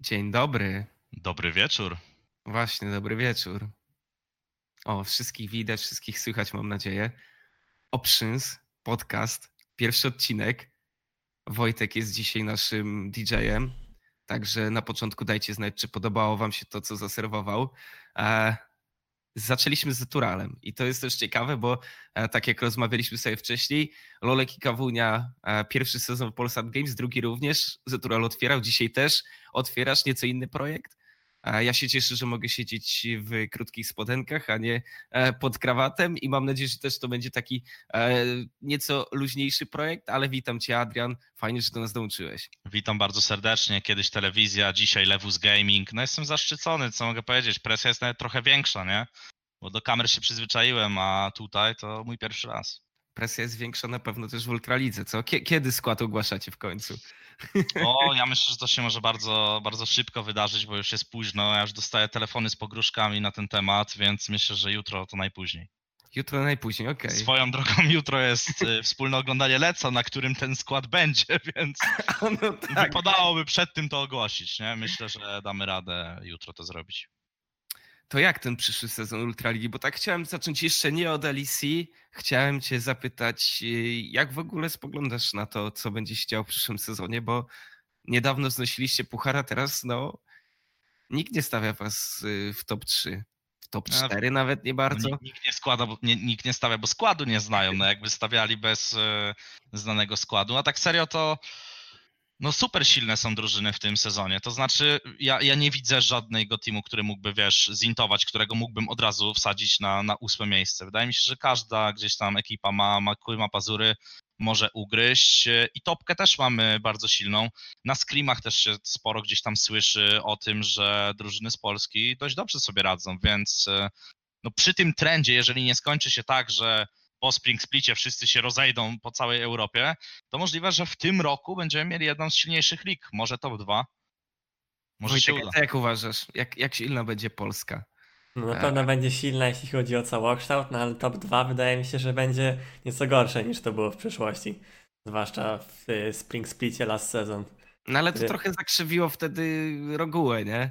Dzień dobry. Dobry wieczór. Właśnie, dobry wieczór. O, wszystkich widać, wszystkich słychać, mam nadzieję. Oprzyns, podcast, pierwszy odcinek. Wojtek jest dzisiaj naszym DJ-em, także na początku dajcie znać, czy podobało wam się to, co zaserwował. Zaczęliśmy z Naturalem. I to jest też ciekawe, bo e, tak jak rozmawialiśmy sobie wcześniej, Lolek i Kawunia, e, pierwszy sezon w Polsat Games, drugi również, Zatural otwierał, dzisiaj też. Otwierasz nieco inny projekt. E, ja się cieszę, że mogę siedzieć w krótkich spodenkach, a nie pod krawatem i mam nadzieję, że też to będzie taki nieco luźniejszy projekt, ale witam cię Adrian, fajnie, że do nas dołączyłeś. Witam bardzo serdecznie, kiedyś telewizja, dzisiaj Lewus Gaming, no jestem zaszczycony, co mogę powiedzieć, presja jest nawet trochę większa, nie? Bo do kamer się przyzwyczaiłem, a tutaj to mój pierwszy raz. Presja jest większa na pewno też w Ultralidze, co? Kiedy skład ogłaszacie w końcu? O, ja myślę, że to się może bardzo, bardzo szybko wydarzyć, bo już jest późno. Ja już dostaję telefony z pogróżkami na ten temat, więc myślę, że jutro to najpóźniej. Jutro najpóźniej, okej. Okay. Swoją drogą jutro jest y, wspólne oglądanie Leca, na którym ten skład będzie, więc no tak. wypadałoby przed tym to ogłosić. Nie? Myślę, że damy radę jutro to zrobić. To jak ten przyszły sezon Ultraligi? Bo tak chciałem zacząć jeszcze nie od LEC. Chciałem cię zapytać, y, jak w ogóle spoglądasz na to, co będzie się działo w przyszłym sezonie, bo niedawno znosiliście puchara, teraz no nikt nie stawia was y, w top 3. W top 4 nawet nie bardzo. No, nikt, nie składa, bo nie, nikt nie stawia, bo składu nie znają. No jakby stawiali bez y, znanego składu. A tak serio to no super silne są drużyny w tym sezonie. To znaczy, ja, ja nie widzę żadnego teamu, który mógłby, wiesz, zintować, którego mógłbym od razu wsadzić na, na ósme miejsce. Wydaje mi się, że każda gdzieś tam ekipa ma, ma kły, ma pazury, może ugryźć. I topkę też mamy bardzo silną. Na screamach też się sporo gdzieś tam słyszy o tym, że drużyny z Polski dość dobrze sobie radzą, więc no przy tym trendzie, jeżeli nie skończy się tak, że po Spring Splicie wszyscy się rozejdą po całej Europie, to możliwe, że w tym roku będziemy mieli jedną z silniejszych lig, może top 2. Może Wojtek, się uda. Jak uważasz, jak, jak silna będzie Polska? No na pewno e... będzie silna, jeśli chodzi o całokształt, no ale top 2 wydaje mi się, że będzie nieco gorsze niż to było w przeszłości. Zwłaszcza w y, Spring Splicie last season. No ale to trochę zakrzywiło wtedy regułę, nie?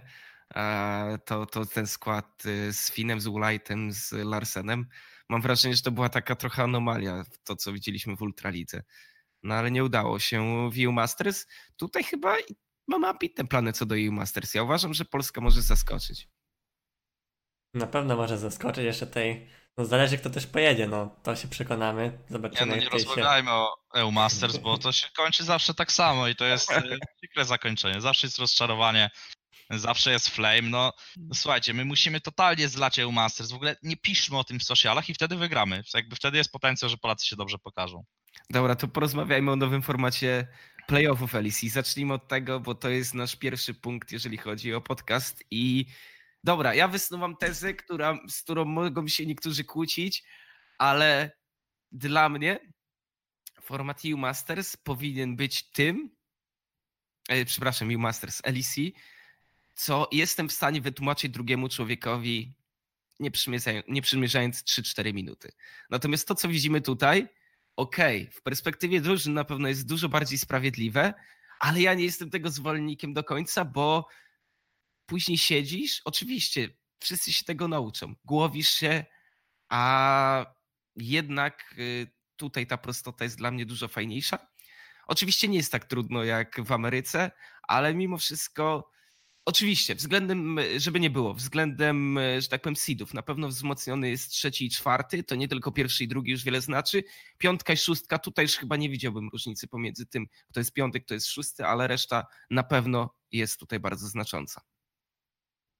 To, to ten skład z Finem, z Ulajtem, z Larsenem mam wrażenie, że to była taka trochę anomalia, to co widzieliśmy w Ultralidze. No ale nie udało się w EU Masters. Tutaj chyba mamy ambitne plany co do EU Masters. Ja uważam, że Polska może zaskoczyć. Na pewno może zaskoczyć jeszcze tej. No zależy kto też pojedzie, no to się przekonamy. Zobaczymy. Nie, no nie rozmawiajmy się... o EU Masters, bo to się kończy zawsze tak samo i to jest przykre zakończenie. Zawsze jest rozczarowanie zawsze jest flame. No, no słuchajcie, my musimy totalnie zlać EU Masters. W ogóle nie piszmy o tym w socialach i wtedy wygramy. Jakby wtedy jest potencjał, że Polacy się dobrze pokażą. Dobra, to porozmawiajmy o nowym formacie playoffów LEC. Zacznijmy od tego, bo to jest nasz pierwszy punkt, jeżeli chodzi o podcast. I dobra, ja wysnuwam tezę, która, z którą mogą się niektórzy kłócić, ale dla mnie format EU Masters powinien być tym, e, przepraszam, EU Masters LEC, co jestem w stanie wytłumaczyć drugiemu człowiekowi, nie, przymierzając 3-4 minuty. Natomiast to, co widzimy tutaj, okej, okay, w perspektywie drużyn na pewno jest dużo bardziej sprawiedliwe, ale ja nie jestem tego zwolennikiem do końca, bo później siedzisz, oczywiście, wszyscy się tego nauczą, głowisz się, a jednak y, tutaj ta prostota jest dla mnie dużo fajniejsza. Oczywiście nie jest tak trudno jak w Ameryce, ale mimo wszystko Oczywiście, względem, żeby nie było, względem, że tak powiem, seedów, na pewno wzmocniony jest trzeci i czwarty, to nie tylko pierwszy i drugi już wiele znaczy. Piątka i szóstka, tutaj już chyba nie widziałbym różnicy pomiędzy tym, kto jest piąty, kto jest szósty, ale reszta na pewno jest tutaj bardzo znacząca.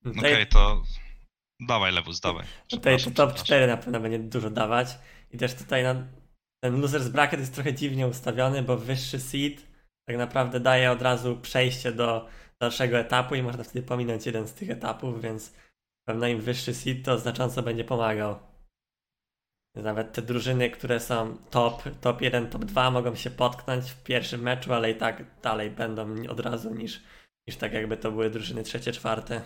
Okej, okay, to dawaj Lewus, dawaj. Tutaj to top 4 na pewno będzie dużo dawać i też tutaj na, ten losers bracket jest trochę dziwnie ustawiony, bo wyższy seed tak naprawdę daje od razu przejście do dalszego etapu i można wtedy pominąć jeden z tych etapów, więc pewno im wyższy seed to znacząco będzie pomagał. Nawet te drużyny, które są top, top 1, top 2 mogą się potknąć w pierwszym meczu, ale i tak dalej będą od razu niż, niż tak jakby to były drużyny trzecie, czwarte.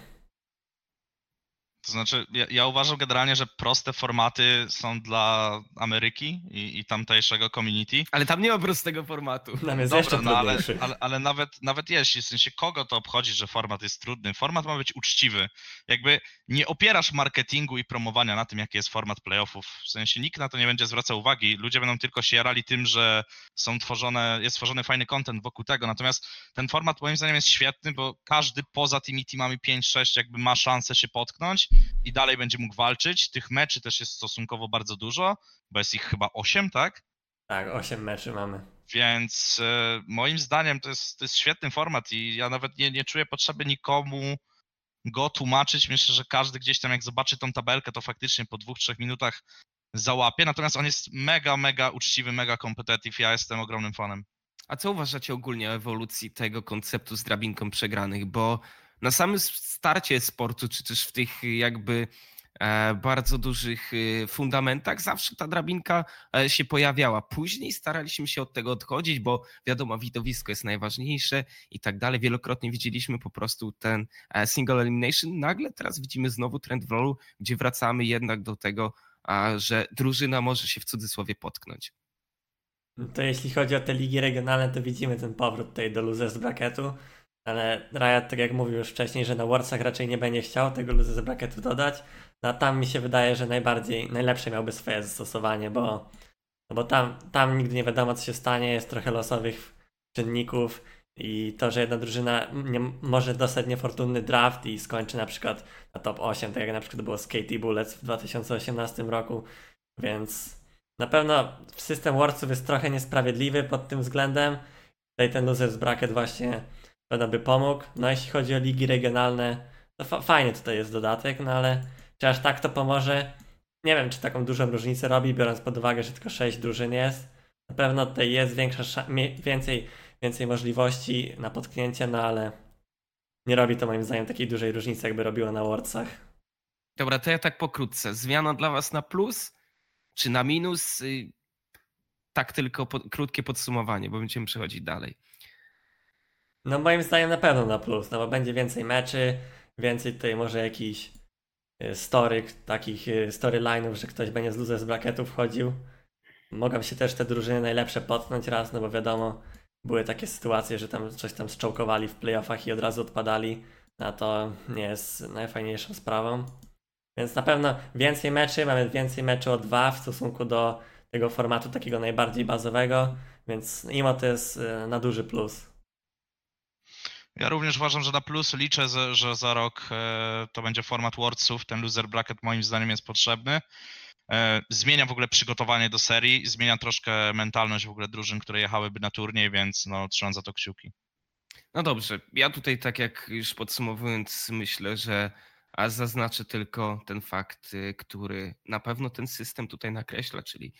To znaczy, ja, ja, uważam generalnie, że proste formaty są dla Ameryki i, i tamtejszego community. Ale tam nie ma prostego formatu. Nam jest Dobra, jeszcze no, ale, ale, ale, nawet, nawet jeśli, w sensie kogo to obchodzi, że format jest trudny? Format ma być uczciwy. Jakby nie opierasz marketingu i promowania na tym, jaki jest format playoffów. W sensie nikt na to nie będzie zwracał uwagi. Ludzie będą tylko się jarali tym, że są tworzone, jest tworzony fajny content wokół tego. Natomiast ten format moim zdaniem jest świetny, bo każdy poza tymi teamami 5-6 jakby ma szansę się potknąć i dalej będzie mógł walczyć. Tych meczy też jest stosunkowo bardzo dużo, bo jest ich chyba 8, tak? Tak, 8 meczy mamy. Więc e, moim zdaniem to jest, to jest świetny format i ja nawet nie, nie czuję potrzeby nikomu go tłumaczyć. Myślę, że każdy gdzieś tam jak zobaczy tą tabelkę, to faktycznie po dwóch, trzech minutach załapie. Natomiast on jest mega, mega uczciwy, mega competitive. Ja jestem ogromnym fanem. A co uważacie ogólnie o ewolucji tego konceptu z drabinką przegranych? Bo na samym starcie sportu, czy też w tych jakby e, bardzo dużych e, fundamentach zawsze ta drabinka e, się pojawiała. Później staraliśmy się od tego odchodzić, bo wiadomo, widowisko jest najważniejsze i tak dalej. Wielokrotnie widzieliśmy po prostu ten single elimination. Nagle teraz widzimy znowu trend w rolu, gdzie wracamy jednak do tego, że drużyna może się w cudzysłowie potknąć. To jeśli chodzi o te ligi regionalne, to widzimy ten powrót tutaj do losers bracketu. Ale Riot, tak jak mówił już wcześniej, że na Warsach raczej nie będzie chciał tego luzy z dodać. No a tam mi się wydaje, że najbardziej, najlepsze miałby swoje zastosowanie, bo, no bo tam, tam nigdy nie wiadomo co się stanie, jest trochę losowych czynników i to, że jedna drużyna nie, może dostać niefortunny draft i skończy na przykład na top 8, tak jak na przykład było z Katie Bullets w 2018 roku, więc na pewno system Warsów jest trochę niesprawiedliwy pod tym względem. Tutaj ten losers bracket właśnie pewno by pomógł. No jeśli chodzi o ligi regionalne, to fa fajnie tutaj jest dodatek, no ale czy aż tak to pomoże? Nie wiem, czy taką dużą różnicę robi, biorąc pod uwagę, że tylko 6 drużyn jest. Na pewno tutaj jest większa, więcej, więcej możliwości na potknięcie, no ale nie robi to moim zdaniem takiej dużej różnicy, jakby robiło na Worldsach. Dobra, to ja tak pokrótce. Zmiana dla Was na plus czy na minus? Y, tak tylko po, krótkie podsumowanie, bo będziemy przechodzić dalej. No moim zdaniem na pewno na plus, no bo będzie więcej meczy, więcej tutaj może jakiś y, story, takich y, storyline'ów, że ktoś będzie z luzem z bracketów wchodził. Mogą się też te drużyny najlepsze potknąć raz, no bo wiadomo, były takie sytuacje, że tam coś tam zczołkowali w playoffach i od razu odpadali, a to nie jest najfajniejszą sprawą. Więc na pewno więcej meczy, mamy więcej meczy o dwa w stosunku do tego formatu takiego najbardziej bazowego, więc imo to jest y, na duży plus. Ja również uważam, że na plus liczę, że za rok e, to będzie format Worldsów. Ten loser bracket moim zdaniem jest potrzebny. E, zmienia w ogóle przygotowanie do serii, zmienia troszkę mentalność w ogóle drużyn, które jechałyby na turniej, więc no, trzymam za to kciuki. No dobrze, ja tutaj tak jak już podsumowując myślę, że a zaznaczę tylko ten fakt, y, który na pewno ten system tutaj nakreśla, czyli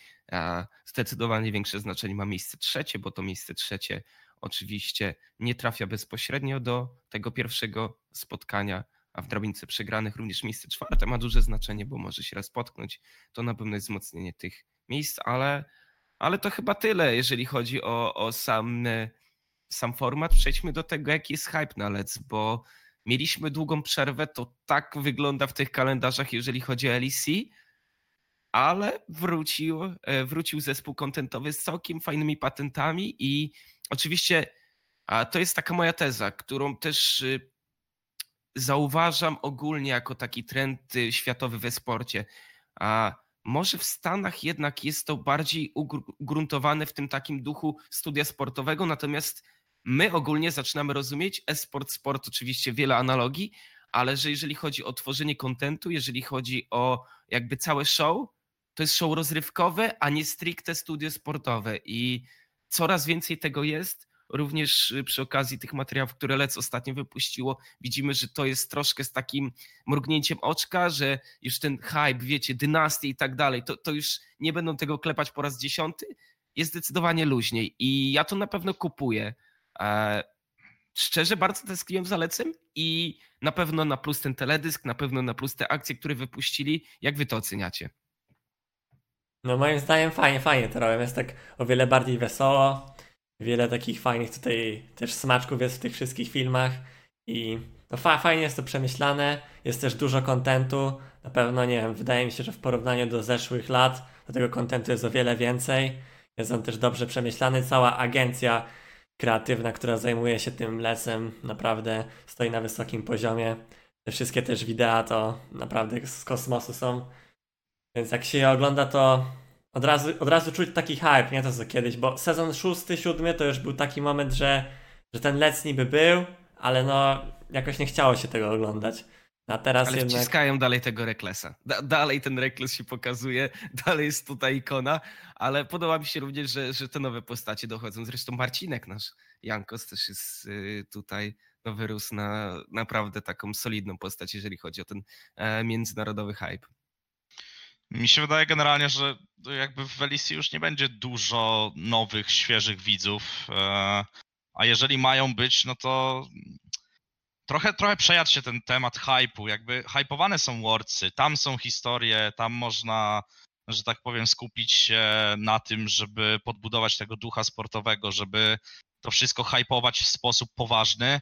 zdecydowanie większe znaczenie ma miejsce trzecie, bo to miejsce trzecie oczywiście nie trafia bezpośrednio do tego pierwszego spotkania, a w drabince przegranych również miejsce czwarte ma duże znaczenie, bo może się raz potknąć. To na pewno jest wzmocnienie tych miejsc, ale, ale to chyba tyle, jeżeli chodzi o, o sam, sam format. Przejdźmy do tego, jaki jest hype na Lec, bo mieliśmy długą przerwę, to tak wygląda w tych kalendarzach, jeżeli chodzi o LEC, ale wrócił, e, wrócił zespół kontentowy z całkiem fajnymi patentami i oczywiście a to jest taka moja teza, którą też y, zauważam ogólnie jako taki trend y, światowy we sporcie. A może w Stanach jednak jest to bardziej ugruntowane w tym takim duchu studia sportowego, natomiast my ogólnie zaczynamy rozumieć e-sport, sport, oczywiście wiele analogii, ale że jeżeli chodzi o tworzenie kontentu, jeżeli chodzi o jakby całe show, to jest show rozrywkowe, a nie stricte studio sportowe i coraz więcej tego jest. Również y, przy okazji tych materiałów, które Lec ostatnio wypuściło, widzimy, że to jest troszkę z takim mrugnięciem oczka, że już ten hype, wiecie, dynastii i tak dalej, to, to już nie będą tego klepać po raz dziesiąty, jest zdecydowanie luźniej i ja to na pewno kupuję. E, szczerze bardzo tęskniłem za Lecem i na pewno na plus ten teledysk, na pewno na plus te akcje, które wypuścili. Jak wy to oceniacie? No moim zdaniem fajnie, fajnie to robią. Jest tak o wiele bardziej wesoło. Wiele takich fajnych tutaj też smaczków jest w tych wszystkich filmach i no fa fajnie jest to przemyślane, jest też dużo kontentu. Na pewno, nie wiem, wydaje mi się, że w porównaniu do zeszłych lat, do tego kontentu jest o wiele więcej. Jest on też dobrze przemyślany. Cała agencja kreatywna, która zajmuje się tym lesem, naprawdę stoi na wysokim poziomie. Te wszystkie też wideo to naprawdę z kosmosu są. Więc jak się je ogląda, to od razu, od razu czuć taki hype, nie to co kiedyś, bo sezon szósty, siódmy to już był taki moment, że, że ten lec niby był, ale no jakoś nie chciało się tego oglądać. A teraz Ale jednak... wciskają dalej tego Reklesa. Da dalej ten Rekles się pokazuje, dalej jest tutaj ikona, ale podoba mi się również, że, że te nowe postacie dochodzą. Zresztą Marcinek nasz, Jankos też jest y, tutaj no, wyrósł na naprawdę taką solidną postać, jeżeli chodzi o ten e, międzynarodowy hype. Mi się wydaje generalnie, że jakby w Welisi już nie będzie dużo nowych, świeżych widzów. E, a jeżeli mają być, no to trochę, trochę przejadł się ten temat hypu. Jakby hypowane są Wordsy, tam są historie, tam można, że tak powiem, skupić się na tym, żeby podbudować tego ducha sportowego, żeby to wszystko hypować w sposób poważny.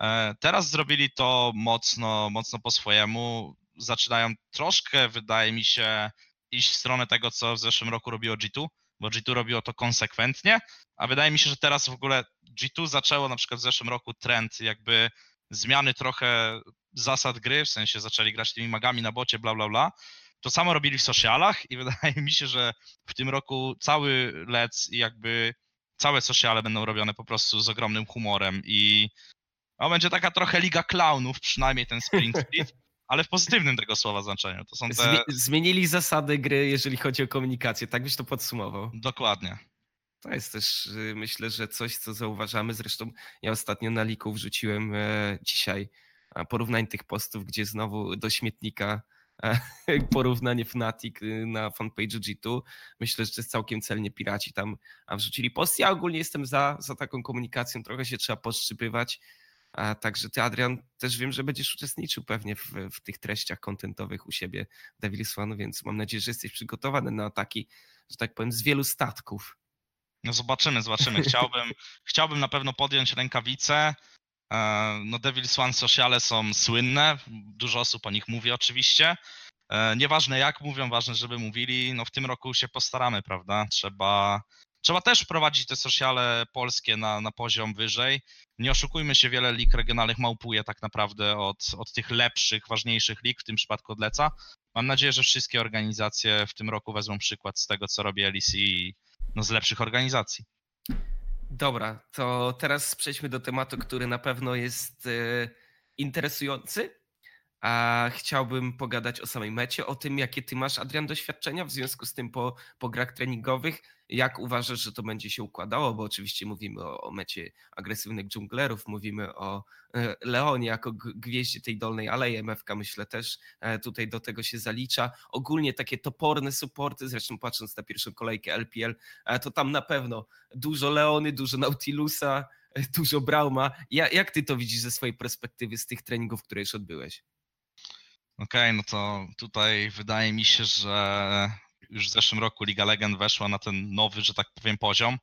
E, teraz zrobili to mocno, mocno po swojemu. Zaczynają troszkę, wydaje mi się, iść w stronę tego, co w zeszłym roku robiło G2, bo G2 robiło to konsekwentnie, a wydaje mi się, że teraz w ogóle G2 zaczęło na przykład w zeszłym roku trend jakby zmiany trochę zasad gry, w sensie zaczęli grać tymi magami na bocie, bla, bla, bla. To samo robili w socialach i wydaje mi się, że w tym roku cały lec i jakby całe sociale będą robione po prostu z ogromnym humorem i no, będzie taka trochę liga clownów, przynajmniej ten Spring Split, ale w pozytywnym tego słowa znaczeniu. To są te... Zmienili zasady gry, jeżeli chodzi o komunikację, tak byś to podsumował. Dokładnie. To jest też, y, myślę, że coś, co zauważamy. Zresztą ja ostatnio na liku wrzuciłem e, dzisiaj porównań tych postów, gdzie znowu do śmietnika e, porównanie Fnatic y, na fanpage G2. Myślę, że to jest całkiem celnie piraci tam wrzucili post. Ja ogólnie jestem za, za taką komunikacją, trochę się trzeba podszczypywać. A także ty, Adrian, też wiem, że będziesz uczestniczył pewnie w, w tych treściach kontentowych u siebie Devil's One, więc mam nadzieję, że jesteś przygotowany na ataki, że tak powiem, z wielu statków. No zobaczymy, zobaczymy. Chciałbym, chciałbym na pewno podjąć rękawice. E, no Devil's One sociale są słynne, dużo osób o nich mówi oczywiście. E, nieważne jak mówią, ważne, żeby mówili. No w tym roku się postaramy, prawda? Trzeba, trzeba też wprowadzić te sociale polskie na, na poziom wyżej. Nie oszukujmy się, wiele lig regionalnych małpuje tak naprawdę od, od tych lepszych, ważniejszych lig, w tym przypadku od Leca. Mam nadzieję, że wszystkie organizacje w tym roku wezmą przykład z tego, co robi LEC i no, z lepszych organizacji. Dobra, to teraz przejdźmy do tematu, który na pewno jest e, interesujący. A chciałbym pogadać o samej mecie, o tym, jakie ty masz, Adrian, doświadczenia w związku z tym po, po grach treningowych. Jak uważasz, że to będzie się układało? Bo oczywiście mówimy o, o mecie agresywnych dżunglerów, mówimy o e, Leonie jako gwieździe tej dolnej alei. MFK myślę też e, tutaj do tego się zalicza. Ogólnie takie toporne supporty, zresztą patrząc na pierwszą kolejkę LPL, e, to tam na pewno dużo Leony, dużo Nautilusa, dużo Brauma. Jak ty to widzisz ze swojej perspektywy z tych treningów, które już odbyłeś? Okej, okay, no to tutaj wydaje mi się, że już w zeszłym roku Liga Legend weszła na ten nowy, że tak powiem, poziom.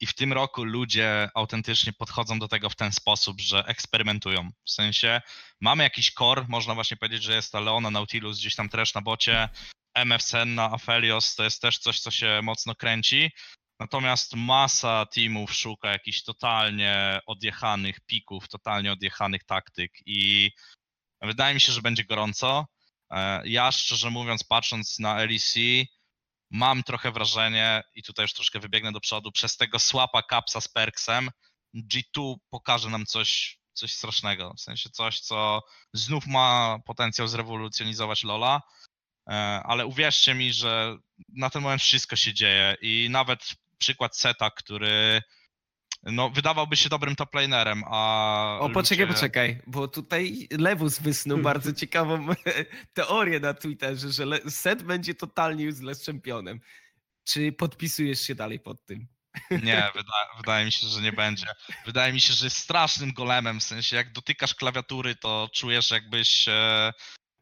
I w tym roku ludzie autentycznie podchodzą do tego w ten sposób, że eksperymentują. W sensie mamy jakiś core, można właśnie powiedzieć, że jest ta Leona Nautilus gdzieś tam też na bocie, MFC na Aphelios to jest też coś, co się mocno kręci. Natomiast masa teamów szuka jakichś totalnie odjechanych pików, totalnie odjechanych taktyk i wydaje mi się, że będzie gorąco. E, ja szczerze mówiąc, patrząc na LEC, mam trochę wrażenie, i tutaj już troszkę wybiegnę do przodu, przez tego słapa kapsa z Perksem, G2 pokaże nam coś, coś strasznego. W sensie coś, co znów ma potencjał zrewolucjonizować Lola. E, ale uwierzcie mi, że na ten moment wszystko się dzieje i nawet przykład Seta, który no, wydawałby się dobrym top lanerem, a. O, poczekaj, ludzie... poczekaj, bo tutaj Lewus wysnuł bardzo ciekawą teorię na Twitterze, że Set będzie totalnie useless czempionem. Czy podpisujesz się dalej pod tym? Nie, wyda wydaje mi się, że nie będzie. Wydaje mi się, że jest strasznym golemem, w sensie jak dotykasz klawiatury, to czujesz jakbyś e,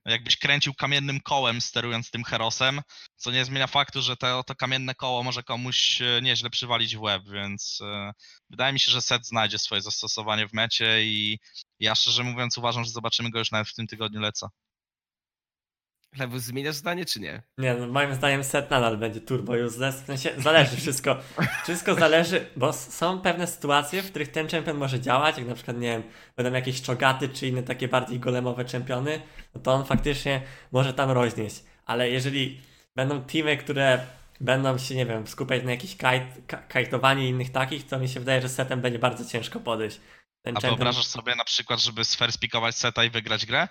jakbyś kręcił kamiennym kołem sterując tym Herosem, co nie zmienia faktu, że to, to kamienne koło może komuś e, nieźle przywalić w łeb, więc e, wydaje mi się, że set znajdzie swoje zastosowanie w mecie i ja szczerze mówiąc uważam, że zobaczymy go już nawet w tym tygodniu leca. Lewus, zmieniasz zdanie czy nie? Nie, no moim zdaniem set nadal będzie turbo useless. W sensie zależy wszystko. wszystko zależy, bo są pewne sytuacje, w których ten champion może działać, jak na przykład, nie wiem, będą jakieś czogaty czy inne takie bardziej golemowe czempiony, no to on faktycznie może tam roznieść. Ale jeżeli będą teamy, które będą się, nie wiem, skupiać na jakichś kajtowaniu i innych takich, to mi się wydaje, że setem będzie bardzo ciężko podejść. Ten A champion... wyobrażasz sobie na przykład, żeby sferspikować seta i wygrać grę?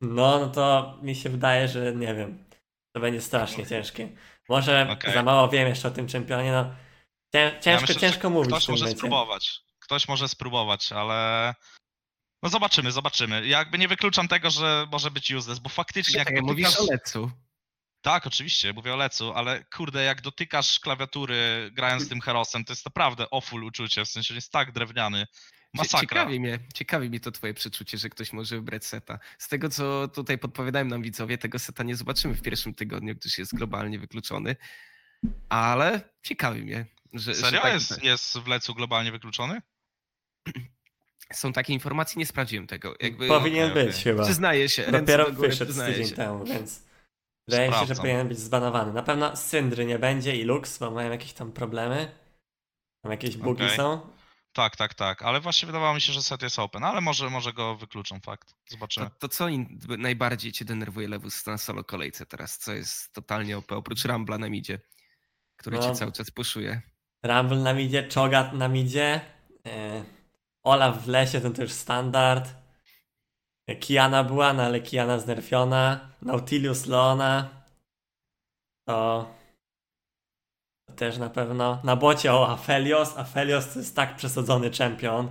No, no to mi się wydaje, że nie wiem. To będzie strasznie ciężkie. Może okay. za mało wiem jeszcze o tym czempionie. No, ciężko, ja myślę, ciężko mówić. Ktoś może spróbować. Ktoś może spróbować, ale. No zobaczymy, zobaczymy. Ja jakby nie wykluczam tego, że może być useless, bo faktycznie jak dotykasz... mówisz o Lecu. Tak, oczywiście, mówię o Lecu, ale kurde, jak dotykasz klawiatury grając tym Herosem, to jest naprawdę awful uczucie, w sensie jest tak drewniany. Masakra. Ciekawi mnie, ciekawi mnie to twoje przeczucie, że ktoś może wybrać seta. Z tego, co tutaj podpowiadają nam widzowie, tego seta nie zobaczymy w pierwszym tygodniu, gdyż jest globalnie wykluczony. Ale ciekawi mnie. Że, Serio? Że tak, jest, jest w lecu globalnie wykluczony? Są takie informacje, nie sprawdziłem tego. Jakby, Powinien okay, być okay. chyba. Przyznaję się. Dopiero wyszedł z tydzień się. temu, więc wydaje mi się, że powinien być zbanowany. Na pewno Syndry nie będzie i Lux, bo mają jakieś tam problemy. Tam jakieś bugi okay. są. Tak, tak, tak, ale właśnie wydawało mi się, że set jest open, ale może, może go wykluczą, fakt. Zobaczymy. To, to co in, najbardziej cię denerwuje Lewus na solo kolejce teraz? Co jest totalnie OP, oprócz Rambla na midzie, który no, cię cały czas puszuje? Rumble na midzie, Chogat na midzie, e, Olaf w lesie, to też standard. E, Kiana była, no ale Kiana znerfiona. Nautilius Leona. To też na pewno. Na bocie o Aphelios. Aphelios to jest tak przesadzony czempion,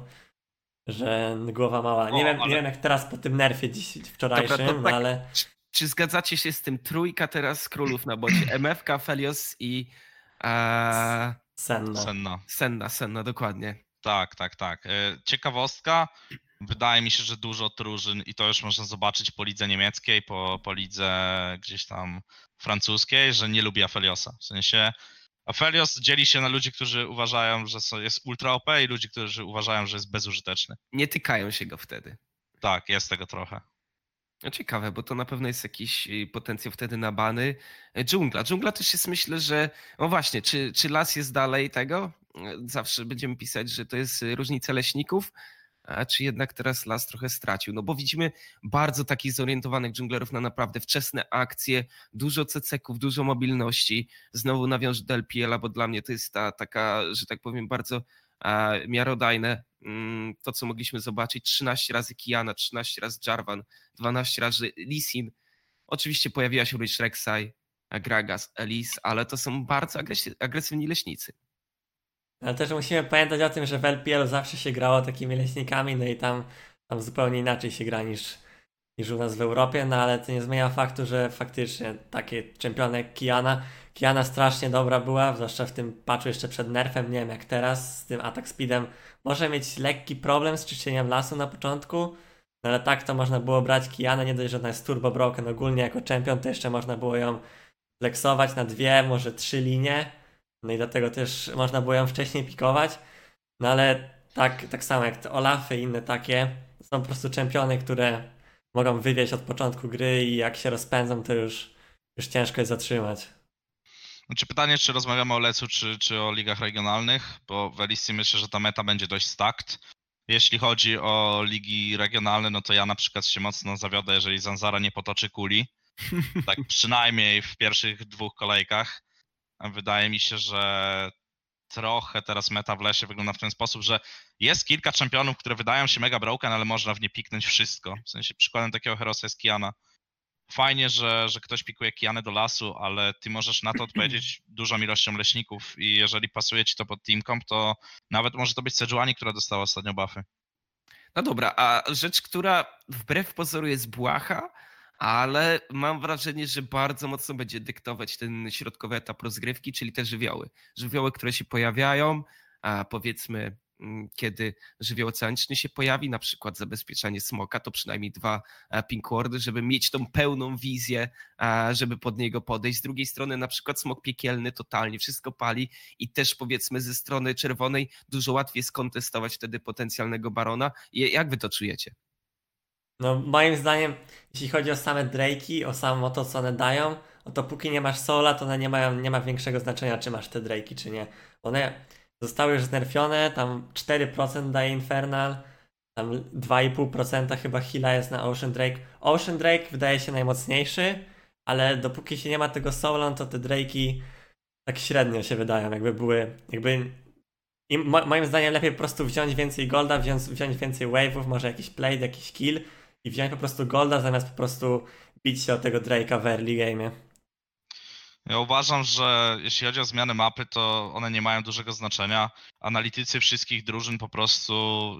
że głowa mała. Nie, o, wiem, ale... nie wiem jak teraz po tym nerfie dziś wczorajszym, Dobra, tak, ale... Czy zgadzacie się z tym? Trójka teraz królów na bocie. MFK, Aphelios i... E... Senna. Senna. Senna, Senna, dokładnie. Tak, tak, tak. E, ciekawostka. Wydaje mi się, że dużo drużyn i to już można zobaczyć po lidze niemieckiej, po, po lidze gdzieś tam francuskiej, że nie lubi Afeliosa. W sensie Aphelios dzieli się na ludzi, którzy uważają, że jest ultra OP i ludzi, którzy uważają, że jest bezużyteczny. Nie tykają się go wtedy. Tak, jest tego trochę. No ciekawe, bo to na pewno jest jakiś y, potencjał wtedy na bany. E, dżungla. Dżungla też jest myślę, że. No właśnie, czy, czy las jest dalej tego? E, zawsze będziemy pisać, że to jest y, różnica leśników, a czy jednak teraz las trochę stracił? No bo widzimy bardzo takich zorientowanych dżunglerów na naprawdę wczesne akcje, dużo ceceków, dużo mobilności. Znowu nawiążę do LPL-a, bo dla mnie to jest ta taka, że tak powiem, bardzo e, miarodajne. Mm, to, co mogliśmy zobaczyć, 13 razy Kiana, 13 razy Jarvan, 12 razy Lisin. Oczywiście pojawiła się również Rek'Sai, Gragas, Elise, ale to są bardzo agresywni leśnicy. Ale też musimy pamiętać o tym, że w LPL zawsze się grało takimi leśnikami, no i tam, tam zupełnie inaczej się gra niż, niż u nas w Europie, no ale to nie zmienia faktu, że faktycznie takie czempiony jak Kiana, Kiana strasznie dobra była, zwłaszcza w tym patchu jeszcze przed nerfem, nie wiem jak teraz, z tym atak speedem. Może mieć lekki problem z czyszczeniem lasu na początku, no ale tak to można było brać Kianę, nie dość, że ona jest turbo broken ogólnie jako czempion, to jeszcze można było ją flexować na dwie, może trzy linie, no i dlatego też można było ją wcześniej pikować. No ale tak, tak samo jak te Olafy i inne takie, są po prostu czempiony, które mogą wywieźć od początku gry i jak się rozpędzą, to już, już ciężko jest zatrzymać. Znaczy pytanie, czy rozmawiamy o Lecu, czy, czy o ligach regionalnych, bo w Elisy myślę, że ta meta będzie dość stacked. Jeśli chodzi o ligi regionalne, no to ja na przykład się mocno zawiodę, jeżeli Zanzara nie potoczy kuli. Tak przynajmniej w pierwszych dwóch kolejkach. Wydaje mi się, że trochę teraz meta w lesie wygląda w ten sposób, że jest kilka czempionów, które wydają się mega broken, ale można w nie piknąć wszystko. W sensie przykładem takiego herosa jest Kiana. Fajnie, że, że ktoś pikuje Kianę do lasu, ale ty możesz na to odpowiedzieć dużą ilością leśników i jeżeli pasuje ci to pod team comp, to nawet może to być Sejuani, która dostała ostatnio buffy. No dobra, a rzecz, która wbrew pozoru jest błaha, ale mam wrażenie, że bardzo mocno będzie dyktować ten środkowy etap rozgrywki, czyli te żywioły. Żywioły, które się pojawiają, a powiedzmy mm, kiedy żywioł oceaniczny się pojawi, na przykład zabezpieczanie smoka, to przynajmniej dwa e, pink wardy, żeby mieć tą pełną wizję, e, żeby pod niego podejść. Z drugiej strony na przykład smok piekielny totalnie, wszystko pali i też powiedzmy ze strony czerwonej dużo łatwiej skontestować wtedy potencjalnego barona. Jak wy to czujecie? No moim zdaniem, jeśli chodzi o same Drake'i, o samo to, co one dają, no to póki nie masz Sola, to one nie mają, nie ma większego znaczenia, czy masz te Drake'i, czy nie. One zostały już znerfione, tam 4% daje Infernal, tam 2,5% chyba heala jest na Ocean Drake. Ocean Drake wydaje się najmocniejszy, ale dopóki się nie ma tego Sola, to te Drake'i tak średnio się wydają, jakby były, jakby i moim zdaniem lepiej po prostu wziąć więcej golda, wziąć, wziąć więcej wave'ów, może jakiś play, jakiś kill i wziąć po prostu golda zamiast po prostu bić się o tego Drake'a w early game. Ja uważam, że jeśli chodzi o zmiany mapy, to one nie mają dużego znaczenia. Analitycy wszystkich drużyn po prostu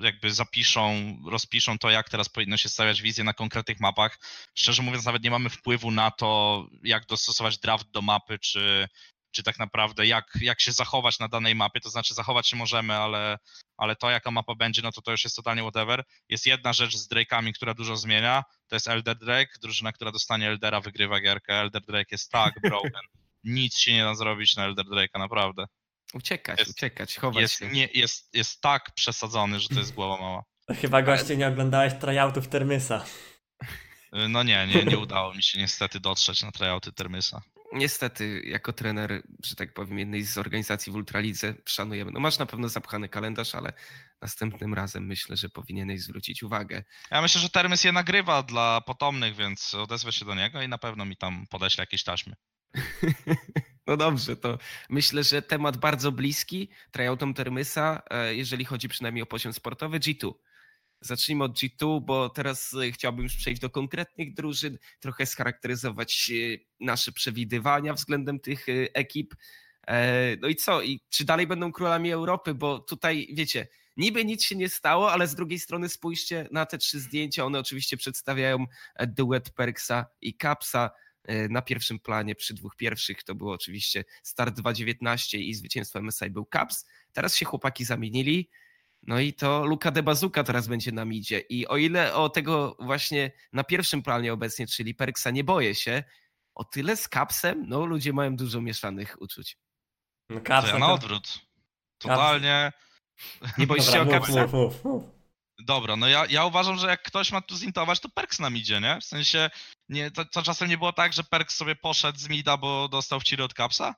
jakby zapiszą, rozpiszą to, jak teraz powinno się stawiać wizję na konkretnych mapach. Szczerze mówiąc, nawet nie mamy wpływu na to, jak dostosować draft do mapy, czy, czy tak naprawdę jak, jak się zachować na danej mapie, to znaczy zachować się możemy, ale, ale to jaka mapa będzie, no to to już jest totalnie whatever. Jest jedna rzecz z Drake'ami, która dużo zmienia, to jest Elder Drake, drużyna, która dostanie Eldera wygrywa gierkę, Elder Drake jest tak broken, nic się nie da zrobić na Elder Drake'a, naprawdę. Uciekać, jest, uciekać, chować jest, się. Nie, jest, jest tak przesadzony, że to jest głowa mała. Chyba goście nie oglądałeś tryoutów Termysa. No nie, nie, nie udało mi się niestety dotrzeć na tryouty Termysa niestety jako trener, że tak powiem, jednej z organizacji w Ultralidze szanujemy. No masz na pewno zapchany kalendarz, ale następnym razem myślę, że powinieneś zwrócić uwagę. Ja myślę, że Termys je nagrywa dla potomnych, więc odezwę się do niego i na pewno mi tam podeśle jakieś taśmy. No dobrze, to myślę, że temat bardzo bliski tryoutom Termysa, e, jeżeli chodzi przynajmniej o poziom sportowy, G2. Zacznijmy od G2, bo teraz e, chciałbym już przejść do konkretnych drużyn, trochę scharakteryzować e, nasze przewidywania względem tych e, ekip. No i co? I czy dalej będą królami Europy? Bo tutaj, wiecie, niby nic się nie stało, ale z drugiej strony spójrzcie na te trzy zdjęcia. One oczywiście przedstawiają duet Perksa i Kapsa. Na pierwszym planie przy dwóch pierwszych to było oczywiście start 2.19 i zwycięstwo MSI był Caps. Teraz się chłopaki zamienili. No i to Luka de Bazuka teraz będzie nam idzie. I o ile o tego właśnie na pierwszym planie obecnie, czyli Perksa, nie boję się, o tyle z Capsem, no ludzie mają dużo mieszanych uczuć. No, Caps, to ja na odwrót. Totalnie. Nie boisz się o Capsa? Dobra, no ja, ja uważam, że jak ktoś ma tu zintować, to Perks nam idzie, nie? W sensie, nie, to, to czasem nie było tak, że Perks sobie poszedł z mida, bo dostał w ciry od Capsa?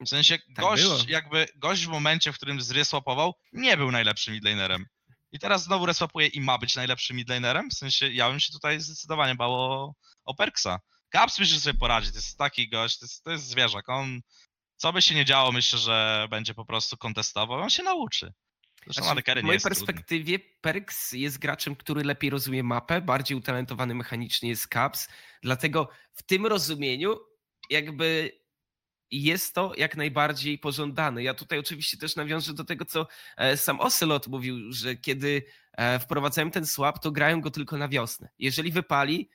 W sensie tak gość, jakby gość w momencie, w którym zreswapował, nie był najlepszym midlanerem. I teraz znowu reswapuje i ma być najlepszym midlanerem? W sensie ja bym się tutaj zdecydowanie bał o, o Perksa. Caps myślę, że sobie poradzi, to jest taki gość, to jest, to jest zwierzak. On, co by się nie działo, myślę, że będzie po prostu kontestował, on się nauczy. Znaczy, w mojej perspektywie trudny. Perks jest graczem, który lepiej rozumie mapę, bardziej utalentowany mechanicznie jest Caps, dlatego w tym rozumieniu jakby jest to jak najbardziej pożądane. Ja tutaj oczywiście też nawiążę do tego, co e, sam Ocelot mówił, że kiedy e, wprowadzają ten swap, to grają go tylko na wiosnę. Jeżeli wypali,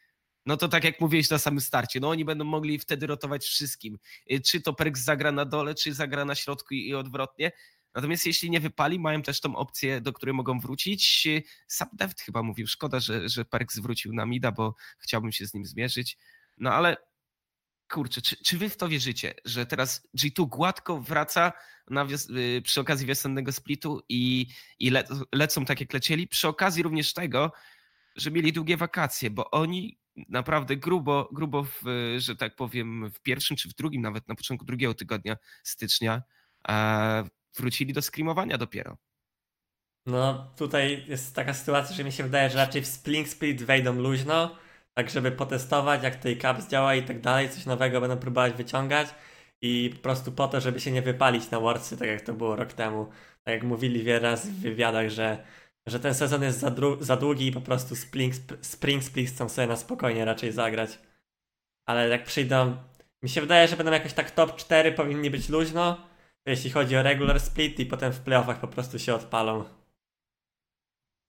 no to tak jak mówiłeś na samym starcie, no oni będą mogli wtedy rotować wszystkim. E, czy to Perks zagra na dole, czy zagra na środku i odwrotnie. Natomiast jeśli nie wypali, mają też tą opcję, do której mogą wrócić. Sam chyba mówił, szkoda, że, że Perks wrócił na Mida, bo chciałbym się z nim zmierzyć. No ale kurczę, czy, czy wy w to wierzycie, że teraz G2 gładko wraca na y, przy okazji wiosennego splitu i, i le lecą tak jak lecieli, przy okazji również tego, że mieli długie wakacje, bo oni naprawdę grubo, grubo w, że tak powiem, w pierwszym czy w drugim, nawet na początku drugiego tygodnia stycznia e, wrócili do screamowania dopiero. No tutaj jest taka sytuacja, że mi się wydaje, że raczej w Spling Split wejdą luźno, tak żeby potestować, jak tej caps działa i tak dalej, coś nowego będą próbować wyciągać i po prostu po to, żeby się nie wypalić na Worldsy, tak jak to było rok temu. Tak jak mówili wiele razy w wywiadach, że, że ten sezon jest za, za długi i po prostu Spring, Spring Split chcą sobie na spokojnie raczej zagrać. Ale jak przyjdą, mi się wydaje, że będą jakoś tak top 4 powinni być luźno, jeśli chodzi o regular split i potem w playoffach po prostu się odpalą.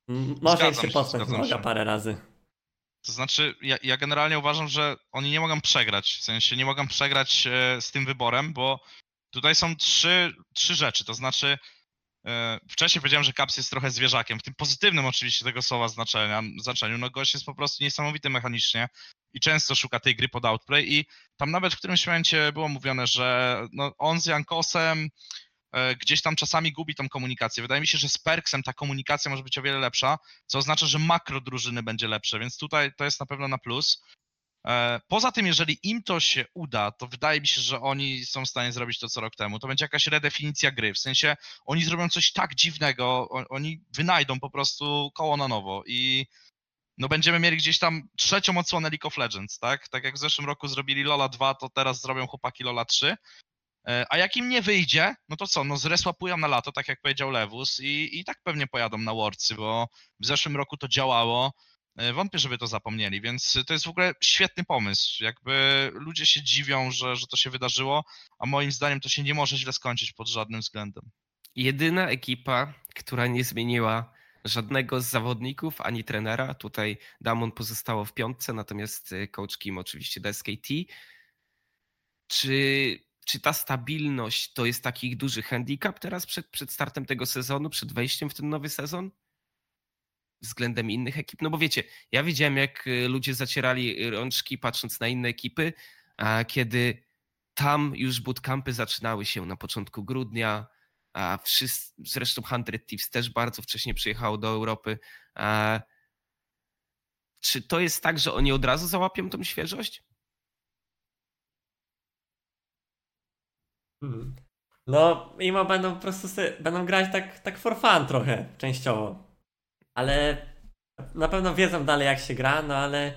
M może im się postęp parę razy. To znaczy, ja, ja, generalnie uważam, że oni nie mogą przegrać. W sensie nie mogą przegrać e, z tym wyborem, bo tutaj są trzy, trzy rzeczy. To znaczy, e, wcześniej powiedziałem, że Caps jest trochę zwierzakiem, w tym pozytywnym oczywiście tego słowa znaczenia, znaczeniu. No gość jest po prostu niesamowity mechanicznie i często szuka tej gry pod outplay i tam nawet w którymś momencie było mówione, że no on z Jankosem gdzieś tam czasami gubi tą komunikację. Wydaje mi się, że z Perksem ta komunikacja może być o wiele lepsza, co oznacza, że makro drużyny będzie lepsze, więc tutaj to jest na pewno na plus. E, poza tym, jeżeli im to się uda, to wydaje mi się, że oni są w stanie zrobić to co rok temu. To będzie jakaś redefinicja gry. W sensie oni zrobią coś tak dziwnego, oni wynajdą po prostu koło na nowo i no będziemy mieli gdzieś tam trzecią odsłonę League of Legends, tak? Tak jak w zeszłym roku zrobili Lola 2, to teraz zrobią chłopaki Lola 3. E, a jak im nie wyjdzie, no to co, no zresłapują na lato, tak jak powiedział Lewus i, i tak pewnie pojadą na Worldsy, bo w zeszłym roku to działało. E, wątpię, żeby to zapomnieli, więc to jest w ogóle świetny pomysł. Jakby ludzie się dziwią, że, że to się wydarzyło, a moim zdaniem to się nie może źle skończyć pod żadnym względem. Jedyna ekipa, która nie zmieniła żadnego z zawodników ani trenera. Tutaj Damon pozostało w piątce, natomiast y, coach Kim oczywiście do SKT. Czy, czy ta stabilność to jest taki duży handicap teraz przed, przed startem tego sezonu, przed wejściem w ten nowy sezon? względem innych ekip. No bo wiecie, ja widziałem, jak y, ludzie zacierali rączki patrząc na inne ekipy, a kiedy tam już bootcampy zaczynały się na początku grudnia, a wszyscy, zresztą 100 Thieves też bardzo wcześnie przyjechało do Europy. A czy to jest tak, że oni od razu załapią tą świeżość? Hmm. No, mimo będą po prostu będą grać tak, tak for fun trochę, częściowo ale na pewno wiedzą dalej jak się gra, no ale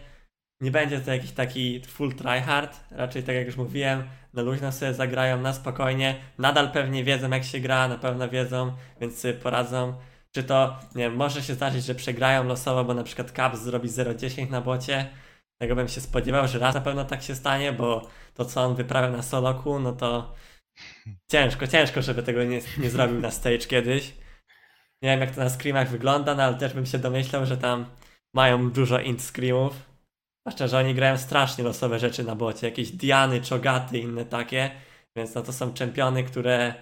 nie będzie to jakiś taki full tryhard, raczej tak jak już mówiłem, na luźno sobie zagrają, na spokojnie, nadal pewnie wiedzą jak się gra, na pewno wiedzą, więc sobie poradzą. Czy to, nie wiem, może się zdarzyć, że przegrają losowo, bo na przykład Caps zrobi 0-10 na bocie, tego bym się spodziewał, że raz na pewno tak się stanie, bo to co on wyprawia na soloku, no to ciężko, ciężko, żeby tego nie, nie zrobił na stage kiedyś. Nie wiem jak to na screamach wygląda, no ale też bym się domyślał, że tam mają dużo int screamów. Zwłaszcza, że oni grają strasznie losowe rzeczy na bocie. Jakieś Diany, Czogaty, inne takie. Więc no to są czempiony, które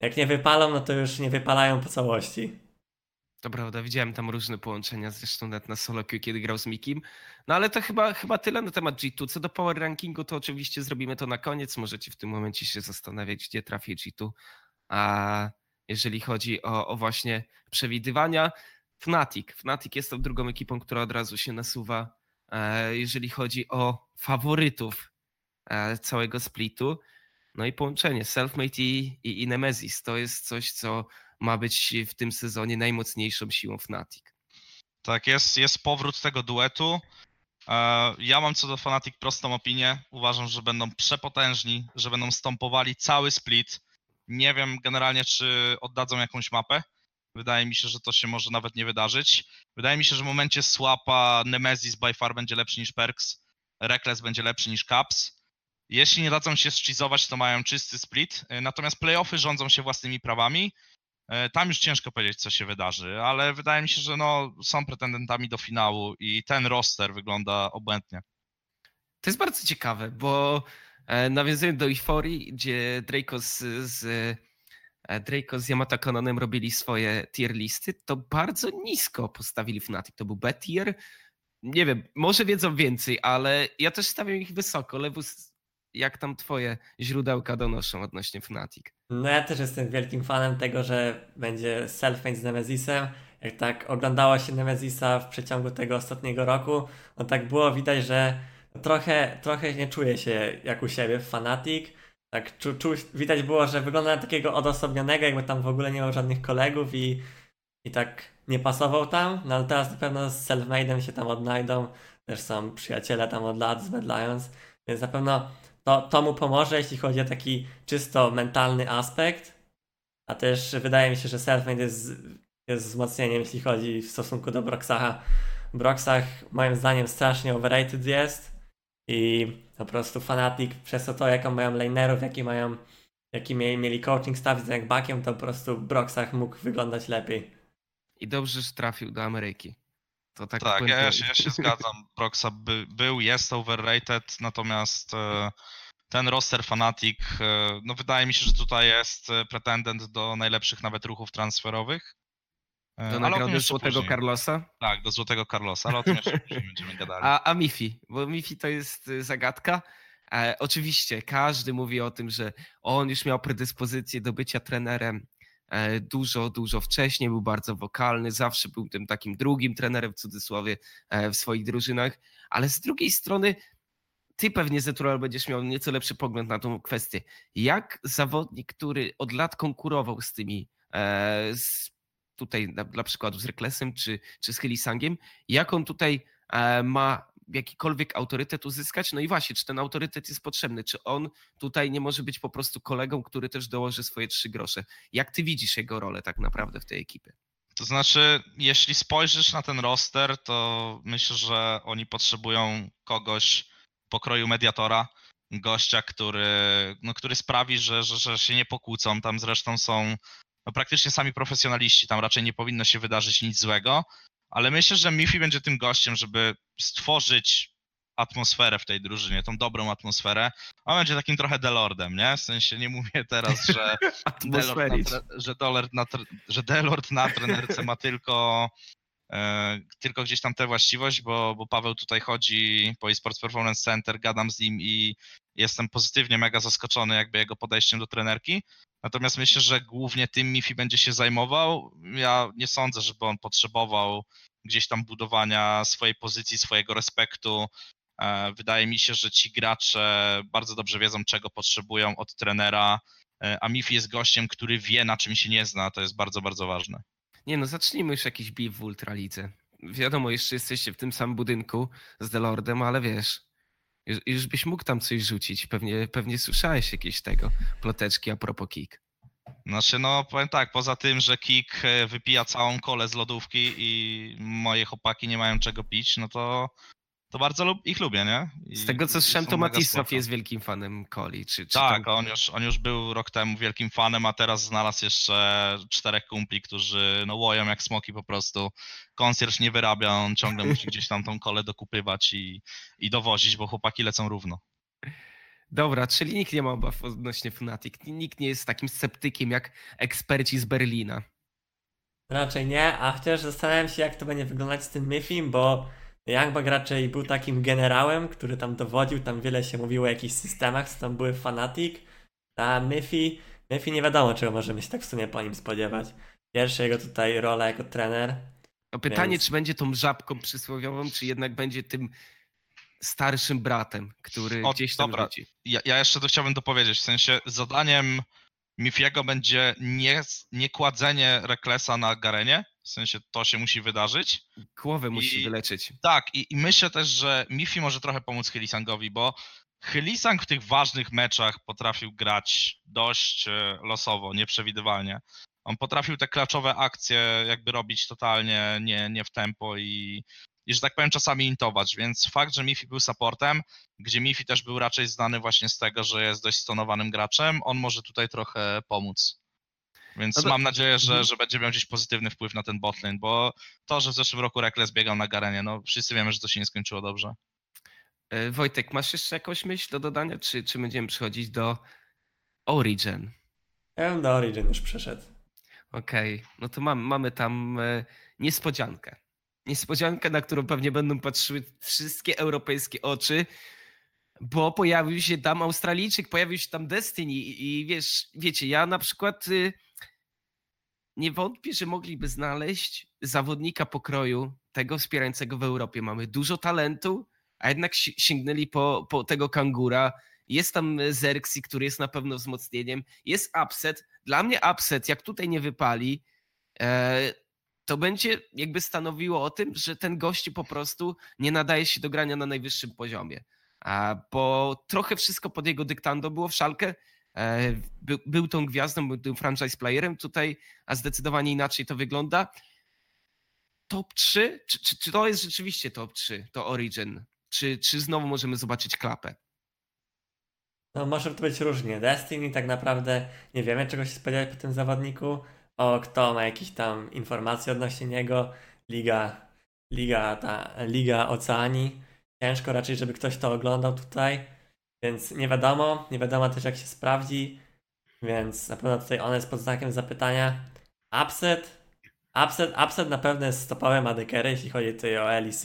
jak nie wypalą, no to już nie wypalają po całości. To prawda, widziałem tam różne połączenia, zresztą nawet na solo queue, kiedy grał z Mikim. No ale to chyba, chyba tyle na temat G2. Co do power rankingu, to oczywiście zrobimy to na koniec. Możecie w tym momencie się zastanawiać, gdzie trafi G2. A jeżeli chodzi o, o właśnie przewidywania. Fnatic. Fnatic jest tą drugą ekipą, która od razu się nasuwa, e, jeżeli chodzi o faworytów e, całego splitu. No i połączenie Selfmade i, i, i Nemesis to jest coś, co ma być w tym sezonie najmocniejszą siłą Fnatic. Tak, jest, jest powrót tego duetu. E, ja mam co do Fnatic prostą opinię. Uważam, że będą przepotężni, że będą stąpowali cały split nie wiem generalnie, czy oddadzą jakąś mapę. Wydaje mi się, że to się może nawet nie wydarzyć. Wydaje mi się, że w momencie słapa Nemesis by far będzie lepszy niż Perks, Reckless będzie lepszy niż Caps. Jeśli nie dadzą się schizować, to mają czysty split. Natomiast playoffy rządzą się własnymi prawami. Tam już ciężko powiedzieć, co się wydarzy, ale wydaje mi się, że no, są pretendentami do finału i ten roster wygląda obłędnie. To jest bardzo ciekawe, bo E, nawiązując do Euphorii, gdzie Draco z, z e, Draco z Yamata robili swoje tier listy, to bardzo nisko postawili Fnatic. To był B tier. Nie wiem, może wiedzą więcej, ale ja też stawiam ich wysoko. Lewus, jak tam twoje źródełka donoszą odnośnie Fnatic? No ja też jestem wielkim fanem tego, że będzie self-made z Nemezisem. Jak tak oglądało się Nemezisa w przeciągu tego ostatniego roku, no tak było widać, że trochę, trochę nie czuję się jak u siebie w Fanatic. Tak, czu, czu, widać było, że wygląda na takiego odosobnionego, jakby tam w ogóle nie miał żadnych kolegów i, i tak nie pasował tam. No ale teraz na pewno z Selfmade'em się tam odnajdą. Też są przyjaciele tam od lat z Bad Lions, więc na pewno to, to mu pomoże, jeśli chodzi o taki czysto mentalny aspekt. A też wydaje mi się, że Selfmade jest, jest wzmocnieniem, jeśli chodzi w stosunku do Broxacha. Broxach moim zdaniem strasznie overrated jest i po prostu Fanatic przez to, jaką mają lanerów, jaki mają jaki mieli, coaching staff z Bakiem, to po prostu Broxach mógł wyglądać lepiej. I dobrze, że trafił do Ameryki. To tak, tak ja, ja, się, ja się zgadzam. Broxa by, był, jest overrated, natomiast e, ten roster Fnatic, e, no wydaje mi się, że tutaj jest e, pretendent do najlepszych nawet ruchów transferowych. Do nagrody Złotego później. Carlosa? Tak, do Złotego Carlosa, ale o tym jeszcze później będziemy gadali. A, a Mifi, bo Mifi to jest zagadka. E, oczywiście każdy mówi o tym, że on już miał predyspozycję do bycia trenerem dużo, dużo wcześniej, był bardzo wokalny, zawsze był tym takim drugim trenerem w cudzysłowie e, w swoich drużynach, ale z drugiej strony ty pewnie Zetural będziesz miał nieco lepszy pogląd na tą kwestię. Jak zawodnik, który od lat konkurował z tymi, e, z, tutaj na, dla przykładu z Reklesem czy, czy z Hylisangiem, jak on tutaj e, ma jakikolwiek autorytet uzyskać. No i właśnie, czy ten autorytet jest potrzebny? Czy on tutaj nie może być po prostu kolegą, który też dołoży swoje trzy grosze? Jak ty widzisz jego rolę tak naprawdę w tej ekipie? To znaczy, jeśli spojrzysz na ten roster, to myślę, że oni potrzebują kogoś pokroju mediatora, gościa, który, no, który sprawi, że, że, że się nie pokłócą. Tam zresztą są no, praktycznie sami profesjonaliści, tam raczej nie powinno się wydarzyć nic złego ale myślę, że Mifi będzie tym gościem, żeby stworzyć atmosferę w tej drużynie, tą dobrą atmosferę. On będzie takim trochę Delordem, nie? W sensie nie mówię teraz, że Delord na, że, Delord na, że Delord na trenerce ma tylko, tylko gdzieś tam tę właściwość, bo, bo Paweł tutaj chodzi po eSports Performance Center, gadam z nim i jestem pozytywnie mega zaskoczony jakby jego podejściem do trenerki. Natomiast myślę, że głównie tym Mifi będzie się zajmował. Ja nie sądzę, żeby on potrzebował gdzieś tam budowania swojej pozycji, swojego respektu. E, wydaje mi się, że ci gracze bardzo dobrze wiedzą, czego potrzebują od trenera, e, a Mifi jest gościem, który wie, na czym się nie zna. To jest bardzo, bardzo ważne. Nie no, zacznijmy już jakiś beef w Ultralidze. Wiadomo, jeszcze jesteście w tym samym budynku z Delordem, ale wiesz, już, już byś mógł tam coś rzucić. Pewnie, pewnie słyszałeś jakieś tego ploteczki a propos Kik. Znaczy, no powiem tak, poza tym, że Kik e, wypija całą kolę z lodówki i moje chłopaki nie mają czego pić, no to to bardzo lub, ich lubię, nie? I, z tego co słyszałem, to Matisław jest wielkim fanem Coli. Czy, czy tak, tam... on, już, on już był rok temu wielkim fanem, a teraz znalazł jeszcze czterech kumpli, którzy no łoją jak smoki po prostu. Konsjerż nie wyrabia, on ciągle musi gdzieś tam tą kolę dokupywać i, i dowozić, bo chłopaki lecą równo. Dobra, czyli nikt nie ma obaw odnośnie Fnatic. Nikt nie jest takim sceptykiem jak eksperci z Berlina. Raczej nie, a chociaż zastanawiam się, jak to będzie wyglądać z tym Myfim, bo Youngbug raczej był takim generałem, który tam dowodził, tam wiele się mówiło o jakichś systemach, co tam były Fanatic, a Myfi, Myfi nie wiadomo czego możemy się tak w sumie po nim spodziewać. Pierwsza jego tutaj rola jako trener. No pytanie, więc... czy będzie tą żabką przysłowiową, czy jednak będzie tym starszym bratem, który o, gdzieś tam dobra. Ja, ja jeszcze to chciałbym dopowiedzieć, w sensie zadaniem Mifiego będzie nie, nie kładzenie Reklesa na Garenie, w sensie to się musi wydarzyć. Głowę musi I, wyleczyć. Tak, i, i, myślę też, że Mifi może trochę pomóc Hylisangowi, bo Hylisang w tych ważnych meczach potrafił grać dość e, losowo, nieprzewidywalnie. On potrafił te klaczowe akcje jakby robić totalnie nie, nie w tempo i, i że tak powiem czasami intować, więc fakt, że Mifi był supportem, gdzie Mifi też był raczej znany właśnie z tego, że jest dość stonowanym graczem, on może tutaj trochę pomóc. Więc no to... mam nadzieję, że, mhm. że będzie miał gdzieś pozytywny wpływ na ten botlane, bo to, że w zeszłym roku Rekles biegał na Garenie, no wszyscy wiemy, że to się nie skończyło dobrze. E, Wojtek, masz jeszcze jakąś myśl do dodania, czy, czy będziemy przechodzić do Origin? Ja bym do Origin już przeszedł. Okej, okay. no to mam, mamy tam e, niespodziankę. Niespodziankę, na którą pewnie będą patrzyły wszystkie europejskie oczy, bo pojawił się tam Australijczyk, pojawił się tam Destiny i wiesz, wiecie, ja na przykład y, nie wątpię, że mogliby znaleźć zawodnika pokroju tego wspierającego w Europie. Mamy dużo talentu, a jednak sięgnęli po, po tego kangura. Jest tam Zerxi, który jest na pewno wzmocnieniem. Jest upset. Dla mnie upset, jak tutaj nie wypali, e, to będzie jakby stanowiło o tym, że ten gość po prostu nie nadaje się do grania na najwyższym poziomie. Bo trochę wszystko pod jego dyktando było w szalkę. E, był, był tą gwiazdą, był tym franchise playerem tutaj, a zdecydowanie inaczej to wygląda. Top 3? Czy, czy, czy to jest rzeczywiście top 3, to Origin? Czy, czy znowu możemy zobaczyć klapę? No może to być różnie. Destiny tak naprawdę nie wiemy czego się spodziewać po tym zawodniku. O kto ma jakieś tam informacje odnośnie niego. Liga, liga, ta, Liga Oceanii. Ciężko raczej, żeby ktoś to oglądał tutaj. Więc nie wiadomo, nie wiadomo też jak się sprawdzi, więc na pewno tutaj on jest pod znakiem zapytania. Upset, upset, upset na pewno jest stopowym ADKR, jeśli chodzi tutaj o LEC,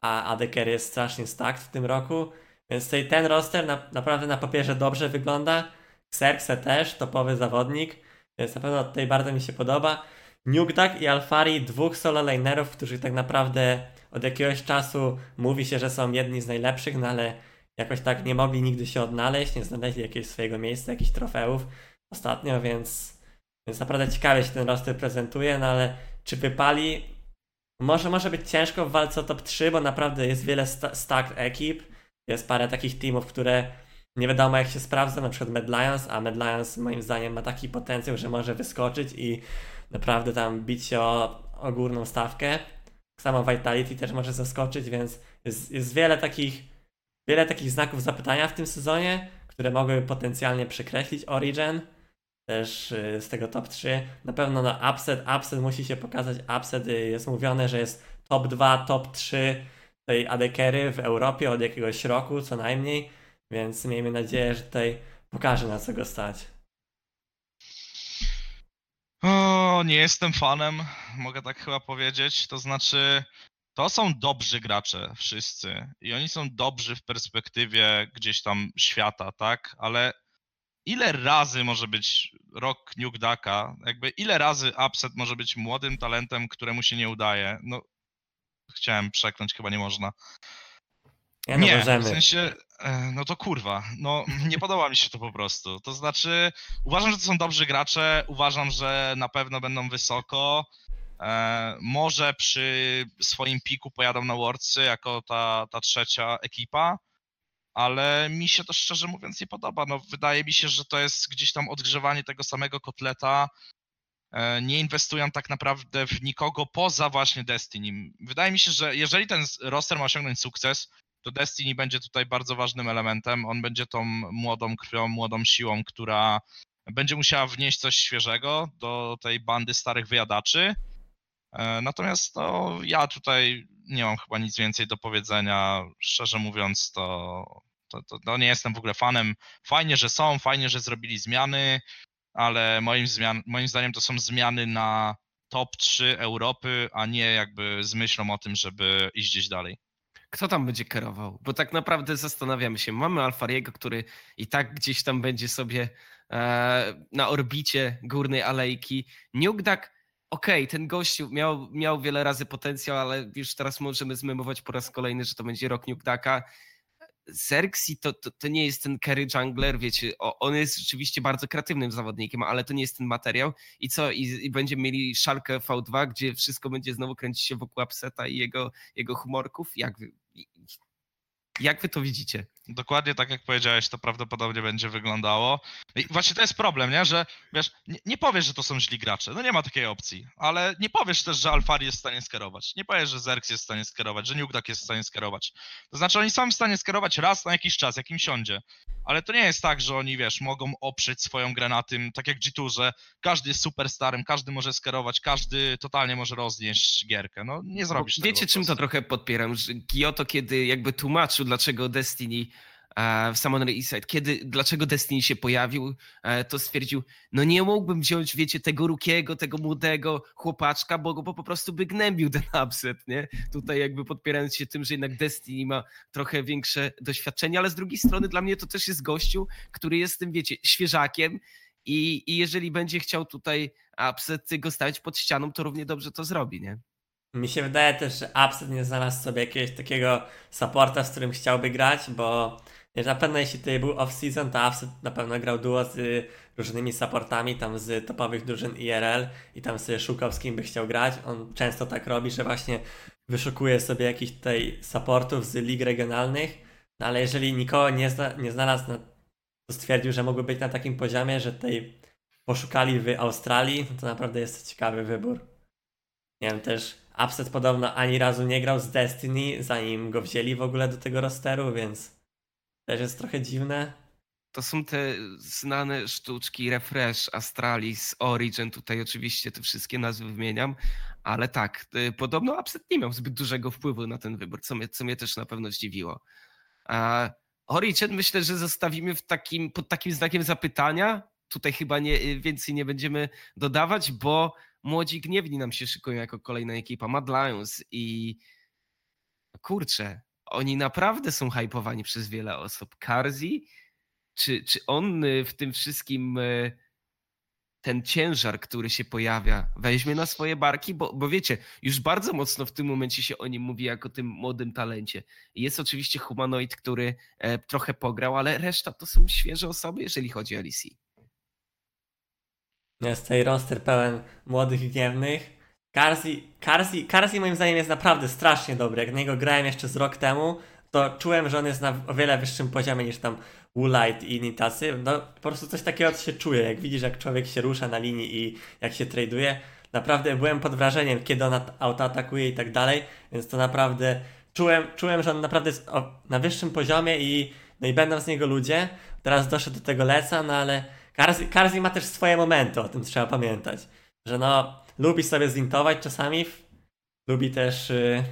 a ADKR jest strasznie stacked w tym roku, więc tutaj ten roster na, naprawdę na papierze dobrze wygląda. Xerxe też, topowy zawodnik, więc na pewno tutaj bardzo mi się podoba. Nukdak i Alfari, dwóch solo lanerów, którzy tak naprawdę od jakiegoś czasu mówi się, że są jedni z najlepszych, no ale jakoś tak nie mogli nigdy się odnaleźć, nie znaleźli jakiegoś swojego miejsca, jakichś trofeów ostatnio, więc, więc naprawdę ciekawie się ten roster prezentuje, no ale czy wypali? Może może być ciężko w walce o top 3, bo naprawdę jest wiele sta stacked ekip, jest parę takich teamów, które nie wiadomo jak się sprawdza, na przykład Mad Lions, a Mad Lions moim zdaniem ma taki potencjał, że może wyskoczyć i naprawdę tam bić się o, o górną stawkę. Samo Vitality też może zaskoczyć, więc jest, jest wiele takich wiele takich znaków zapytania w tym sezonie, które mogłyby potencjalnie przekreślić Origin też y, z tego top 3. Na pewno no upset, upset musi się pokazać. Upset y, jest mówione, że jest top 2, top 3 tej adekery w Europie od jakiegoś roku co najmniej, więc miejmy nadzieję, że tutaj pokaże na co go stać. O, nie jestem fanem, mogę tak chyba powiedzieć. To znaczy, to są dobrzy gracze wszyscy i oni są dobrzy w perspektywie gdzieś tam świata, tak? Ale ile razy może być rok Nukdaka, jakby ile razy Upset może być młodym talentem, któremu się nie udaje? No, chciałem przekląć, chyba nie można. Ja nie, możemy. w sensie, e, no to kurwa, no nie podoba mi się to po prostu. To znaczy, uważam, że to są dobrzy gracze, uważam, że na pewno będą wysoko. E, może przy swoim piku pojadą na Worldsy jako ta, ta trzecia ekipa, ale mi się to szczerze mówiąc nie podoba. No, wydaje mi się, że to jest gdzieś tam odgrzewanie tego samego kotleta. E, nie inwestują tak naprawdę w nikogo poza właśnie Destiny. Wydaje mi się, że jeżeli ten roster ma osiągnąć sukces, to Destiny będzie tutaj bardzo ważnym elementem. On będzie tą młodą krwią, młodą siłą, która będzie musiała wnieść coś świeżego do tej bandy starych wyjadaczy. E, natomiast no, ja tutaj nie mam chyba nic więcej do powiedzenia. Szczerze mówiąc, to, to, to, to nie jestem w ogóle fanem. Fajnie, że są, fajnie, że zrobili zmiany, ale moim, zmian, moim zdaniem to są zmiany na top 3 Europy, a nie jakby z myślą o tym, żeby iść gdzieś dalej. Kto tam będzie kierował? Bo tak naprawdę zastanawiamy się. Mamy Alfariego, który i tak gdzieś tam będzie sobie e, na orbicie górnej alejki. Nugdak okej, okay, ten gościu miał, miał wiele razy potencjał, ale już teraz możemy zmemować po raz kolejny, że to będzie rok Nukdaka. Xerxi to, to, to, nie jest ten carry jungler, wiecie, on jest rzeczywiście bardzo kreatywnym zawodnikiem, ale to nie jest ten materiał. I co? I, i będziemy mieli szalkę V2, gdzie wszystko będzie znowu kręcić się wokół Upseta i jego, jego humorków? Jak, jak wy to widzicie? Dokładnie tak jak powiedziałeś, to prawdopodobnie będzie wyglądało. I właśnie to jest problem, nie? Że wiesz, nie, nie, powiesz, że to są źli gracze. No nie ma takiej opcji. Ale nie powiesz też, że Alfari jest w stanie skierować. Nie powiesz, że Zerx jest w stanie skierować, że Nugdak jest w stanie skierować. To znaczy oni są w stanie skierować raz na jakiś czas, jakim siądzie. Ale to nie jest tak, że oni, wiesz, mogą oprzeć swoją grę na tym, tak jak G2, że każdy jest superstarem, każdy może skierować, każdy totalnie może roznieść gierkę. No nie zrobisz tego. Wiecie, czym to trochę podpieram? Że Gioto, kiedy jakby tłumaczył, dlaczego Destiny w Summoner Eastside, kiedy, dlaczego Destiny się pojawił, e, to stwierdził, no nie mógłbym wziąć, wiecie, tego rukiego, tego młodego chłopaczka, bo go po prostu by gnębił ten upset, nie? Tutaj jakby podpierając się tym, że jednak Destiny ma trochę większe doświadczenie, ale z drugiej strony dla mnie to też jest gościu, który jest tym, wiecie, świeżakiem i, i jeżeli będzie chciał tutaj upset go stawić pod ścianą, to równie dobrze to zrobi, nie? Mi się wydaje też, że Upset nie znalazł sobie jakiegoś takiego supporta, z którym chciałby grać, bo wiesz, na pewno jeśli tutaj był off-season, to Upset na pewno grał duo z różnymi supportami, tam z topowych drużyn IRL i tam sobie szukał z kim by chciał grać. On często tak robi, że właśnie wyszukuje sobie jakichś tutaj supportów z lig regionalnych, no ale jeżeli nikogo nie, zna, nie znalazł, no, to stwierdził, że mógłby być na takim poziomie, że tutaj poszukali w Australii, no to naprawdę jest to ciekawy wybór. Nie wiem, też Upset podobno ani razu nie grał z Destiny, zanim go wzięli w ogóle do tego rosteru, więc też jest trochę dziwne. To są te znane sztuczki Refresh, Astralis, Origin, tutaj oczywiście te wszystkie nazwy wymieniam, ale tak, y, podobno Upset nie miał zbyt dużego wpływu na ten wybór, co mnie, co mnie też na pewno zdziwiło. A Origin myślę, że zostawimy w takim, pod takim znakiem zapytania. Tutaj chyba nie, więcej nie będziemy dodawać, bo młodzi gniewni nam się szykują jako kolejna ekipa Mad Lions i kurczę, oni naprawdę są hypowani przez wiele osób. Karzi, czy, czy on y, w tym wszystkim y, ten ciężar, który się pojawia, weźmie na swoje barki, bo, bo wiecie, już bardzo mocno w tym momencie się o nim mówi jako tym młodym talencie. Jest oczywiście humanoid, który e, trochę pograł, ale reszta to są świeże osoby, jeżeli chodzi o LEC. Jest tutaj roster pełen młodych gniewnych. Karzi, Karzi, Karzi moim zdaniem jest naprawdę strasznie dobry. Jak niego grałem jeszcze z rok temu, to czułem, że on jest na o wiele wyższym poziomie niż tam Woolite i inni. No po prostu coś takiego się czuje, jak widzisz jak człowiek się rusza na linii i jak się traduje. Naprawdę byłem pod wrażeniem, kiedy on autoatakuje i tak dalej, więc to naprawdę czułem, czułem że on naprawdę jest na wyższym poziomie i, no i będą z niego ludzie. Teraz doszedł do tego Leca, no ale Karzi, Karzi ma też swoje momenty, o tym trzeba pamiętać. Że no, lubi sobie zintować czasami, lubi też, yy,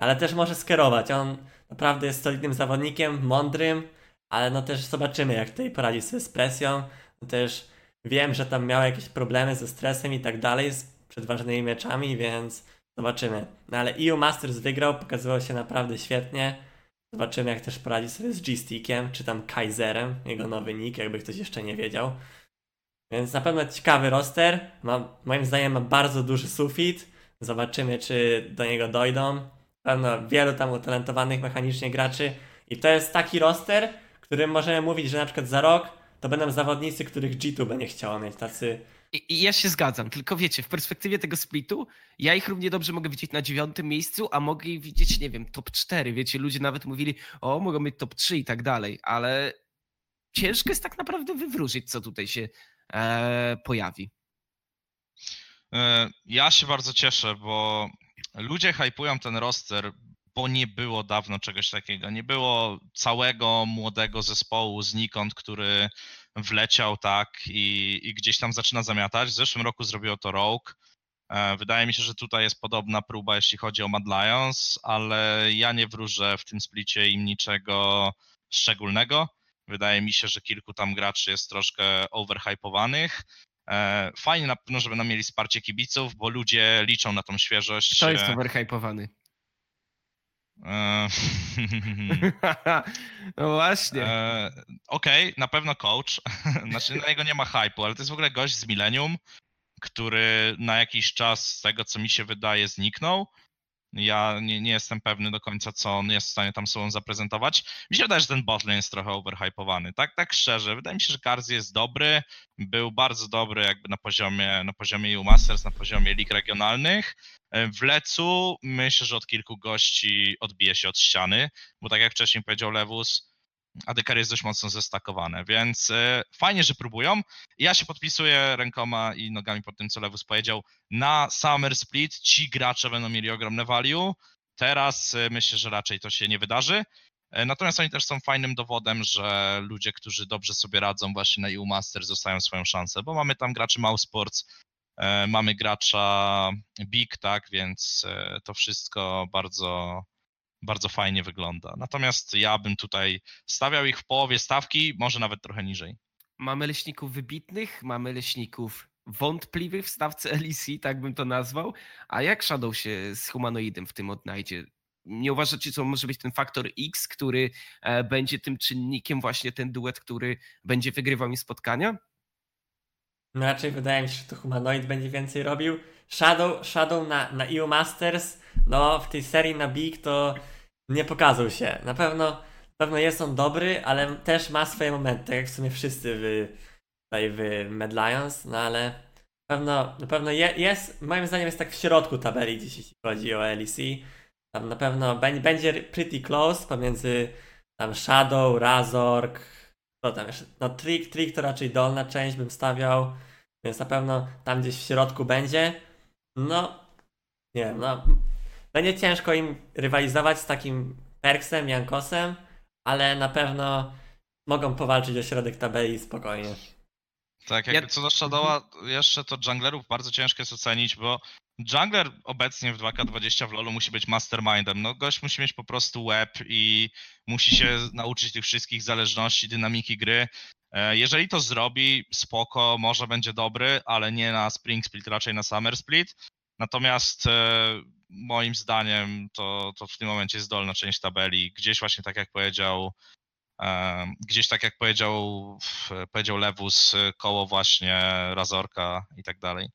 ale też może skierować. On naprawdę jest solidnym zawodnikiem, mądrym, ale no też zobaczymy, jak tutaj poradzi sobie z presją. No też wiem, że tam miał jakieś problemy ze stresem i tak dalej, z przed ważnymi meczami, więc zobaczymy. No ale EU Masters wygrał, pokazywał się naprawdę świetnie. Zobaczymy, jak też poradzi sobie z G-Stickiem, czy tam Kaiserem, jego nowy nick, jakby ktoś jeszcze nie wiedział. Więc na pewno ciekawy roster. Ma, moim zdaniem ma bardzo duży sufit. Zobaczymy, czy do niego dojdą. Pewno wielu tam utalentowanych mechanicznie graczy. I to jest taki roster, którym możemy mówić, że na przykład za rok to będą zawodnicy, których G2 będzie chciało mieć, tacy... I, ja się zgadzam, tylko wiecie, w perspektywie tego splitu, ja ich równie dobrze mogę widzieć na dziewiątym miejscu, a mogę ich widzieć, nie wiem, top 4. Wiecie, ludzie nawet mówili, o, mogą mieć top 3 i tak dalej, ale ciężko jest tak naprawdę wywróżyć, co tutaj się e, pojawi. E, ja się bardzo cieszę, bo ludzie hypują ten roster bo nie było dawno czegoś takiego. Nie było całego młodego zespołu znikąd, który wleciał tak i, i gdzieś tam zaczyna zamiatać. W zeszłym roku zrobiło to Rogue. E, wydaje mi się, że tutaj jest podobna próba, jeśli chodzi o Mad Lions, ale ja nie wróżę w tym splicie im niczego szczególnego. Wydaje mi się, że kilku tam graczy jest troszkę overhypowanych. E, fajnie na pewno, żeby nam mieli wsparcie kibiców, bo ludzie liczą na tą świeżość. Kto jest e, overhypowany? E, no właśnie. E, okej, okay, na pewno coach. Znaczy na niego nie ma hypu, ale to jest w ogóle gość z Millennium, który na jakiś czas z tego, co mi się wydaje, zniknął. Ja nie, nie jestem pewny do końca, co on jest w stanie tam sobą zaprezentować. Mi się wydaje, że ten botlane jest trochę overhypowany. Tak, tak szczerze. Wydaje mi się, że Garzi jest dobry. Był bardzo dobry jakby na poziomie, na poziomie EU Masters, na poziomie lig regionalnych. W Lecu myślę, że od kilku gości odbije się od ściany, bo tak jak wcześniej powiedział Lewus, ADKR jest dość mocno zestakowane, więc e, fajnie, że próbują. Ja się podpisuję rękoma i nogami pod tym, co Lewus powiedział. Na Summer Split ci gracze będą mieli ogromne value. Teraz e, myślę, że raczej to się nie wydarzy. E, natomiast oni też są fajnym dowodem, że ludzie, którzy dobrze sobie radzą właśnie na EU Masters, dostają swoją szansę, bo mamy tam graczy Mouse Sports, mamy gracza Big, tak, więc to wszystko bardzo bardzo fajnie wygląda. Natomiast ja bym tutaj stawiał ich w połowie stawki, może nawet trochę niżej. Mamy leśników wybitnych, mamy leśników wątpliwych w stawce LEC, tak bym to nazwał. A jak Shadow się z humanoidem w tym odnajdzie? Nie uważacie, to może być ten faktor X, który e, będzie tym czynnikiem, właśnie ten duet, który będzie wygrywał mi spotkania? No raczej wydaje mi się, że to humanoid będzie więcej robił. Shadow, Shadow na, na EU Masters, no w tej serii na Big to nie pokazał się. Na pewno, na pewno jest on dobry, ale też ma swoje momenty, tak jak w sumie wszyscy w, tutaj w Mad Lions, no ale na pewno, na pewno je, jest, moim zdaniem jest tak w środku tabeli, jeśli chodzi o LEC. Tam na pewno będzie pretty close pomiędzy tam Shadow, Razork, co tam jeszcze, no Trick, Trick to raczej dolna część bym stawiał, więc na pewno tam gdzieś w środku będzie. No, nie wiem, no będzie ciężko im rywalizować z takim Perksem, Jankosem, ale na pewno mogą powalczyć o środek tabeli spokojnie. Tak, jakby co do Shadowa, jeszcze to junglerów bardzo ciężko jest ocenić, bo jungler obecnie w 2K20 w LoLu musi być mastermindem. No gość musi mieć po prostu web i musi się nauczyć tych wszystkich zależności, dynamiki gry. E, jeżeli to zrobi, spoko, może będzie dobry, ale nie na Spring Split, raczej na Summer Split. Natomiast e, moim zdaniem to, to w tym momencie jest dolna część tabeli. Gdzieś właśnie tak jak powiedział Gdzieś tak jak powiedział, powiedział Lewus, koło właśnie Razorka i tak dalej.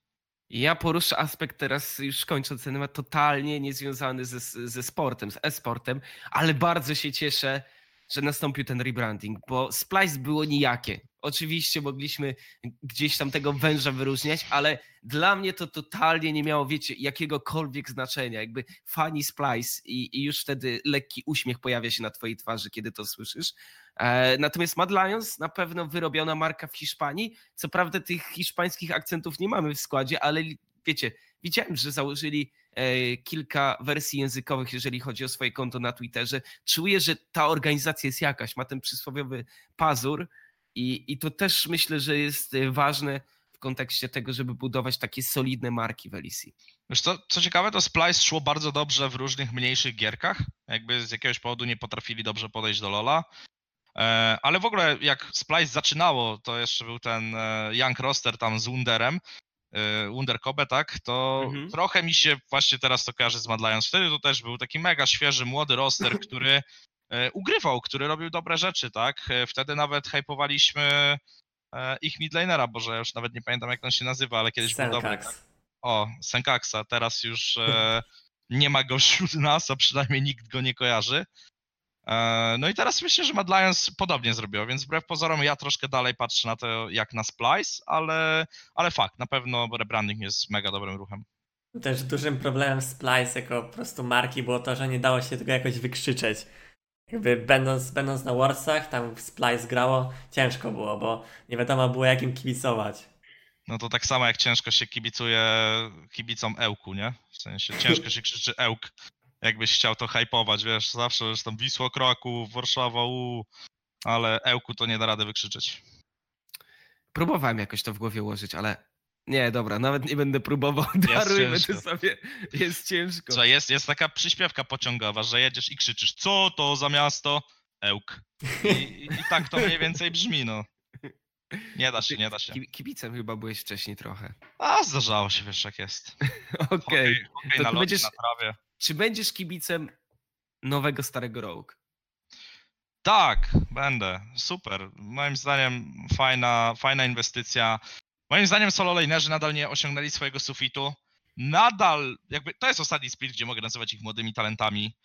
Ja poruszę aspekt teraz, już kończąc ten temat, totalnie niezwiązany ze, ze sportem, z e-sportem, ale bardzo się cieszę, że nastąpił ten rebranding, bo Splice było nijakie. Oczywiście mogliśmy gdzieś tam tego węża wyróżniać, ale dla mnie to totalnie nie miało, wiecie, jakiegokolwiek znaczenia. Jakby fani Splice i, i już wtedy lekki uśmiech pojawia się na twojej twarzy, kiedy to słyszysz. E, natomiast Mad Lions na pewno wyrobiona marka w Hiszpanii. Co prawda tych hiszpańskich akcentów nie mamy w składzie, ale wiecie, widziałem, że założyli e, kilka wersji językowych, jeżeli chodzi o swoje konto na Twitterze. Czuję, że ta organizacja jest jakaś, ma ten przysłowiowy pazur i, i to też myślę, że jest e, ważne w kontekście tego, żeby budować takie solidne marki w LEC. Wiesz co, co ciekawe, to Splice szło bardzo dobrze w różnych mniejszych gierkach. Jakby z jakiegoś powodu nie potrafili dobrze podejść do Lola. E, ale w ogóle jak Splice zaczynało, to jeszcze był ten e, Young Roster tam z Wunderem, Wunder Kobe, tak, to mhm. trochę mi się właśnie teraz to kojarzy z Mad Lions. Wtedy to też był taki mega świeży, młody roster, który ugrywał, który robił dobre rzeczy, tak. Wtedy nawet hypowaliśmy E, ich midlanera, bo że już nawet nie pamiętam jak on się nazywa, ale kiedyś Senkax. był dobry. Tak? O, Senkaxa, teraz już e, nie ma go wśród nas, a przynajmniej nikt go nie kojarzy. E, no i teraz myślę, że Mad Lions podobnie zrobiło, więc wbrew pozorom ja troszkę dalej patrzę na to jak na Splice, ale, ale fakt, na pewno rebranding jest mega dobrym ruchem. Też dużym problemem Splice jako po prostu marki było to, że nie dało się tego jakoś wykrzyczeć jakby będąc, będąc na Warsach, tam w Splice grało, ciężko było, bo nie wiadomo było jak im kibicować. No to tak samo jak ciężko się kibicuje kibicom Ełku, nie? W sensie ciężko się krzyczy Ełk. Jakbyś chciał to hypować, wiesz, zawsze jest tam Wisło Kraków, Warszawa, u, ale Ełku to nie da rady wykrzyczeć. Próbowałem jakoś to w głowie ułożyć, ale nie, dobra, nawet nie będę próbował. Darujmy to sobie. Jest ciężko. Co, jest, jest taka przyśpiewka pociągowa, że jedziesz i krzyczysz, co to za miasto? Ełk. I, i tak to mniej więcej brzmi, no. Nie da się, nie da się. Kibicem chyba byłeś wcześniej trochę. A, zdarzało się, wiesz jak jest. Okej. Okay. Okay, będziesz, na trawie. Czy będziesz kibicem nowego starego Rogue? Tak, będę. Super. Moim zdaniem fajna, fajna inwestycja. Moim zdaniem solo lanerzy nadal nie osiągnęli swojego sufitu. Nadal, jakby to jest ostatni split, gdzie mogę nazywać ich młodymi talentami.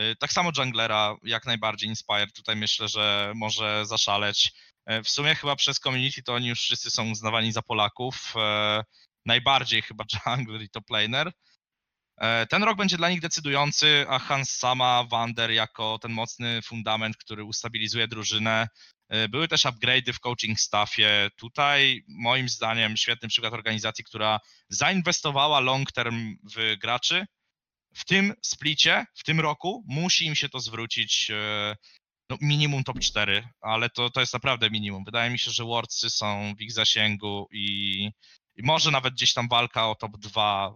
Y, tak samo junglera, jak najbardziej Inspire, tutaj myślę, że może zaszaleć. Y, w sumie chyba przez community to oni już wszyscy są uznawani za Polaków. Y, najbardziej chyba jungler i top laner. Ten rok będzie dla nich decydujący, a Hans Sama, Wander jako ten mocny fundament, który ustabilizuje drużynę, były też upgrade'y w coaching staffie. Tutaj moim zdaniem świetny przykład organizacji, która zainwestowała long term w graczy. W tym splicie, w tym roku musi im się to zwrócić e, no, minimum top 4, ale to, to jest naprawdę minimum. Wydaje mi się, że Wordsy są w ich zasięgu i, i może nawet gdzieś tam walka o top 2.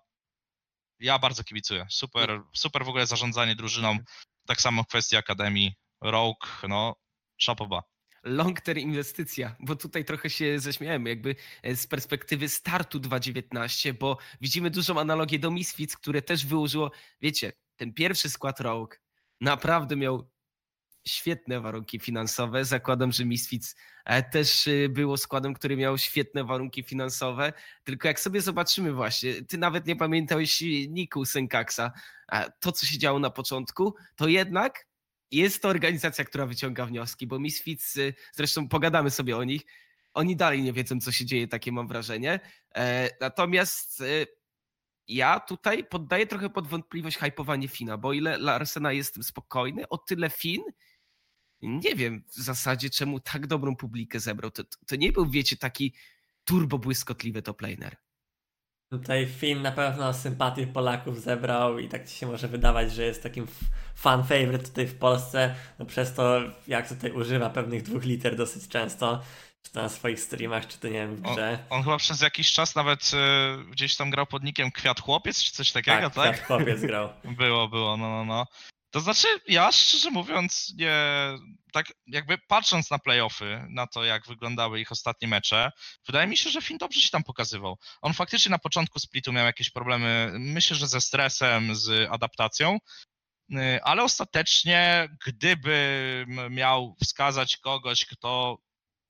Ja bardzo kibicuję. Super, super w ogóle zarządzanie drużyną. Tak samo kwestia Akademii. Rogue, no, szapoba long term inwestycja, bo tutaj trochę się ześmiałem jakby e, z perspektywy startu 2019, bo widzimy dużą analogię do Misfits, które też wyłożyło, wiecie, ten pierwszy skład Rogue naprawdę miał świetne warunki finansowe. Zakładam, że Misfits e, też e, było składem, który miał świetne warunki finansowe. Tylko jak sobie zobaczymy właśnie, ty nawet nie pamiętałeś Niku Senkaksa, to co się działo na początku, to jednak jest to organizacja, która wyciąga wnioski, bo Misfits, y, zresztą pogadamy sobie o nich, oni dalej nie wiedzą, co się dzieje, takie mam wrażenie. E, natomiast y, ja tutaj poddaję trochę pod wątpliwość hypowanie Fina, bo ile Larsena jest spokojny, o tyle Fin nie wiem w zasadzie, czemu tak dobrą publikę zebrał. To, to nie był, wiecie, taki turbo błyskotliwy top laner. Tutaj film na pewno sympatii Polaków zebrał i tak ci się może wydawać, że jest takim fan favorite tutaj w Polsce, no przez to jak tutaj używa pewnych dwóch liter dosyć często, czy to na swoich streamach, czy to nie wiem, w grze. On chyba przez jakiś czas nawet e, gdzieś tam grał pod nickiem Kwiat Chłopiec, czy coś takiego, tak, tak? Kwiat Chłopiec grał. Było, było, no, no, no. To znaczy, ja szczerze mówiąc, nie. Tak, jakby patrząc na playoffy, na to, jak wyglądały ich ostatnie mecze, wydaje mi się, że Finn dobrze się tam pokazywał. On faktycznie na początku splitu miał jakieś problemy, myślę, że ze stresem, z adaptacją, y, ale ostatecznie, gdybym miał wskazać kogoś, kto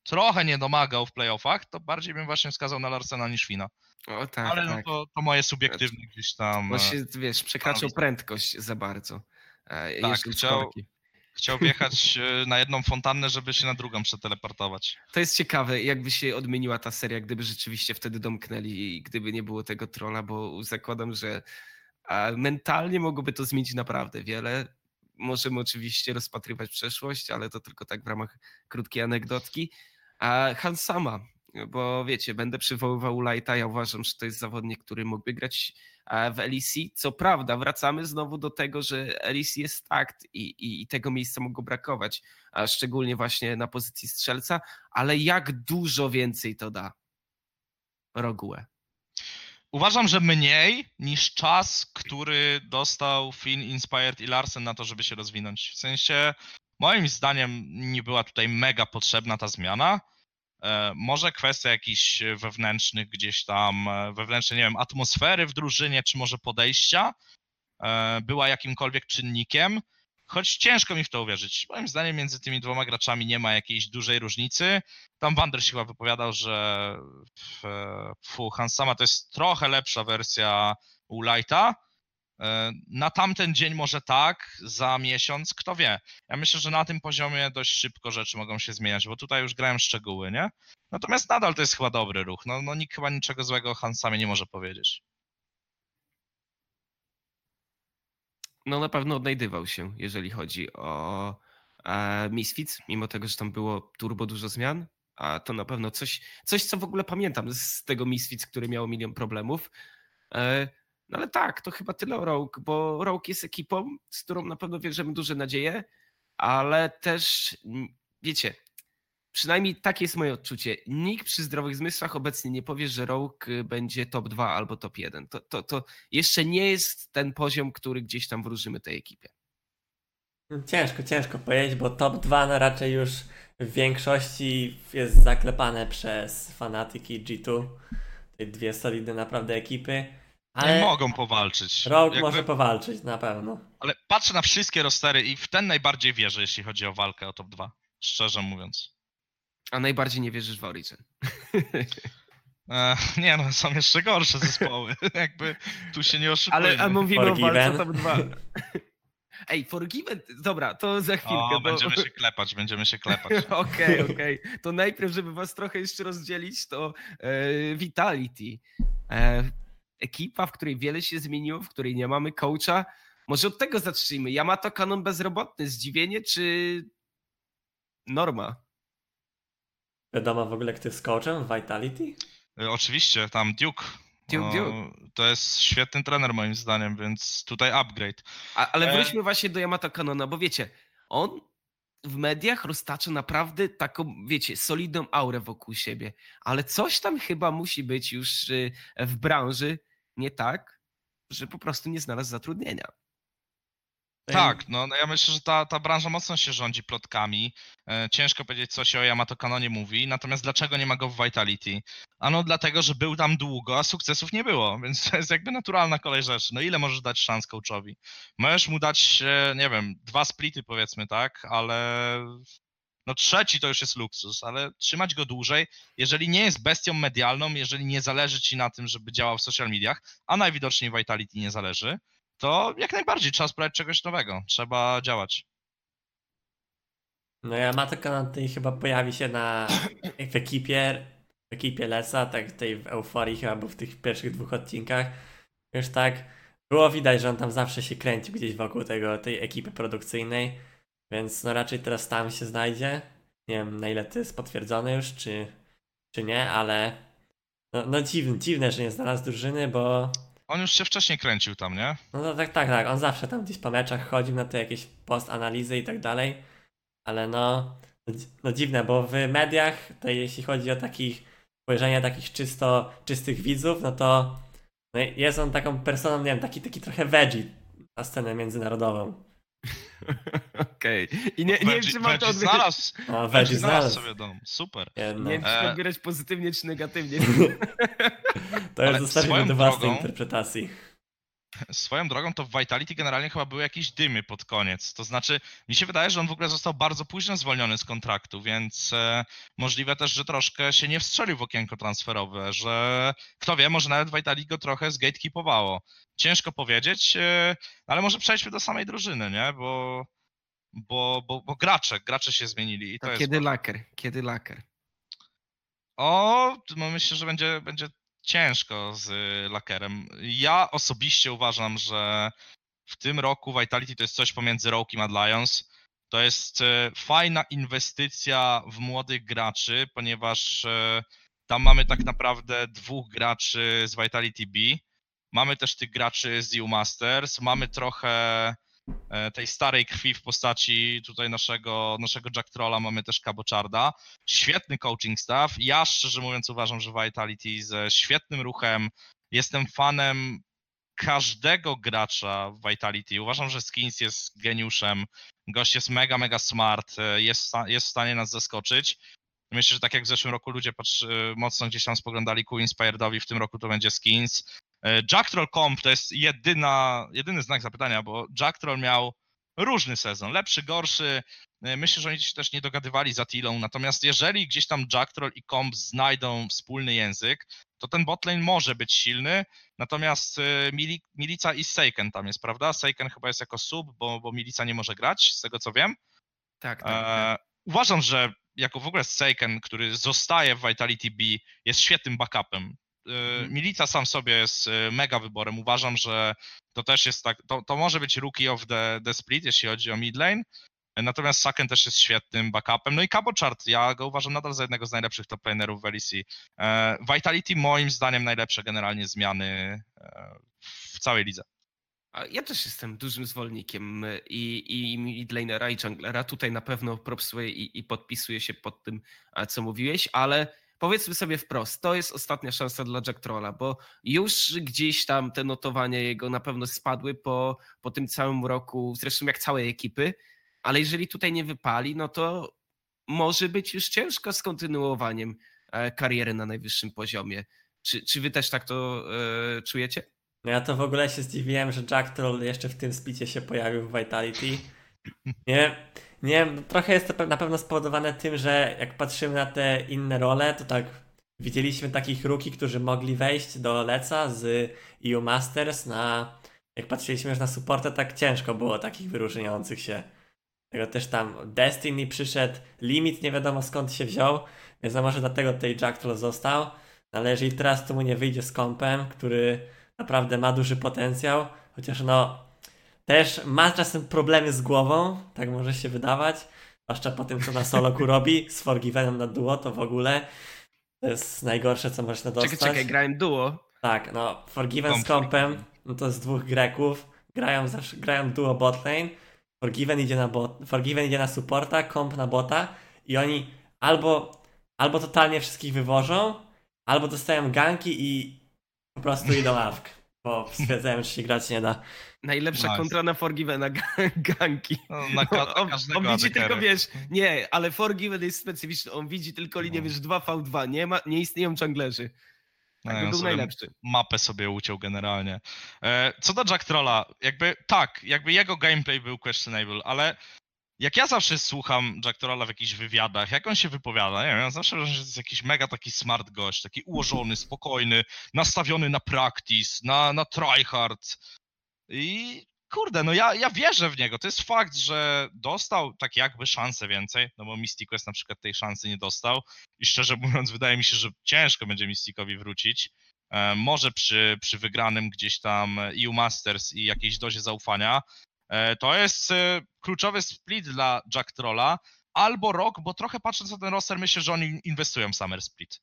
trochę nie domagał w playoffach, to bardziej bym właśnie wskazał na Larsena niż Fina. O tak, ale no tak. to, to moje subiektywne gdzieś tam. Właśnie, wiesz, przekraczał prędkość za bardzo. e, o chciał-. Chciał wjechać e, na jedną fontannę, żeby się na drugą przeteleportować. To jest ciekawe, jakby się odmieniła ta seria, gdyby rzeczywiście wtedy domknęli i gdyby nie było tego trolla, bo zakładam, że mentalnie mogłoby to zmienić naprawdę wiele. Możemy oczywiście rozpatrywać przeszłość, ale to tylko tak w ramach krótkiej anegdotki. A Hansama, bo wiecie, będę przywoływał Lighta, ja uważam, że to jest zawodnik, który mógłby grać e, w LEC. Co prawda, wracamy znowu do tego, że LEC jest takt i, i, i tego miejsca mogło brakować, szczególnie właśnie na pozycji strzelca, ale jak dużo więcej to da Rogue. Uważam, że mniej niż czas, który dostał Finn, Inspired i Larsen na to, żeby się rozwinąć. W sensie, moim zdaniem, nie była tutaj mega potrzebna ta zmiana. E, Może kwestia jakichś wewnętrznych gdzieś tam, e, wewnętrznej, nie wiem, atmosfery w drużynie, czy może podejścia e, była jakimkolwiek czynnikiem. Choć ciężko mi w to uwierzyć. Moim zdaniem między tymi dwoma graczami nie ma jakiejś dużej różnicy. Tam Wander się chyba wypowiadał, że w- Hansama to jest trochę lepsza wersja Ulighta. E, Na tamten dzień może tak, za miesiąc, kto wie. Ja myślę, że na tym poziomie dość szybko rzeczy mogą się zmieniać, bo tutaj już grałem szczegóły, nie? Natomiast nadal to jest chyba dobry ruch. No, no nikt chyba niczego złego o Hansamie nie może powiedzieć. No na pewno odnajdywał się, jeżeli chodzi o e, Misfits, mimo tego, że tam było turbo dużo zmian, a to na pewno coś, coś co w ogóle pamiętam z tego Misfits, który miał milion problemów. E, no ale tak, to chyba tyle o Rogue, bo Rogue jest ekipą, z którą na pewno wierzymy duże nadzieje, ale też, wiecie, przynajmniej takie jest moje odczucie. Nikt przy zdrowych zmysłach obecnie nie powie, że Rogue będzie top 2 albo top 1. To, to, to jeszcze nie jest ten poziom, który gdzieś tam wróżymy tej ekipie. Ciężko, ciężko powiedzieć, bo top 2 no raczej już w większości jest zaklepane przez Fnatic i G2. Te dwie solidne naprawdę ekipy. Ale Ale mogą powalczyć. Rogue Jakby- może powalczyć, na pewno. Ale patrzę na wszystkie rostery i w ten najbardziej wierzę, jeśli chodzi o walkę o top 2. Szczerze mówiąc. A najbardziej nie wierzysz w Origin. E, nie no, są jeszcze gorsze zespoły. Jakby tu się nie oszukujmy. Ale a mówimy o walce Forgiven. top 2. Ej, Forgiven, dobra, to za chwilkę. O, bo... będziemy się klepać, będziemy się klepać. Okej, okej. To najpierw, żeby was trochę jeszcze rozdzielić, to e, Vitality. E, ekipa, w której wiele się zmieniło, w której nie mamy coacha. Może od tego zacznijmy. Yamato Kanon bezrobotny. Zdziwienie czy norma? Wiadomo w ogóle kto jest coachem Vitality? E, Oczywiście, tam Duke. Duke, O, Duke. To jest świetny trener moim zdaniem, więc tutaj upgrade. A, ale E. wróćmy właśnie do Yamato Kanona, bo wiecie, on w mediach roztacza naprawdę taką, wiecie, solidną aurę wokół siebie, ale coś tam chyba musi być już y, w branży nie tak, że po prostu nie znalazł zatrudnienia. Tak, no, no ja myślę, że ta, ta branża mocno się rządzi plotkami. E, ciężko powiedzieć, co się o Yamato Kanonie mówi. Natomiast dlaczego nie ma go w Vitality? Ano dlatego, że był tam długo, a sukcesów nie było, więc to jest jakby naturalna kolej rzeczy. No ile możesz dać szans coachowi? Możesz mu dać, e, nie wiem, dwa splity powiedzmy, tak, ale no trzeci to już jest luksus, ale trzymać go dłużej, jeżeli nie jest bestią medialną, jeżeli nie zależy ci na tym, żeby działał w social mediach, a najwidoczniej Vitality nie zależy, to jak najbardziej trzeba spróbować czegoś nowego. Trzeba działać. No ja Mato Kananty chyba pojawi się na w ekipie, w ekipie Lesa, tak tej w euforii chyba był w tych pierwszych dwóch odcinkach. Już tak było widać, że on tam zawsze się kręcił gdzieś wokół tego, tej ekipy produkcyjnej, więc no raczej teraz tam się znajdzie. Nie wiem na ile to jest potwierdzone już, czy, czy nie, ale no, no dziwne, dziwne, że nie znalazł drużyny, bo On już się wcześniej kręcił tam, nie? no to tak, tak, tak. On zawsze tam gdzieś po meczach chodził na te jakieś post-analizy i tak dalej. Ale no, No, no dziwne, bo w mediach, to jeśli chodzi o takich spojrzenia takich czysto, czystych widzów, no to no jest on taką personą, nie wiem, taki, taki trochę veggie na scenę międzynarodową. Okej. I nie, nie wiem, czy mam to odbierać, znalazł, No, veggie znalazł znalazł. sobie dom. Super. Nie, no. nie wiem, czy to E. odbierać pozytywnie, czy negatywnie. To już zostawimy do własnej drogą- interpretacji. Swoją drogą to w Vitality generalnie chyba były jakieś dymy pod koniec. To znaczy, mi się wydaje, że on w ogóle został bardzo późno zwolniony z kontraktu, więc e, możliwe też, że troszkę się nie wstrzelił w okienko transferowe, że kto wie, może nawet Vitality go trochę zgatekeepowało. Ciężko powiedzieć, e, ale może przejdźmy do samej drużyny, nie? Bo, bo, bo, bo gracze, gracze się zmienili i to To jest kiedy ważne. laker? Kiedy laker? O, no myślę, że będzie, będzie ciężko z y, lakerem. Ja osobiście uważam, że w tym roku Vitality to jest coś pomiędzy Rogue i Mad Lions. To jest e, fajna inwestycja w młodych graczy, ponieważ e, tam mamy tak naprawdę dwóch graczy z Vitality B. Mamy też tych graczy z EU Masters, mamy trochę tej starej krwi w postaci tutaj naszego, naszego Jack Trolla, mamy też Cabocharda. Świetny coaching staff. Ja szczerze mówiąc uważam, że Vitality ze świetnym ruchem. Jestem fanem każdego gracza w Vitality. Uważam, że Skins jest geniuszem. Gość jest mega, mega smart. e, Jest, jest w stanie nas zaskoczyć. Myślę, że tak jak w zeszłym roku ludzie e, mocno gdzieś tam spoglądali ku Inspiredowi, w tym roku to będzie Skins. E, Jack Troll Comp to jest jedyna, jedyny znak zapytania, bo Jack Troll miał różny sezon, lepszy, gorszy. E, Myślę, że oni się też nie dogadywali z Attilą, natomiast jeżeli gdzieś tam Jack Troll i Comp znajdą wspólny język, to ten botlane może być silny, natomiast e, Mili, Milica i Seiken tam jest, prawda? Seiken chyba jest jako sub, bo, bo Milica nie może grać, z tego co wiem. Tak, tak. tak. E, uważam, że jako w ogóle Seiken, który zostaje w Vitality B, jest świetnym backupem. Mhm. Milica sam sobie jest e, mega wyborem. Uważam, że to też jest tak, to, to może być rookie of the, the split, jeśli chodzi o mid lane. E, Natomiast Saken też jest świetnym backupem. No i Cabochard, ja go uważam nadal za jednego z najlepszych top lanerów w LEC. E, Vitality moim zdaniem najlepsze generalnie zmiany e, w całej lidze. Ja też jestem dużym zwolennikiem y, i, i midlanera i junglera. Tutaj na pewno propsuję i, i podpisuję się pod tym, co mówiłeś, ale powiedzmy sobie wprost, to jest ostatnia szansa dla Jack Trolla, bo już gdzieś tam te notowania jego na pewno spadły po, po tym całym roku, zresztą jak całej ekipy, ale jeżeli tutaj nie wypali, no to może być już ciężko z kontynuowaniem e, kariery na najwyższym poziomie. Czy, czy wy też tak to e, czujecie? No ja to w ogóle się zdziwiłem, że Jack Troll jeszcze w tym splicie się pojawił w Vitality. Nie, nie trochę jest to na pewno spowodowane tym, że jak patrzymy na te inne role, to tak widzieliśmy takich rookie, którzy mogli wejść do Leca z EU Masters na jak patrzyliśmy już na supportę, tak ciężko było takich wyróżniających się. Tego też tam Destiny przyszedł, Limit nie wiadomo skąd się wziął, więc no może dlatego tutaj Jack Troll został. No ale jeżeli teraz to mu nie wyjdzie z kompem, który naprawdę ma duży potencjał, chociaż no też ma czasem problemy z głową, tak może się wydawać, zwłaszcza po tym co na soloku robi, z Forgivenem na duo to w ogóle to jest najgorsze co można dostać. Czekaj, czekaj, grałem duo. Tak, no Forgiven z Komp kompem, no to z dwóch Greków, grają zawsze, grają duo botlane, Forgiven idzie na bot, Forgiven idzie na supporta, komp na bota i oni albo, albo totalnie wszystkich wywożą, albo dostają ganki i po prostu idą ławk, bo stwierdzają, że się grać nie da. Najlepsza Nice. kontra na Forgivena ga- ganki. No, na, ka- On, on widzi tylko, wiesz, nie, ale Forgiven jest specyficzny, on widzi tylko linię, No. wiesz, 2v2, nie, ma, nie istnieją junglerzy. No, Tak by ja był sobie najlepszy. Mapę sobie uciął generalnie. E, Co do Jack Trolla, jakby tak, jakby jego gameplay był questionable, ale jak ja zawsze słucham Jack Trolla w jakichś wywiadach, jak on się wypowiada, nie wiem, ja zawsze wrażenie, że to jest jakiś mega taki smart gość, taki ułożony, spokojny, nastawiony na practice, na, na tryhard. I kurde, no ja, ja wierzę w niego. To jest fakt, że dostał tak jakby szansę więcej, no bo Mystic Quest na przykład tej szansy nie dostał. I szczerze mówiąc, wydaje mi się, że ciężko będzie Mysticowi wrócić. E, Może przy, przy wygranym gdzieś tam EU Masters i jakiejś dozie zaufania. E, To jest e, kluczowy split dla Jack Trolla. Albo rok, bo trochę patrząc na ten roster, myślę, że oni inwestują w Summer Split.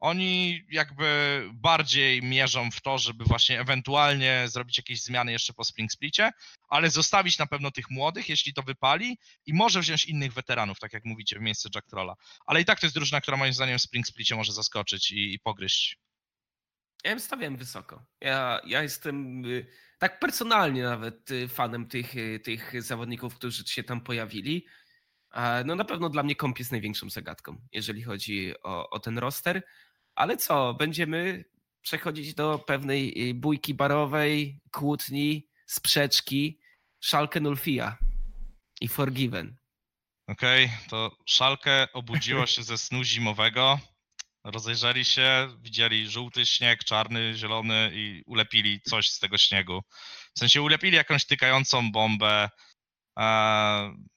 Oni jakby bardziej mierzą w to, żeby właśnie ewentualnie zrobić jakieś zmiany jeszcze po Spring Splicie, ale zostawić na pewno tych młodych, jeśli to wypali i może wziąć innych weteranów, tak jak mówicie, w miejsce Jack Trolla. Ale i tak to jest drużyna, która moim zdaniem w Spring Splicie może zaskoczyć i, i pogryźć. Ja ją stawiam wysoko. Ja, ja jestem y, tak personalnie nawet y, fanem tych, y, tych zawodników, którzy się tam pojawili. No na pewno dla mnie komp jest największą zagadką, jeżeli chodzi o, o ten roster. Ale co, będziemy przechodzić do pewnej bójki barowej, kłótni, sprzeczki, Szalkę Nulfia i Forgiven. Okej, okay, to Szalkę obudziło się ze snu zimowego rozejrzeli się, widzieli żółty śnieg, czarny, zielony i ulepili coś z tego śniegu. W sensie ulepili jakąś tykającą bombę.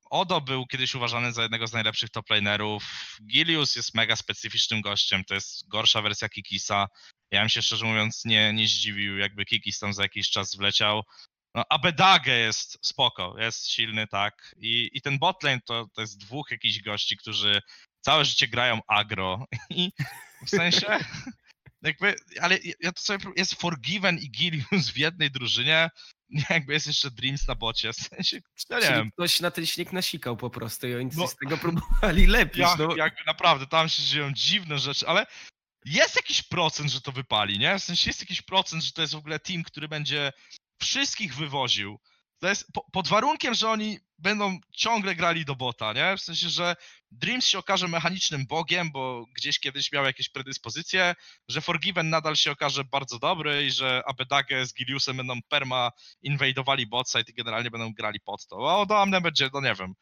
Odo był kiedyś uważany za jednego z najlepszych toplanerów. Gilius jest mega specyficznym gościem, to jest gorsza wersja Kikisa. Ja bym się szczerze mówiąc nie, nie zdziwił, jakby Kikis tam za jakiś czas wleciał. No, Abedage jest spoko, jest silny, tak. I, i ten botlane to, to jest dwóch jakichś gości, którzy całe życie grają agro i w sensie jakby, ale ja to sobie jest Forgiven i Gilius w jednej drużynie, jakby jest jeszcze Dreams na bocie, w sensie, ja nie Czyli wiem. ktoś na ten śnieg nasikał po prostu i oni no, z tego próbowali lepiej. Ja, no. Jakby naprawdę, tam się dzieją dziwne rzeczy, ale jest jakiś procent, że to wypali, nie? W sensie jest jakiś procent, że to jest w ogóle team, który będzie wszystkich wywoził. To jest po, pod warunkiem, że oni będą ciągle grali do bota, nie? W sensie, że Dreams się okaże mechanicznym bogiem, bo gdzieś kiedyś miał jakieś predyspozycje, że Forgiven nadal się okaże bardzo dobry i że Abedage z Giliusem będą perma inwajdowali botside i generalnie będą grali pod to. A do Amne będzie, no nie wiem,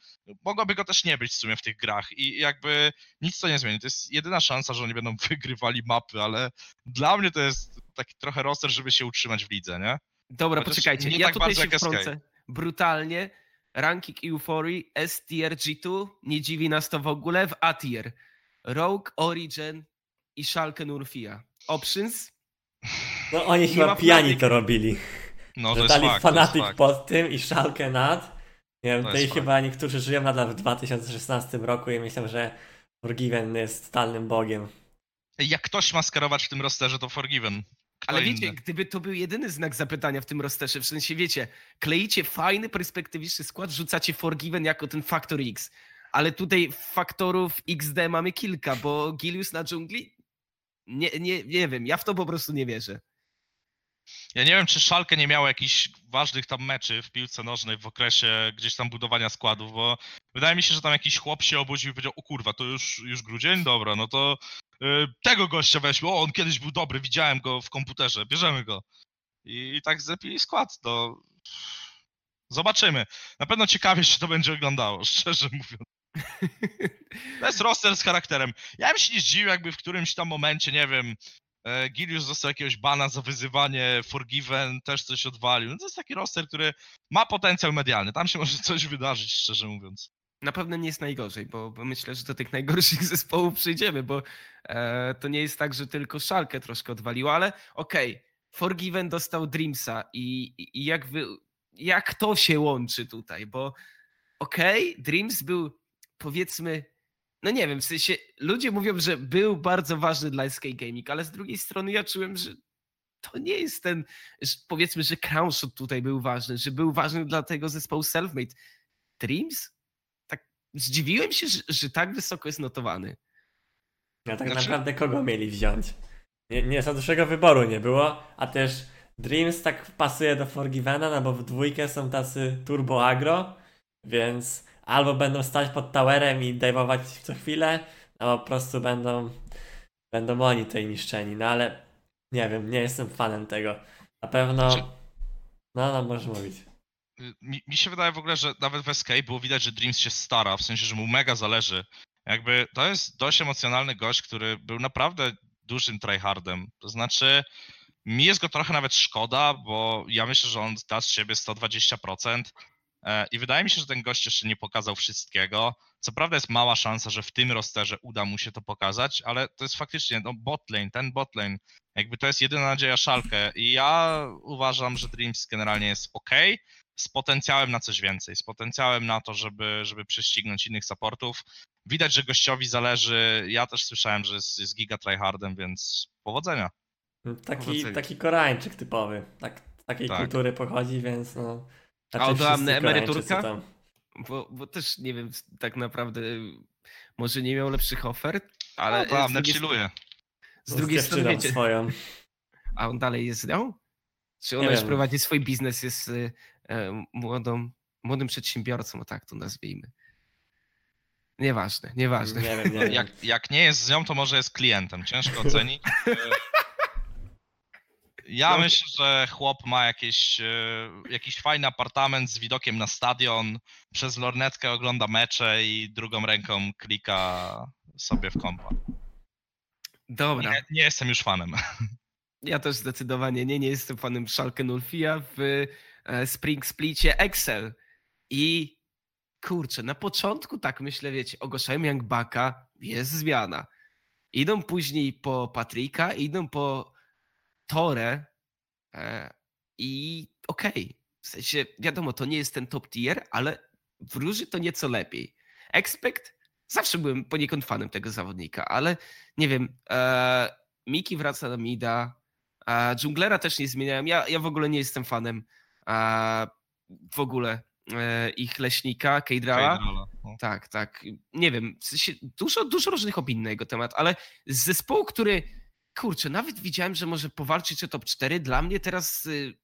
mogłoby go też nie być w sumie w tych grach i jakby nic to nie zmieni. To jest jedyna szansa, że oni będą wygrywali mapy, ale dla mnie to jest taki trochę roster, żeby się utrzymać w lidze, nie? Dobra, Chociaż poczekajcie, ja tak tutaj się wtrącę brutalnie ranking Euphorii, S-tier G2, nie dziwi nas to w ogóle, w A-tier. Rogue, Origin i Schalke Nurfia. Options? No oni nie chyba pijani to robili. No to Dali jest fanatyk pod tym i Schalke nad. Nie wiem, tutaj chyba niektórzy żyją nadal w 2016 roku i myślę, że Forgiven jest totalnym bogiem. Jak ktoś ma skarować w tym rosterze, to Forgiven. Kto Ale wiecie, inny? gdyby to był jedyny znak zapytania w tym rosterze, w sensie wiecie, kleicie fajny, perspektywiczny skład, rzucacie Forgiven jako ten Factor X. Ale tutaj faktorów XD mamy kilka, bo Gilius na dżungli? Nie, nie, nie wiem, ja w to po prostu nie wierzę. Ja nie wiem, czy Szalkę nie miało jakichś ważnych tam meczy w piłce nożnej w okresie gdzieś tam budowania składów, bo wydaje mi się, że tam jakiś chłop się obudził i powiedział, o kurwa, to już, już grudzień? Dobra, no to tego gościa weźmy, o on kiedyś był dobry, widziałem go w komputerze, bierzemy go. I, i tak zlepili skład, to zobaczymy. Na pewno ciekawie się to będzie oglądało, szczerze mówiąc. To jest roster z charakterem. Ja bym się nie zdziwił, jakby w którymś tam momencie, nie wiem, E, Gilius dostał jakiegoś bana za wyzywanie, Forgiven też coś odwalił. No to jest taki roster, który ma potencjał medialny. Tam się może coś wydarzyć, szczerze mówiąc. Na pewno nie jest najgorzej, bo, bo myślę, że do tych najgorszych zespołów przyjdziemy, bo e, to nie jest tak, że tylko Szalkę troszkę odwaliło, ale okej, okay, Forgiven dostał Dreamsa i, i, jak, wy, jak to się łączy tutaj, bo okej, okay, Dreams był powiedzmy no nie wiem, w sensie ludzie mówią, że był bardzo ważny dla SK Gaming, ale z drugiej strony ja czułem, że to nie jest ten, że powiedzmy, że Crownshot tutaj był ważny, że był ważny dla tego zespołu Selfmade. Dreams? Zdziwiłem się, że, że tak wysoko jest notowany. Ja tak znaczy... naprawdę kogo mieli wziąć? Nie, nie za dużego wyboru nie było, a też Dreams tak pasuje do Forgivena, no bo w dwójkę są tacy turbo agro, więc albo będą stać pod towerem i dajwować co chwilę, albo po prostu będą, będą oni tutaj niszczeni. No ale nie wiem, nie jestem fanem tego. Na pewno. Znaczy... No, no, możesz mówić. Mi, mi, się wydaje w ogóle, że nawet w Escape było widać, że Dreams się stara, w sensie, że mu mega zależy. Jakby to jest dość emocjonalny gość, który był naprawdę dużym tryhardem. To znaczy, mi jest go trochę nawet szkoda, bo ja myślę, że on da z siebie 120%. E, I wydaje mi się, że ten gość jeszcze nie pokazał wszystkiego. Co prawda jest mała szansa, że w tym rosterze uda mu się to pokazać, ale to jest faktycznie no, botlane, ten botlane, jakby to jest jedyna nadzieja Szalkę i ja uważam, że Dreams generalnie jest ok, z potencjałem na coś więcej, z potencjałem na to, żeby, żeby prześcignąć innych supportów. Widać, że gościowi zależy, ja też słyszałem, że jest, jest giga tryhardem, więc powodzenia. Taki, Powodzenia. taki Koreańczyk typowy. Tak, z takiej Tak. kultury pochodzi, więc no. A Koreańczycy emeryturka? tam. Bo, bo też nie wiem, tak naprawdę może nie miał lepszych ofert, ale z tam, drugiej, chilluje. z drugiej strony wiecie, swoją. a on dalej jest z nią? Czy ona Nie już wiem. prowadzi swój biznes, jest y, młodą, młodym przedsiębiorcą, o tak to nazwijmy. Nieważne, nieważne. Nie wiem, nie wiem. Jak, jak nie jest z nią, to może jest klientem. Ciężko ocenić. Ja No. myślę, że chłop ma jakieś, e, jakiś fajny apartament z widokiem na stadion, przez lornetkę ogląda mecze i drugą ręką klika sobie w kompa. Dobra, Nie, nie jestem już fanem. ja też zdecydowanie nie, nie jestem fanem Schalke 04 w e, Spring Splicie Excel. I kurczę, na początku tak myślę, wiecie, ogłaszają Young Bucka, jest zmiana. Idą później po Patryka, idą po Torę e, i okej, w sensie wiadomo, to nie jest ten top tier, ale wróży to nieco lepiej. Expect, zawsze byłem poniekąd fanem tego zawodnika, ale nie wiem, e, Miki wraca do Mida, a Dżunglera też nie zmieniałem, ja, ja w ogóle nie jestem fanem a, w ogóle e, ich leśnika, Kejdrala. No. Tak, tak. Nie wiem, w sensie dużo, dużo różnych opinii na jego temat, ale z zespołu, który, kurczę, nawet widziałem, że może powalczyć o top 4, dla mnie teraz y,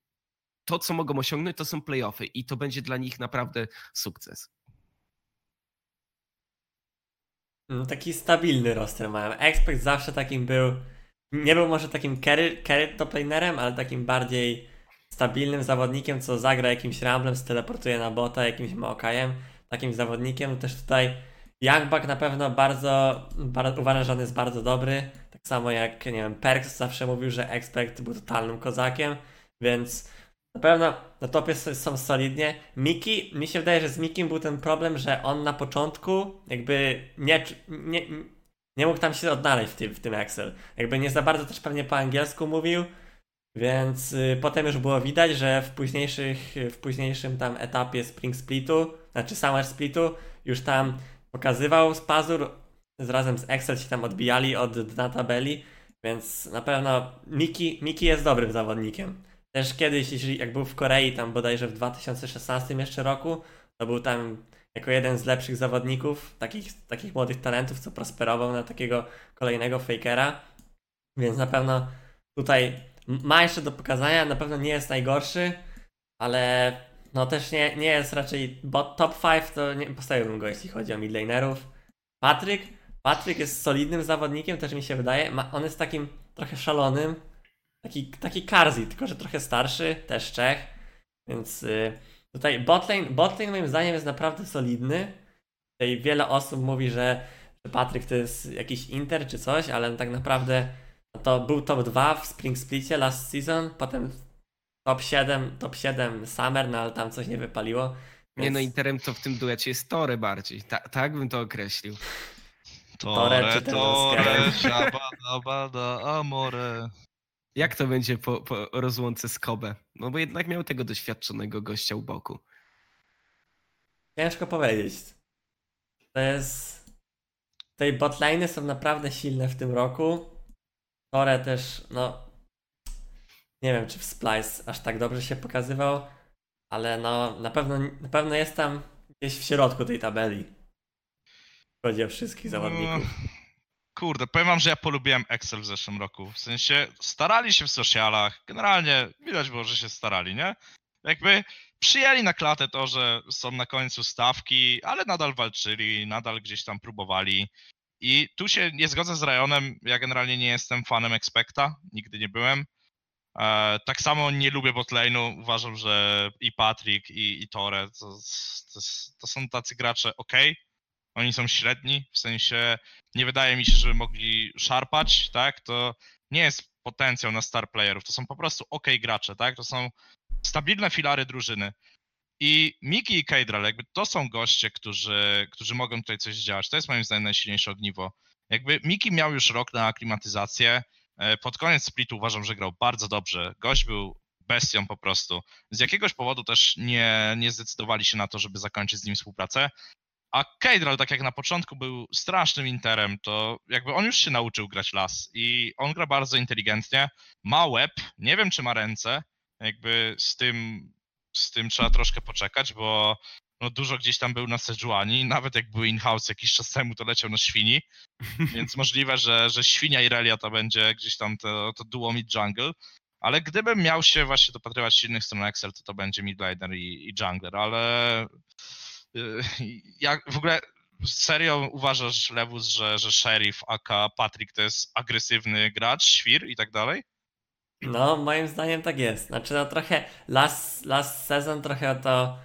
to, co mogą osiągnąć, to są playoffy i to będzie dla nich naprawdę sukces. No, taki stabilny roster mają. Expect zawsze takim był. Nie był może takim carry, carry top lanerem, ale takim bardziej stabilnym zawodnikiem, co zagra jakimś ramblem, steleportuje na bota, jakimś Maokajem. Takim zawodnikiem też tutaj Youngbuck na pewno bardzo, bardzo że on jest bardzo dobry. Tak samo jak, nie wiem, Perks zawsze mówił, że Expect był totalnym kozakiem, więc na pewno na topie są solidnie. Miki, mi się wydaje, że z Mikim był ten problem, że on na początku jakby nie, nie, nie mógł tam się odnaleźć w tym, w tym Excel. Jakby nie za bardzo też pewnie po angielsku mówił, więc y, potem już było widać, że w późniejszych, w późniejszym tam etapie Spring Splitu, znaczy Summer Splitu, już tam pokazywał z pazur, z razem z Excel się tam odbijali od dna tabeli, więc na pewno Miki, Miki jest dobrym zawodnikiem. Też kiedyś, jeśli jak był w Korei, tam bodajże w 2016 jeszcze roku, to był tam jako jeden z lepszych zawodników, takich, takich młodych talentów, co prosperował na takiego kolejnego fakera. Więc na pewno tutaj ma jeszcze do pokazania, na pewno nie jest najgorszy, ale no też nie, nie jest raczej bot, top 5, to nie postawiłbym go, jeśli chodzi o midlanerów. Patryk, Patryk jest solidnym zawodnikiem, też mi się wydaje. Ma, on jest takim trochę szalonym, taki, taki Karzi, tylko że trochę starszy, też Czech, więc y, tutaj botlane, botlane moim zdaniem jest naprawdę solidny. Tutaj wiele osób mówi, że, że Patryk to jest jakiś Inter czy coś, ale tak naprawdę to był top 2 w Spring Splicie last season, potem top 7, top 7 Summer, no ale tam coś nie wypaliło. Nie no, więc- Interem to w tym duecie jest Tory bardziej. Ta, tak bym to określił. Tore Tore, czy ten tore, Oscar? siabada, bada, amore. Jak to będzie po, po rozłące z Kobe? No bo jednak miał tego doświadczonego gościa u boku. Ciężko powiedzieć. To jest. Tej botliny są naprawdę silne w tym roku. Tore też, no. Nie wiem, czy w Splice aż tak dobrze się pokazywał, ale no na pewno, na pewno jest tam gdzieś w środku tej tabeli. Chodzi o wszystkich zawodników. No, Kurde, powiem wam, że ja polubiłem Excel w zeszłym roku. W sensie starali się w socialach. Generalnie widać było, że się starali, nie? Jakby przyjęli na klatę to, że są na końcu stawki, ale nadal walczyli, nadal gdzieś tam próbowali. I tu się nie zgodzę z Rajonem. Ja generalnie nie jestem fanem Expecta, nigdy nie byłem. E, tak samo nie lubię botlane'u. Uważam, że i Patrick, i, i Tore to, to, to są tacy gracze ok. Oni są średni, w sensie nie wydaje mi się, żeby mogli szarpać, tak? To nie jest potencjał na star playerów, to są po prostu ok gracze, tak? To są stabilne filary drużyny. I Miki i Keidral, jakby to są goście, którzy, którzy mogą tutaj coś zdziałać. To jest moim zdaniem najsilniejsze ogniwo. Jakby Miki miał już rok na aklimatyzację. E, pod koniec splitu uważam, że grał bardzo dobrze. Gość był bestią po prostu. Z jakiegoś powodu też nie, nie zdecydowali się na to, żeby zakończyć z nim współpracę. A Keidral, tak jak na początku był strasznym interem, to jakby on już się nauczył grać las i on gra bardzo inteligentnie, ma łeb, nie wiem czy ma ręce, jakby z tym, z tym trzeba troszkę poczekać, bo no dużo gdzieś tam był na Sejuani, nawet jak był in-house jakiś czas temu, to leciał na świni, więc możliwe, że, że świnia i Relia to będzie gdzieś tam to, to duo mid-jungle, ale gdybym miał się właśnie dopatrywać silnych stron Excel, to to będzie midlaner i, i jungler, ale jak w ogóle serio uważasz, Lewus, że, że Sheriff, aka Patrick to jest agresywny gracz, świr i tak dalej? No, moim zdaniem tak jest. Znaczy, no trochę last, last season trochę to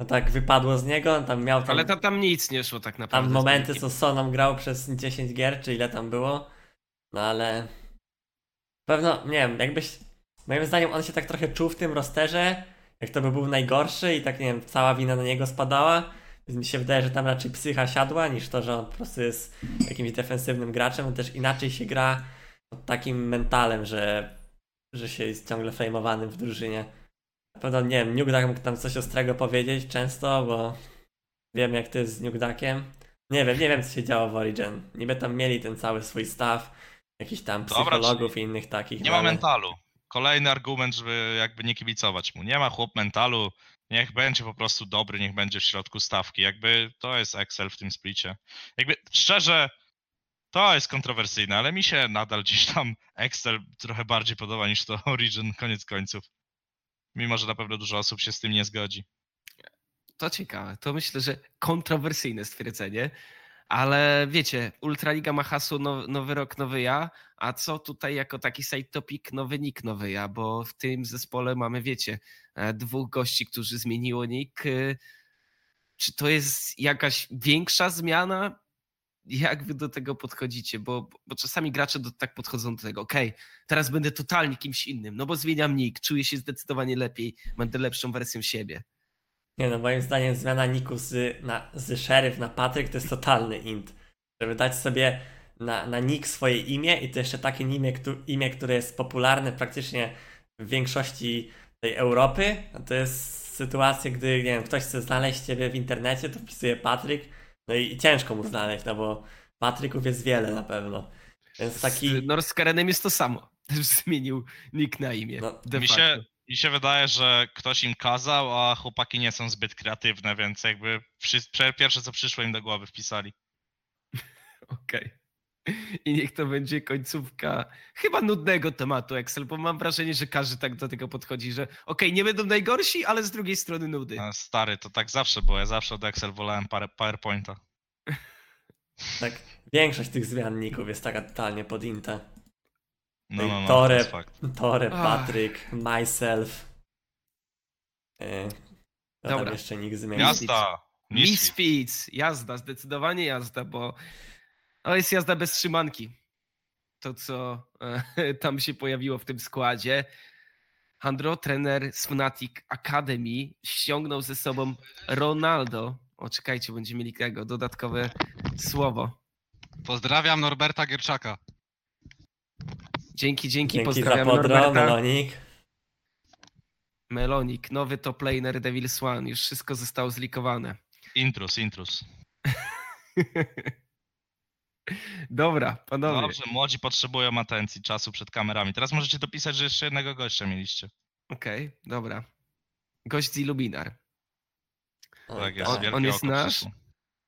no tak wypadło z niego, tam miał tam, Ale to tam nic nie szło tak naprawdę. tam momenty, co Soną grał przez 10 gier, czy ile tam było. No ale pewno, nie wiem, jakbyś, moim zdaniem on się tak trochę czuł w tym rosterze, jak to by był najgorszy i tak, nie wiem, cała wina na niego spadała. Więc mi się wydaje, że tam raczej psycha siadła, niż to, że on po prostu jest jakimś defensywnym graczem. On też inaczej się gra pod takim mentalem, że, że się jest ciągle fejmowanym w drużynie. Na pewno, nie wiem, Nugdak mógł tam coś ostrego powiedzieć często, bo wiem jak to jest z Nugdakiem. Nie wiem, nie wiem co się działo w Origin. Niby tam mieli ten cały swój staff, jakichś tam Dobra, psychologów czyli i innych takich. Nie ma mentalu. Kolejny argument, żeby jakby nie kibicować mu. Nie ma chłop mentalu, niech będzie po prostu dobry, niech będzie w środku stawki. Jakby to jest Excel w tym splicie. Jakby szczerze, to jest kontrowersyjne, ale mi się nadal gdzieś tam Excel trochę bardziej podoba niż to Origin, koniec końców. Mimo, że na pewno dużo osób się z tym nie zgodzi. To ciekawe. To myślę, że kontrowersyjne stwierdzenie. Ale wiecie, Ultraliga ma hasło now- nowy rok, nowy ja, a co tutaj jako taki side topic nowy nick, nowy ja, bo w tym zespole mamy, wiecie, e, dwóch gości, którzy zmieniło nick. E, Czy to jest jakaś większa zmiana? Jak wy do tego podchodzicie? Bo, bo czasami gracze do, tak podchodzą do tego, okej, teraz będę totalnie kimś innym, no bo zmieniam nick, czuję się zdecydowanie lepiej, będę lepszą wersją siebie. Nie no, moim zdaniem zmiana niku z, na, z Sheriff na Patryk to jest totalny int. Żeby dać sobie na, na nick swoje imię i to jeszcze takie imię, któ- imię, które jest popularne praktycznie w większości tej Europy, to jest sytuacja, gdy nie wiem, ktoś chce znaleźć ciebie w internecie, to wpisuje Patryk, no i, ciężko mu znaleźć, no bo Patryków jest wiele na pewno. Więc taki... Z Norskarenem jest to samo. Też zmienił nick na imię. No, Mi się, mi się wydaje, że ktoś im kazał, a chłopaki nie są zbyt kreatywne, więc jakby przy, pierwsze co przyszło im do głowy wpisali. Okej. I niech to będzie końcówka chyba nudnego tematu Excel, bo mam wrażenie, że każdy tak do tego podchodzi, że okej, nie będą najgorsi, ale z drugiej strony nudy. A, Stary, to tak zawsze było. Ja zawsze od Excel wolałem PowerPointa. tak, większość tych zmian ników jest taka totalnie pod inta. No, no, no, Tore- to jest fakt. Tore. Patryk, myself. Yy, to tam Dobra. jeszcze nikt zmienił. Jazda! Misfit. Misfits, jazda, zdecydowanie jazda, bo to jest jazda bez trzymanki. To, co e, tam się pojawiło w tym składzie. Handro, trener z Fnatic Academy, ściągnął ze sobą Ronaldo. O, czekajcie, będziemy mieli tego dodatkowe słowo. Pozdrawiam Norberta Gierczaka. Dzięki, dzięki, Dzięki za pozdrawiam podro, Norberta. Melonik. Melonik, nowy top laner Devil's One, już wszystko zostało zlikowane. Intrus, intrus. Dobra, panowie. Dobrze, młodzi potrzebują atencji, czasu przed kamerami. Teraz możecie dopisać, że jeszcze jednego gościa mieliście. Okej, dobra. Gość z Illuminar. O, Tak jest, on- wielkie on jest nasz? przyszło.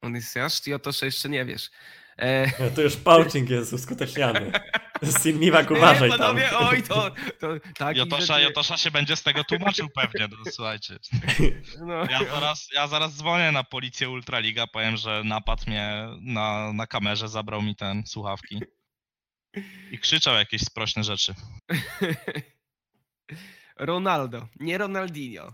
On jest nasz, ty o to że jeszcze nie wiesz. E, No to już poaching jest uskuteczniony. Silmiwak uważaj nie, tam. panowie, oj, to, to tak. Jotosza, Jotosza się będzie z tego tłumaczył pewnie, no słuchajcie. No, Ja zaraz, ja zaraz dzwonię na policję Ultraliga, powiem, że napadł mnie na, na kamerze, zabrał mi ten słuchawki. I krzyczał jakieś sprośne rzeczy. Ronaldo, nie Ronaldinho.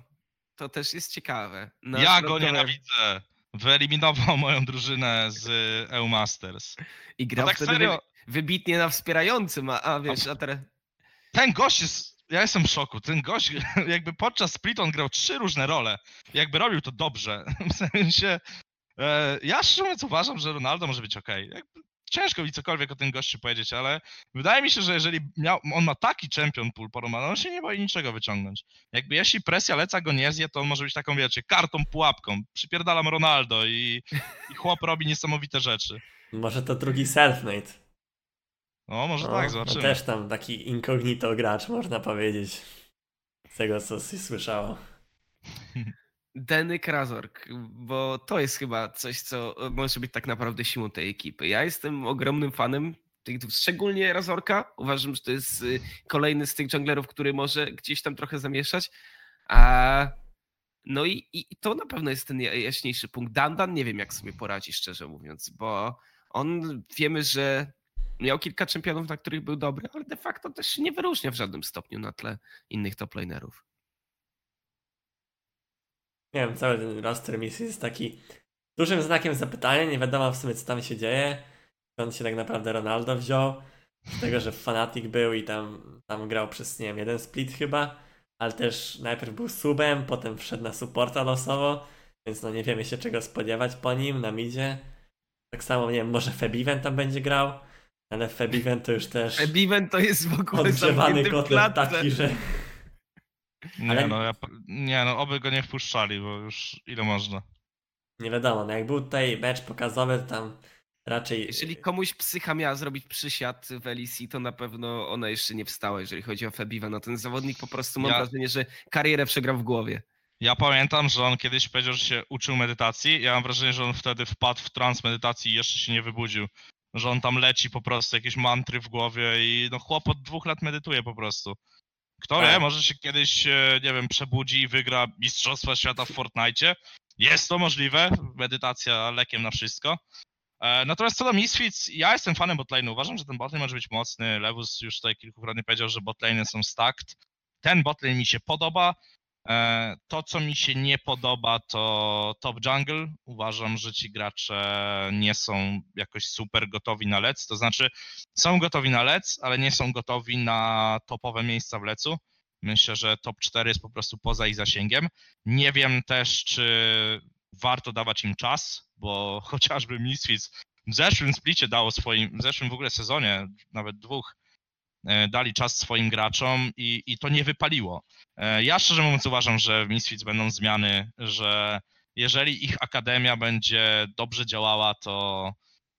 To też jest ciekawe. Nasz ja go nienawidzę. Wyeliminował moją drużynę z EU Masters. I grał tak wtedy serio? Wy- wybitnie na wspierającym, a, a wiesz, a teraz... Ten gość jest ja jestem w szoku. Ten gość jakby podczas split on grał trzy różne role. Jakby robił to dobrze. W sensie, e, ja szczerze mówiąc uważam, że Ronaldo może być ok. Jakby, ciężko mi cokolwiek o tym gościu powiedzieć, ale wydaje mi się, że jeżeli miał, on ma taki champion pool poromany, on się nie boi niczego wyciągnąć. Jakby jeśli presja leca go nie zje, to on może być taką, wiecie, kartą, pułapką. Przypierdalam Ronaldo i, i chłop robi niesamowite rzeczy. Może to drugi selfmade. No, może No, tak, to zobaczymy. też tam taki incognito gracz, można powiedzieć. Z tego, co się słyszało. Denny Krazork, bo to jest chyba coś, co może być tak naprawdę siłą tej ekipy. Ja jestem ogromnym fanem tych dwóch, szczególnie Razorka. Uważam, że to jest y, kolejny z tych junglerów, który może gdzieś tam trochę zamieszać. A no i, i to na pewno jest ten ja- jaśniejszy punkt. Dandan nie wiem, jak sobie poradzi, szczerze mówiąc, bo on wiemy, że miał kilka czempionów, na których był dobry, ale de facto też nie wyróżnia w żadnym stopniu na tle innych top lanerów. Nie wiem, cały ten roster misji jest taki dużym znakiem zapytania. Nie wiadomo w sumie, co tam się dzieje. Skąd się tak naprawdę Ronaldo wziął. Z tego, że Fanatic był i tam, tam grał przez, nie wiem, jeden split chyba. Ale też najpierw był subem, potem wszedł na supporta losowo. Więc no nie wiemy się czego spodziewać po nim na midzie. Tak samo, nie wiem, może Febiven tam będzie grał. Ale Febiven to już też Ebiven to jest w ogóle odgrzewany kotlet taki, że Nie, Ale- no, ja, nie, no, oby go nie wpuszczali, bo już ile można. nie wiadomo. No jak był tutaj mecz pokazowy, to tam raczej... Jeżeli komuś psycha miała zrobić przysiad w LEC, to na pewno ona jeszcze nie wstała, jeżeli chodzi o Febiva. No ten zawodnik po prostu mam Ja- wrażenie, że karierę przegrał w głowie. Ja pamiętam, że on kiedyś powiedział, że się uczył medytacji. Ja mam wrażenie, że on wtedy wpadł w trans medytacji i jeszcze się nie wybudził. Że on tam leci po prostu, jakieś mantry w głowie i no chłop od dwóch lat medytuje po prostu. Kto Tak. wie, może się kiedyś, e, nie wiem, przebudzi i wygra Mistrzostwa Świata w Fortnite. Jest to możliwe, medytacja lekiem na wszystko. E, Natomiast co do Misfits, ja jestem fanem botlane. Uważam, że ten botlane może być mocny. Lewus już tutaj kilkukrotnie powiedział, że botlane są stacked. Ten botlane mi się podoba. E, To, co mi się nie podoba, to top jungle. Uważam, że ci gracze nie są jakoś super gotowi na lec. To znaczy, są gotowi na lec, ale nie są gotowi na topowe miejsca w lecu. Myślę, że top 4 jest po prostu poza ich zasięgiem. Nie wiem też, czy warto dawać im czas, bo chociażby Misfits w zeszłym splicie dało swoim, w zeszłym w ogóle sezonie, nawet dwóch, dali czas swoim graczom i, i to nie wypaliło. E, Ja szczerze mówiąc uważam, że w Misfits będą zmiany, że jeżeli ich akademia będzie dobrze działała, to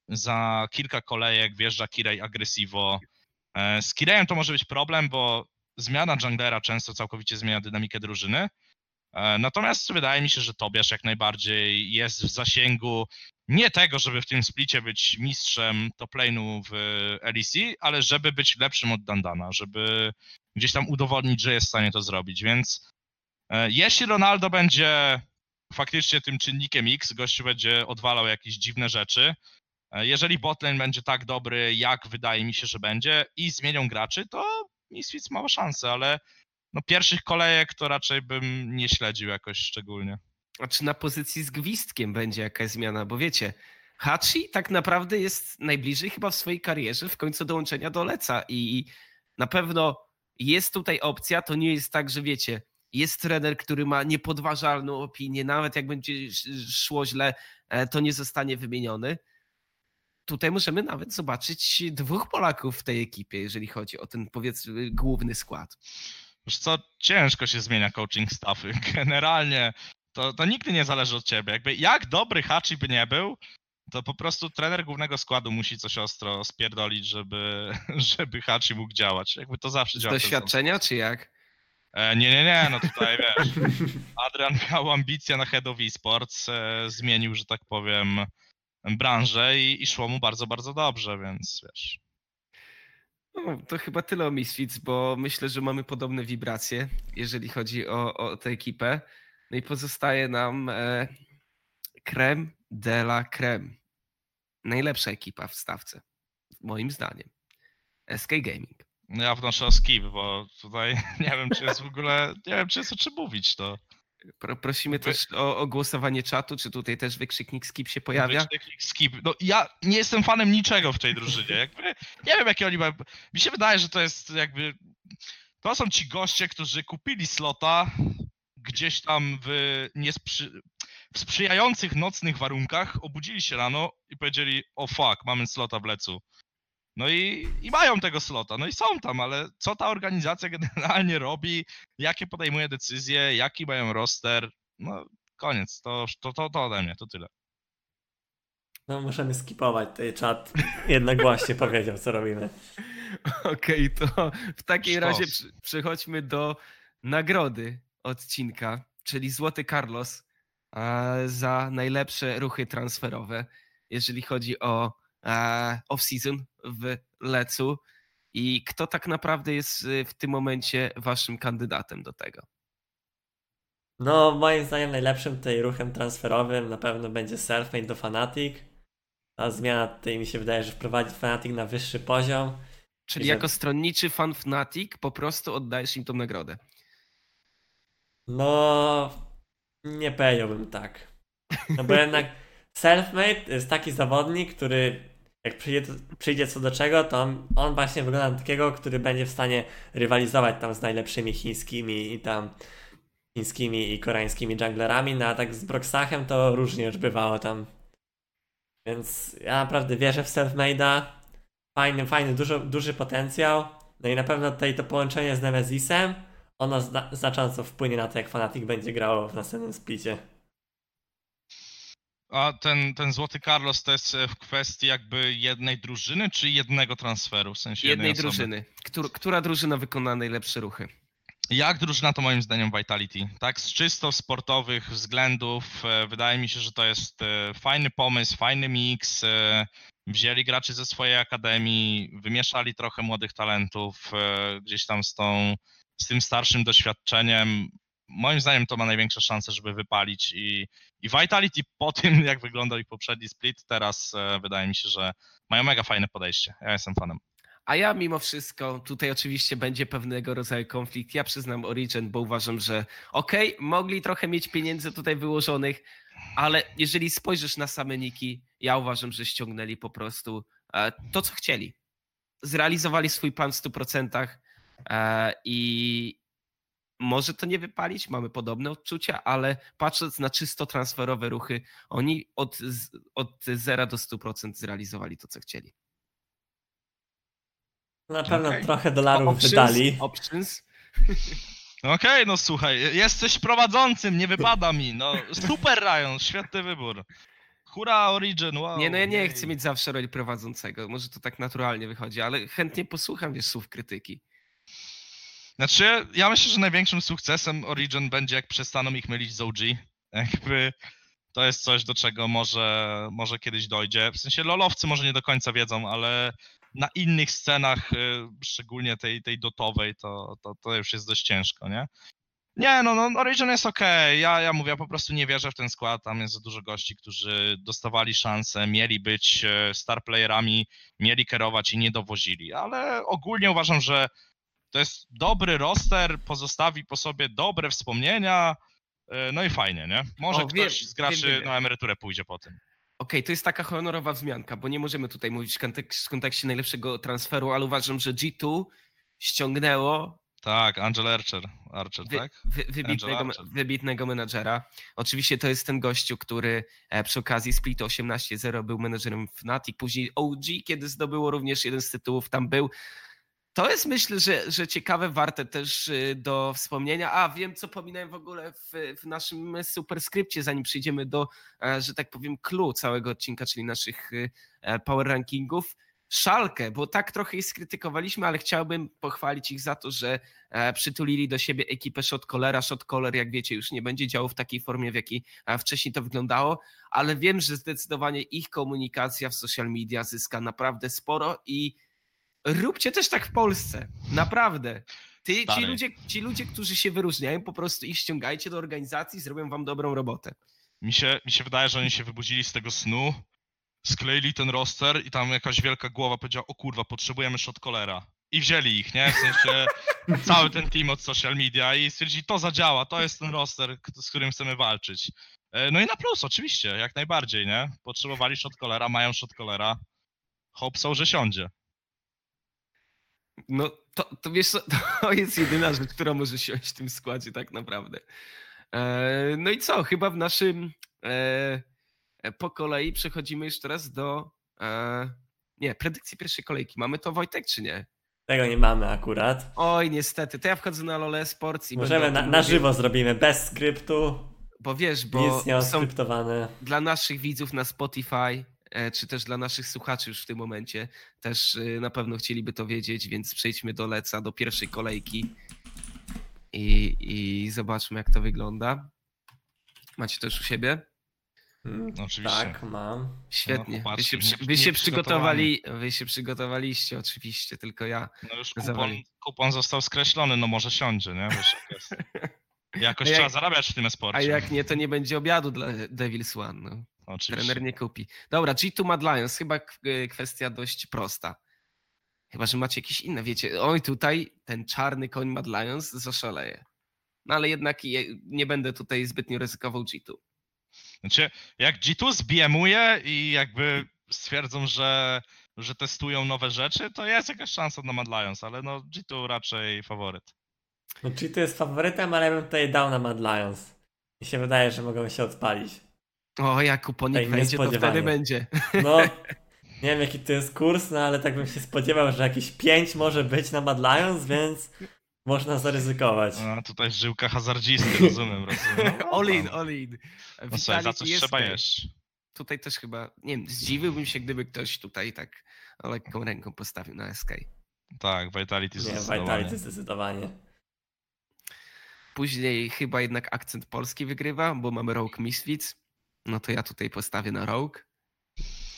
za kilka kolejek wjeżdża Kirej Aggressivo. E, Z Kirejem to może być problem, bo zmiana junglera często całkowicie zmienia dynamikę drużyny. E, Natomiast wydaje mi się, że Tobiasz jak najbardziej jest w zasięgu nie tego, żeby w tym splicie być mistrzem top lane'u w LEC, ale żeby być lepszym od Dandana, żeby gdzieś tam udowodnić, że jest w stanie to zrobić. Więc e, jeśli Ronaldo będzie faktycznie tym czynnikiem X, gościu będzie odwalał jakieś dziwne rzeczy, e, jeżeli botlane będzie tak dobry, jak wydaje mi się, że będzie i zmienią graczy, to Misfits ma szansę, ale no pierwszych kolejek to raczej bym nie śledził jakoś szczególnie. A czy na pozycji z gwizdkiem będzie jakaś zmiana? Bo wiecie, Hachi tak naprawdę jest najbliżej chyba w swojej karierze w końcu dołączenia do Leca i na pewno jest tutaj opcja, to nie jest tak, że wiecie, jest trener, który ma niepodważalną opinię, nawet jak będzie sz- szło źle, e, to nie zostanie wymieniony. Tutaj możemy nawet zobaczyć dwóch Polaków w tej ekipie, jeżeli chodzi o ten powiedzmy główny skład. Wiesz co, ciężko się zmienia coaching staffy. Generalnie to, to nigdy nie zależy od ciebie. Jakby jak dobry Hachi by nie był, to po prostu trener głównego składu musi coś ostro spierdolić, żeby, żeby Hachi mógł działać. Jakby to zawsze działa. doświadczenia, czy jak? E, nie, nie, nie, no tutaj wiesz. Adrian miał ambicje na head of esports, e, zmienił, że tak powiem, branżę i, i szło mu bardzo, bardzo dobrze, więc wiesz. No, to chyba tyle o Misfits, bo myślę, że mamy podobne wibracje, jeżeli chodzi o, o tę ekipę. No i pozostaje nam e, creme de la creme. Najlepsza ekipa w stawce, moim zdaniem. SK Gaming. No ja wnoszę o skip, bo tutaj nie wiem, czy jest w ogóle, nie wiem, czy jest o czym mówić, to. Pro, prosimy też o, o głosowanie czatu, czy tutaj też wykrzyknik skip się pojawia. Wykrzyknik Skip. No ja nie jestem fanem niczego w tej drużynie. Jakby, nie wiem, jakie oni mają. Mi się wydaje, że to jest jakby. To są ci goście, którzy kupili slota gdzieś tam w, niesprzy... w sprzyjających nocnych warunkach, obudzili się rano i powiedzieli, o fuck, mamy slota w lecu. No i, i mają tego slota, no i są tam, ale co ta organizacja generalnie robi, jakie podejmuje decyzje, jaki mają roster, no koniec, to, to, to, to ode mnie, to tyle. No możemy skipować tutaj czat. Jednogłośnie powiedział, co robimy. Okej, to w takim Sztos. razie przechodźmy do nagrody odcinka, czyli Złoty Carlos za najlepsze ruchy transferowe, jeżeli chodzi o off-season w Lecu. I kto tak naprawdę jest y, w tym momencie waszym kandydatem do tego? No, moim zdaniem najlepszym tutaj ruchem transferowym na pewno będzie Selfmade do Fnatic. Ta zmiana tutaj mi się wydaje, że wprowadzi Fnatic na wyższy poziom. Czyli że- jako stronniczy fan Fnatic po prostu oddajesz im tą nagrodę. No, nie powiedziałbym tak. No bo jednak Selfmade jest taki zawodnik, który jak przyjdzie, przyjdzie co do czego, to on, właśnie wygląda na takiego, który będzie w stanie rywalizować tam z najlepszymi chińskimi i tam chińskimi i koreańskimi junglerami, no a tak z Broxachem to różnie już bywało tam. Więc ja naprawdę wierzę w Selfmade'a. Fajny, fajny, dużo, duży potencjał. No i na pewno tutaj to połączenie z Nemezisem, ono zna, znacząco wpłynie na to, jak Fnatic będzie grało w następnym splicie. A ten, ten Złoty Carlos to jest e, w kwestii jakby jednej drużyny, czy jednego transferu, w sensie jednej, Jednej drużyny. Któr, która drużyna wykona najlepsze ruchy? Jak drużyna to moim zdaniem Vitality. Tak z czysto sportowych względów e, wydaje mi się, że to jest e, fajny pomysł, fajny miks. Wzięli graczy ze swojej akademii, wymieszali trochę młodych talentów gdzieś tam z tą z tym starszym doświadczeniem. Moim zdaniem to ma największe szanse, żeby wypalić i, i Vitality po tym, jak wyglądał ich poprzedni split, teraz e, wydaje mi się, że mają mega fajne podejście. Ja jestem fanem. A ja mimo wszystko, tutaj oczywiście będzie pewnego rodzaju konflikt. Ja przyznam Origin, bo uważam, że okej, mogli trochę mieć pieniędzy tutaj wyłożonych, ale jeżeli spojrzysz na same niki, ja uważam, że ściągnęli po prostu e, to, co chcieli. Zrealizowali swój plan w 100% e, i może to nie wypalić, mamy podobne odczucia, ale patrząc na czysto transferowe ruchy, oni od, od 0 do 100% zrealizowali to, co chcieli. Na pewno Okej. trochę dolarów Options, wydali. Options. Okej, no słuchaj, jesteś prowadzącym, nie wypada mi. No super Ryan, świetny wybór. Hura Origin, wow. Nie, no ja nie jej. chcę mieć zawsze roli prowadzącego. Może to tak naturalnie wychodzi, ale chętnie posłucham wiesz, słów krytyki. Znaczy, ja myślę, że największym sukcesem Origin będzie, jak przestaną ich mylić z OG. Jakby to jest coś, do czego może, może kiedyś dojdzie. W sensie lolowcy może nie do końca wiedzą, ale na innych scenach, y, szczególnie tej, tej dotowej, to, to, to już jest dość ciężko, nie? Nie, no, no Origin jest okej. Ja, ja mówię, ja po prostu nie wierzę w ten skład. Tam jest za dużo gości, którzy dostawali szansę, mieli być e, star playerami, mieli kierować i nie dowozili. Ale ogólnie uważam, że to jest dobry roster, pozostawi po sobie dobre wspomnienia. e, No i fajnie, nie? Może O, ktoś z graczy wiem, wiem. na emeryturę pójdzie po tym. Okej, to jest taka honorowa wzmianka, bo nie możemy tutaj mówić w kontek- w kontekście najlepszego transferu, ale uważam, że G2 ściągnęło Tak, Angel Archer, Archer wy, tak? wy, wybitnego, Archer. wybitnego menadżera. Oczywiście to jest ten gościu, który e, przy okazji Split 18-0 był menadżerem Fnatic, później OG, kiedy zdobyło również jeden z tytułów, tam był. To jest myślę, że, że ciekawe, warte też y, do wspomnienia. A wiem, co pominąłem w ogóle w, w naszym superskrypcie, zanim przejdziemy do, e, że tak powiem, clue całego odcinka, czyli naszych y, e, power rankingów. Szalkę, bo tak trochę ich skrytykowaliśmy, ale chciałbym pochwalić ich za to, że e, przytulili do siebie ekipę Shotcallera. Shotcaller, jak wiecie, już nie będzie działał w takiej formie, w jakiej wcześniej to wyglądało, ale wiem, że zdecydowanie ich komunikacja w social media zyska naprawdę sporo i róbcie też tak w Polsce. Naprawdę. Ty, ci, ludzie, ci ludzie, którzy się wyróżniają, po prostu ich ściągajcie do organizacji, zrobią wam dobrą robotę. Mi się, mi się wydaje, że oni się wybudzili z tego snu, skleili ten roster i tam jakaś wielka głowa powiedziała, o kurwa, potrzebujemy shotcallera. I wzięli ich, nie? W sensie cały ten team od social media i stwierdzili, to zadziała, to jest ten roster, z którym chcemy walczyć. E, No i na plus, oczywiście, jak najbardziej, nie? Potrzebowali shotcallera, mają shotcallera. Hope są, że siądzie. No to, to wiesz to jest jedyna rzecz, która może siąść w tym składzie tak naprawdę. E, no i co, chyba w naszym e, e, po kolei przechodzimy już teraz do nie, predykcji pierwszej kolejki. Mamy to Wojtek czy nie? Tego nie mamy akurat. Oj, niestety, to ja wchodzę na Lole Sports i Możemy na, na żywo zrobimy, bez skryptu, Bo wiesz, bo nic nie są dla naszych widzów na Spotify, czy też dla naszych słuchaczy już w tym momencie, też e, na pewno chcieliby to wiedzieć, więc przejdźmy do Leca, do pierwszej kolejki i, i zobaczmy, jak to wygląda. Macie to już u siebie? Mm, No, oczywiście. Tak, mam. Świetnie. wy chłopacy, się, nie- wy się przygotowali, wy się przygotowaliście oczywiście, tylko ja. No już kupon, Zawali. kupon został skreślony, no może siądzie, nie? Wiesz, jak jest. Jakoś jak- trzeba zarabiać w tym esporcie. A jak nie, to nie będzie obiadu dla Devils One. No. Oczywiście. Trener nie kupi. Dobra, G2 Mad Lions, chyba y, kwestia dość prosta. Chyba, że macie jakieś inne, wiecie, oj tutaj ten czarny koń Mad Lions zaszaleje. No ale jednak je, nie będę tutaj zbytnio ryzykował G2. Znaczy, jak G2 zbijemuje i jakby stwierdzą, że, że testują nowe rzeczy, to jest jakaś szansa na Mad Lions, ale no G2 raczej faworyt. No Cheeto jest faworytem, ale ja bym tutaj dał na Mad Lions. Mi się wydaje, że mogą się odpalić. O, jak kuponik Ej, wejdzie, to wtedy będzie. No, nie wiem jaki to jest kurs, no ale tak bym się spodziewał, że jakieś 5 może być na Mad Lions, więc można zaryzykować. A tutaj żyłka hazardzisty, rozumiem, rozumiem. All in, all in. No słuchaj, za coś jest trzeba jeść. Tutaj też chyba, nie wiem, zdziwiłbym się, gdyby ktoś tutaj tak lekką ręką postawił na SK. Tak, Vitality Nie, zdecydowanie. Vitality zdecydowanie. Później chyba jednak akcent polski wygrywa, bo mamy Rogue Misfits. No to ja tutaj postawię na Rogue.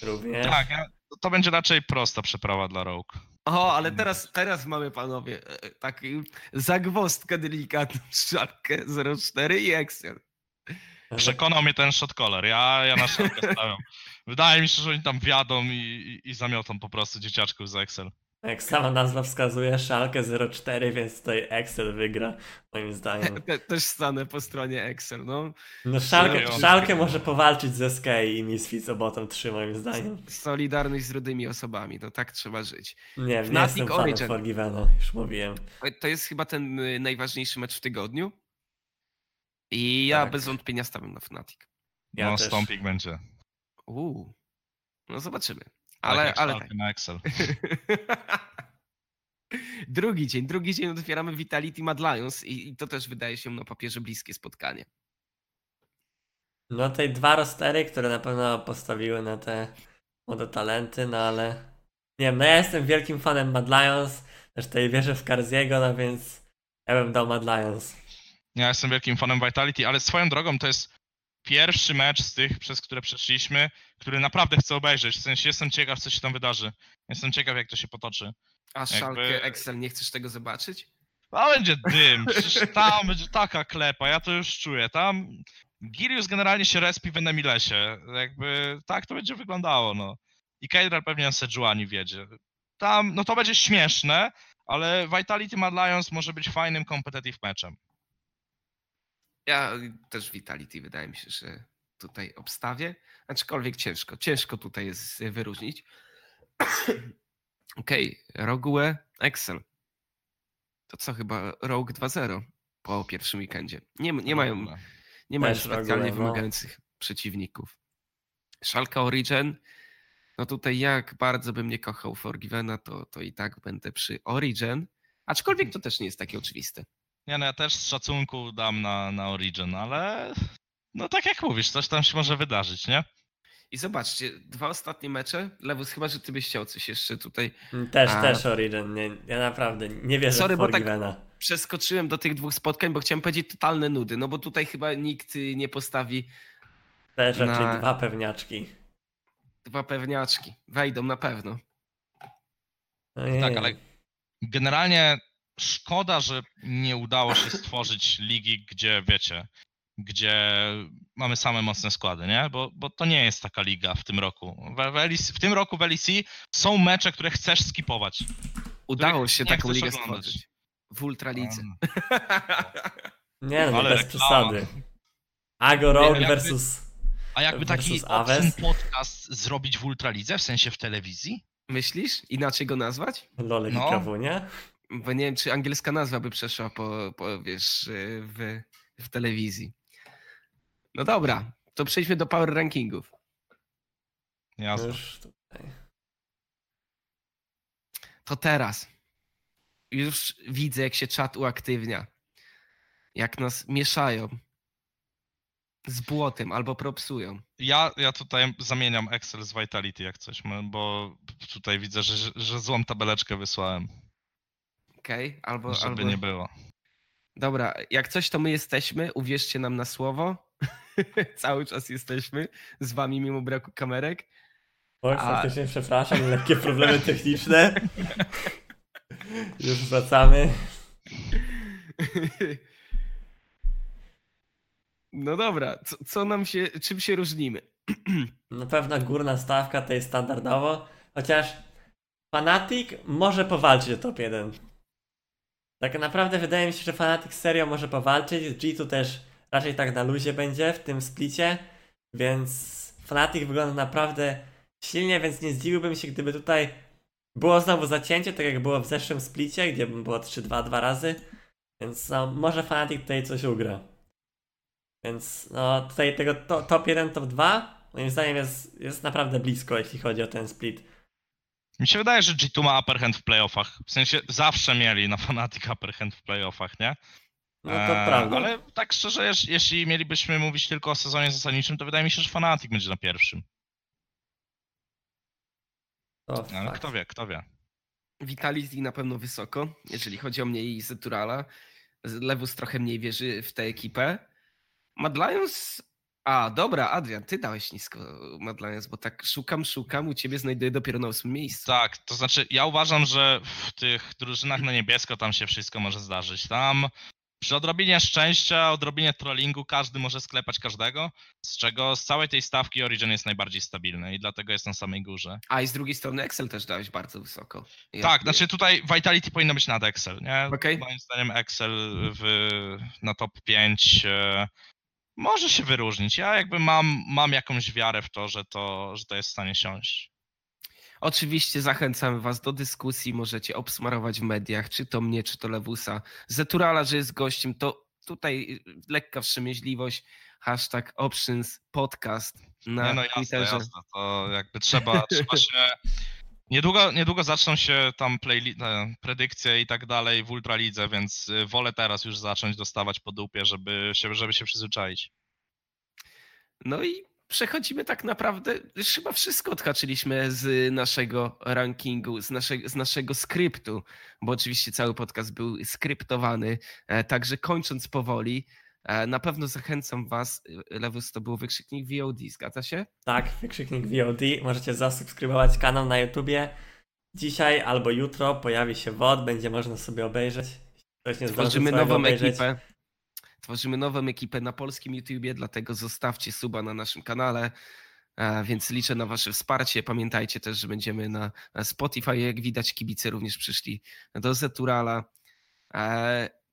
Również. Tak, ja, to będzie raczej prosta przeprawa dla Rogue. O, ale teraz, teraz mamy panowie e, taki zagwozdkę delikatną, szatkę 04 i Excel. Przekonał mnie ten shot color. Ja, ja na szafkę stawiam. Wydaje mi się, że oni tam wjadą i, i, i zamiotą po prostu dzieciaczków z Excel. Jak sama nazwa wskazuje, Szalkę 04, więc tutaj Excel wygra, moim zdaniem. Te, też stanę po stronie Excel, no. No Szalkę? Szalkę może powalczyć ze SK i Misfits o bottom 3, moim zdaniem. Solidarność z rudymi osobami, no tak trzeba żyć. Nie wiem, nie Fnatic jestem fanem Origin. Forgivena, już mówiłem. To jest chyba ten y, najważniejszy mecz w tygodniu. I ja Tak. bez wątpienia stawiam na Fnatic. Ja no, też. Stompik będzie. Uuu. No zobaczymy. Tak Ale, jak ale tak. na Excel. drugi dzień, drugi dzień otwieramy Vitality Mad Lions i, i to też wydaje się na papierze bliskie spotkanie. No te dwa rostery, które na pewno postawiły na te młode talenty, no ale nie wiem, no ja jestem wielkim fanem Mad Lions, też tutaj wierzę w Karziego, no więc ja bym dał Mad Lions. Ja jestem wielkim fanem Vitality, ale swoją drogą to jest pierwszy mecz z tych, przez które przeszliśmy, który naprawdę chcę obejrzeć. W sensie jestem ciekaw, co się tam wydarzy. Jestem ciekaw, jak to się potoczy. A szalkę Jakby- Excel, nie chcesz tego zobaczyć? A będzie dym, przecież tam będzie taka klepa, ja to już czuję. Tam Girius generalnie się respi w Enemilesie. Jakby tak to będzie wyglądało, no. I Keidral pewnie na Sejuani wiedzie. Tam, no to będzie śmieszne, ale Vitality Mad Lions może być fajnym competitive meczem. Ja też Vitality wydaje mi się, że tutaj obstawię. Aczkolwiek ciężko, ciężko tutaj jest y, wyróżnić. Okej, Rogue Excel. To co chyba Rogue 2-0 po pierwszym weekendzie. Nie, nie mają, nie mają Też specjalnie Rogue, no. wymagających przeciwników. Szalka Origin. No tutaj jak bardzo bym nie kochał Forgivena, to, to i tak będę przy Origin. Aczkolwiek to też nie jest takie oczywiste. Nie no, ja też z szacunku dam na, na Origin, ale no tak jak mówisz, coś tam się może wydarzyć, nie? I zobaczcie, dwa ostatnie mecze. Lewus, chyba, że ty byś chciał coś jeszcze tutaj. Też, A- też Origin, nie, ja naprawdę nie wierzę Sorry, w bo tak-. Przeskoczyłem do tych dwóch spotkań, bo chciałem powiedzieć totalne nudy, no bo tutaj chyba nikt y, nie postawi Też raczej na- dwa pewniaczki. dwa pewniaczki. Wejdą na pewno. Ojej. Tak, ale generalnie szkoda, że nie udało się stworzyć ligi, gdzie wiecie, gdzie mamy same mocne składy, nie? Bo, bo to nie jest taka liga w tym roku. W, w, LEC, w tym roku w LEC są mecze, które chcesz skipować. Udało się taką ligę oglądać. stworzyć. W Ultralidze. Nie no, ale bez reklama. przesady. Ago Rogue jakby- versus... A jakby taki podcast zrobić w Ultralidze, w sensie w telewizji? Myślisz? Inaczej go nazwać? Lole No. no. nie? Bo nie wiem, czy angielska nazwa by przeszła po, po wiesz, w, w telewizji. No dobra, to przejdźmy do power rankingów. Jasne. Już tutaj. To teraz. Już widzę, jak się czat uaktywnia. Jak nas mieszają z błotem albo propsują. Ja, ja tutaj zamieniam Excel z Vitality jak coś, bo tutaj widzę, że, że złą tabeleczkę wysłałem, Okej? Albo, żeby albo... nie było. Dobra, jak coś, to my jesteśmy. Uwierzcie nam na słowo. Cały czas jesteśmy z wami mimo braku kamerek. Oj, A- faktycznie przepraszam, lekkie problemy techniczne. Już wracamy. No dobra, co, co nam się, czym się różnimy? Na pewno górna stawka to jest standardowo, chociaż Fanatic może powalczyć o top 1. Tak naprawdę wydaje mi się, że Fanatic serio może powalczyć, z G2 też raczej tak na luzie będzie w tym splicie, więc Fanatic wygląda naprawdę silnie, więc nie zdziwiłbym się, gdyby tutaj było znowu zacięcie, tak jak było w zeszłym splicie, gdzie było 3-2 dwa razy, więc no, może Fanatic tutaj coś ugra. Więc no tutaj tego to, top 1, top 2 moim zdaniem jest, jest naprawdę blisko, jeśli chodzi o ten split. Mi się wydaje, że G2 ma upper hand w playoffach. W sensie zawsze mieli na Fnatic upper hand w playoffach, nie? No to Eee, prawda. Ale tak szczerze, jeśli mielibyśmy mówić tylko o sezonie zasadniczym, to wydaje mi się, że Fnatic będzie na pierwszym. To Ale fakt. kto wie, kto wie. Vitality na pewno wysoko, jeżeli chodzi o mnie i Zeturala. Lewus trochę mniej wierzy w tę ekipę. Mad Lions... A, dobra, Adrian, ty dałeś nisko Mad Lions, bo tak szukam, szukam, u ciebie znajduję dopiero na ósmym miejscu. Tak, to znaczy ja uważam, że w tych drużynach na niebiesko tam się wszystko może zdarzyć. Tam przy odrobinie szczęścia, odrobinie trollingu każdy może sklepać każdego, z czego z całej tej stawki Origin jest najbardziej stabilny i dlatego jest na samej górze. A i z drugiej strony Excel też dałeś bardzo wysoko. Ja- Tak, znaczy tutaj Vitality powinno być nad Excel, nie? Okej. Moim zdaniem Excel w, na top 5 e, może się wyróżnić. Ja jakby mam, mam jakąś wiarę w to, że to, że to jest w stanie siąść. Oczywiście zachęcamy Was do dyskusji, możecie obsmarować w mediach, czy to mnie, czy to Lewusa. Zeturala, że jest gościem, to tutaj lekka wstrzemięźliwość, hashtag options podcast na Nie no jasne, Twitterze. jasne. To jakby trzeba, trzeba się. Niedługo, niedługo zaczną się tam play, te predykcje i tak dalej w Ultralidze, więc y, wolę teraz już zacząć dostawać po dupie, żeby się, żeby się przyzwyczaić. No i przechodzimy tak naprawdę, chyba wszystko odhaczyliśmy z naszego rankingu, z naszego, z naszego skryptu, bo oczywiście cały podcast był skryptowany, e, także kończąc powoli, e, na pewno zachęcam Was, e, Lewus to był wykrzyknik VOD, zgadza się? Tak, wykrzyknik VOD. Możecie zasubskrybować kanał na YouTubie. Dzisiaj albo jutro pojawi się WOD, będzie można sobie obejrzeć. Tworzymy nową obejrzeć. ekipę. Tworzymy nową ekipę na polskim YouTubie, dlatego zostawcie suba na naszym kanale. e, Więc liczę na Wasze wsparcie. Pamiętajcie też, że będziemy na na Spotify. Jak widać, kibice również przyszli do Zeturala.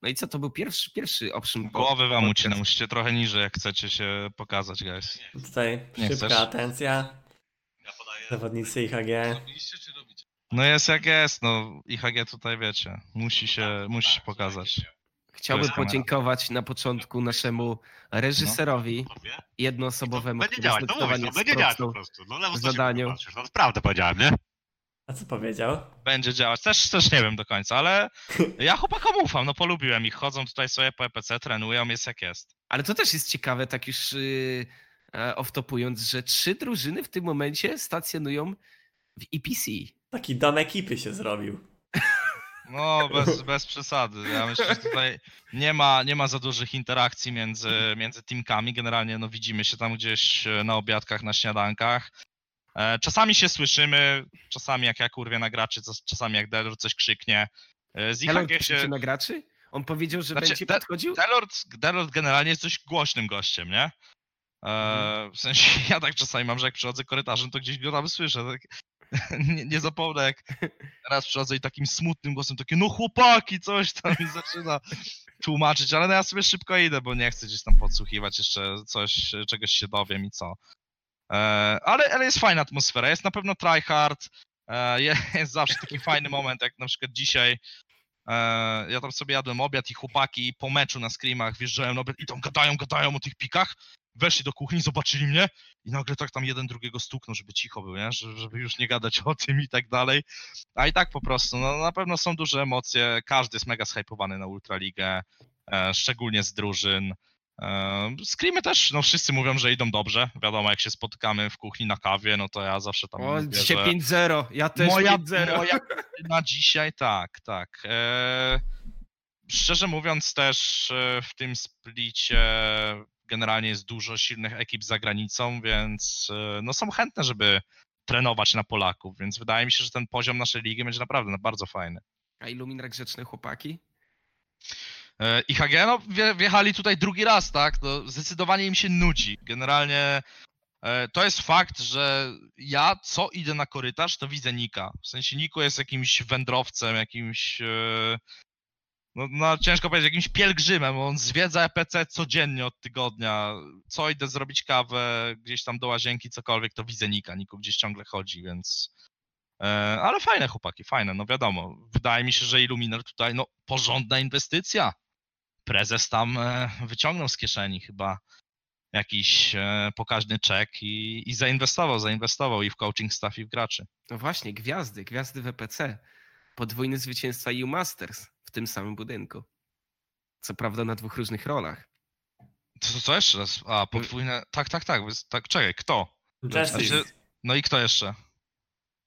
No i co, to był pierwszy, pierwszy option. Głowy wam ucinam, musicie trochę niżej, jak chcecie się pokazać, guys. Tutaj Nie szybka chcesz? atencja. Zawodnicy IHG. No jest jak jest, no IHG tutaj wiecie, musi się, musi się pokazać. Chciałbym jest kamera. podziękować na początku naszemu reżyserowi jednoosobowemu, Będzie który działać, to mówisz, zdecydowanie no będzie działać po sprostał prostu. No lewo zadaniu. Patrzysz, no prawdę powiedziałem, nie? A co powiedział? Będzie działać, też, też nie wiem do końca, ale ja chłopakom ufam, no polubiłem ich, chodzą tutaj sobie po EPC, trenują, jest jak jest. Ale to też jest ciekawe, tak już yy, off-topując, że trzy drużyny w tym momencie stacjonują w EPC. Taki dom ekipy się zrobił. No, bez, bez przesady. Ja myślę, że tutaj nie ma, nie ma za dużych interakcji między, między teamkami. Generalnie no, widzimy się tam gdzieś e, na obiadkach, na śniadankach. E, Czasami się słyszymy, czasami jak ja kurwie na graczy, czas- czasami jak Delor coś krzyknie. E, Z IHG się... na graczy? On powiedział, że Znaczy, będzie podchodził? Delord, Delord generalnie jest dość głośnym gościem, nie? E, w sensie ja tak czasami mam, że jak przychodzę korytarzem, to gdzieś go tam słyszę. Tak, nie, nie zapomnę, jak raz przychodzę i takim smutnym głosem takie, no chłopaki, coś tam i zaczyna tłumaczyć, ale no ja sobie szybko idę, bo nie chcę gdzieś tam podsłuchiwać jeszcze coś, czegoś się dowiem i co. E, ale, ale jest fajna atmosfera, jest na pewno tryhard, E, je- Jest zawsze taki fajny moment, jak na przykład dzisiaj e, ja tam sobie jadłem obiad i chłopaki po meczu na screamach wjeżdżają na obiad i tam gadają, gadają o tych pikach, weszli do kuchni, zobaczyli mnie i nagle tak tam jeden drugiego stuknął, żeby cicho był, nie? Że- żeby już nie gadać o tym i tak dalej. A i tak po prostu, no na pewno są duże emocje, każdy jest mega zhypowany na Ultraligę, szczególnie z drużyn. E, Screamy też, no wszyscy mówią, że idą dobrze. Wiadomo, jak się spotykamy w kuchni na kawie, no to ja zawsze tam O, mówię, dzisiaj że 5-0, ja też moja, 5-0. moja na dzisiaj tak, tak. E, szczerze mówiąc też e, w tym splicie generalnie jest dużo silnych ekip za granicą, więc e, no są chętne, żeby trenować na Polaków, więc wydaje mi się, że ten poziom naszej ligi będzie naprawdę bardzo fajny. A Illuminar grzeczne chłopaki? E, IHG no, wje- wjechali tutaj drugi raz, tak? No, zdecydowanie im się nudzi. Generalnie e, to jest fakt, że ja co idę na korytarz, to widzę Nika. W sensie Niku jest jakimś wędrowcem, jakimś. e, No, no ciężko powiedzieć, jakimś pielgrzymem. On zwiedza EPC codziennie od tygodnia. Co idę zrobić kawę, gdzieś tam do łazienki, cokolwiek, to widzę Nika. Niku gdzieś ciągle chodzi, więc. Ale fajne chłopaki, fajne, no wiadomo. Wydaje mi się, że Illuminar tutaj, no porządna inwestycja prezes tam e, wyciągnął z kieszeni chyba jakiś e, pokaźny czek i, i zainwestował, zainwestował i w coaching staff i w graczy. No właśnie, gwiazdy, gwiazdy w EPC. Podwójne zwycięstwa EU Masters w tym samym budynku. Co prawda na dwóch różnych rolach. Co, co jeszcze raz? A, podwójne, tak, tak, tak, tak, czekaj, kto? Justice. Znaczy, no i kto jeszcze?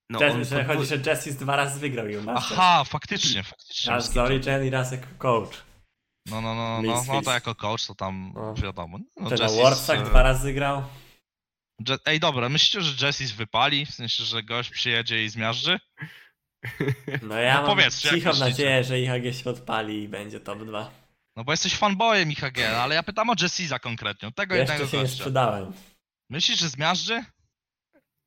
No, on że podwó- chodzi, że Justice dwa razy wygrał i Masters. Aha, faktycznie, faktycznie. Raz z Origin i raz jako coach. No, no, no, no, no to jako coach to tam No. wiadomo. No, Ten na Jessis, Warsach e, dwa razy grał. Je- Ej, dobra, myślicie, że Jessis wypali? W sensie, że gość przyjedzie i zmiażdży? No ja No mam cichą nadzieję, że IHG się odpali i będzie top 2. No bo jesteś fanboyem IHG, ale ja pytam o Jessisa konkretnie, tego Jeszcze jednego się nie gościa. sprzedałem. Myślisz, że zmiażdży?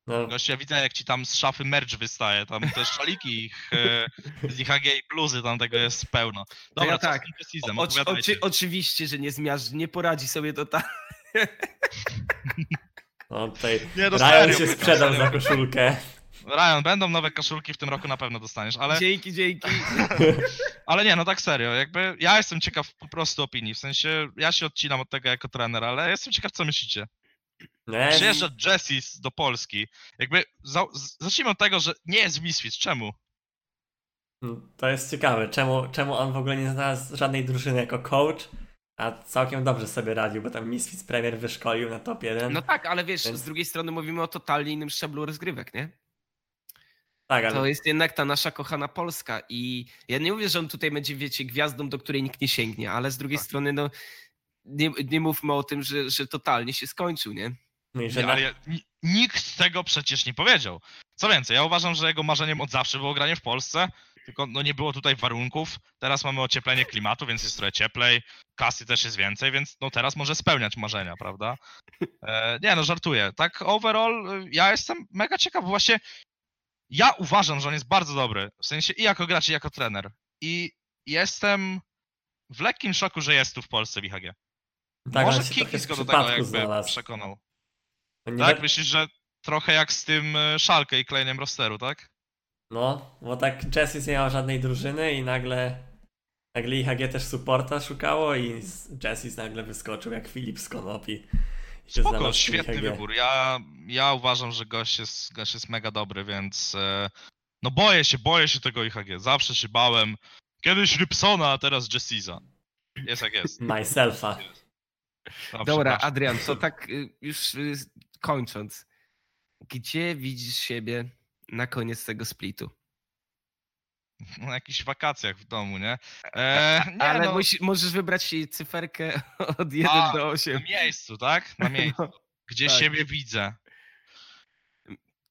No, Gość, ja widzę jak ci tam z szafy merch wystaje, tam te szaliki ich, e, z IHG i bluzy, tam tego jest pełno. Dobra, ja tak. Jessisem? Oczy, oczywiście, że nie zmiażdży, nie poradzi sobie to tak. no tutaj Nie, no Ryan serio, się sprzedał za koszulkę. Ryan, będą nowe koszulki w tym roku na pewno dostaniesz, ale, Dzięki, dzięki. ale nie, no tak serio, jakby ja jestem ciekaw po prostu opinii, w sensie ja się odcinam od tego jako trener, ale jestem ciekaw co myślicie. No, ja- Przyjeżdża Jessis do Polski, jakby za, z- zacznijmy od tego, że nie jest w Misfits, czemu? To jest ciekawe, czemu, czemu on w ogóle nie znalazł żadnej drużyny jako coach, a całkiem dobrze sobie radził, bo tam Misfits Premier wyszkolił na top 1. No tak, ale wiesz, Więc- z drugiej strony mówimy o totalnie innym szczeblu rozgrywek, nie? tak, ale To jest jednak ta nasza kochana Polska i ja nie mówię, że on tutaj będzie, wiecie, gwiazdą, do której nikt nie sięgnie, ale z drugiej Tak. strony, no, nie, nie mówmy o tym, że, że totalnie się skończył, nie? no Nie, ale ja- ni- nikt tego przecież nie powiedział. Co więcej, ja uważam, że jego marzeniem od zawsze było granie w Polsce, tylko no nie było tutaj warunków. Teraz mamy ocieplenie klimatu, więc jest trochę cieplej, kasy też jest więcej, więc no teraz może spełniać marzenia, prawda? E, nie no, żartuję. Tak overall y, ja jestem mega ciekaw, bo właśnie ja uważam, że on jest bardzo dobry, w sensie i jako gracz, i jako trener. I jestem w lekkim szoku, że jest tu w Polsce w IHG. Tak, może Kikis z go do tego jakby znalazł. przekonał. Nie Tak? Myślisz, że trochę jak z tym e, Szalkę i kleniem rosteru, tak? No, bo tak Jessis nie miał żadnej drużyny i nagle nagle IHG też supporta szukało i Jessis nagle wyskoczył jak Filip z Konopi. Spoko, świetny IHG. wybór. Ja, ja uważam, że gość jest, gość jest mega dobry, więc e, no boję się, boję się tego IHG. Zawsze się bałem. Kiedyś Rybsona, a teraz Jessisa. Jest jak jest. Myselfa. A, Dobra. Adrian, to tak y, już y, kończąc. Gdzie widzisz siebie na koniec tego splitu? Na jakichś wakacjach w domu, nie? E, nie Ale no, musi, możesz wybrać cyferkę od 1 A, do na 8. miejscu, tak? Na miejscu. No, Gdzie tak. siebie widzę.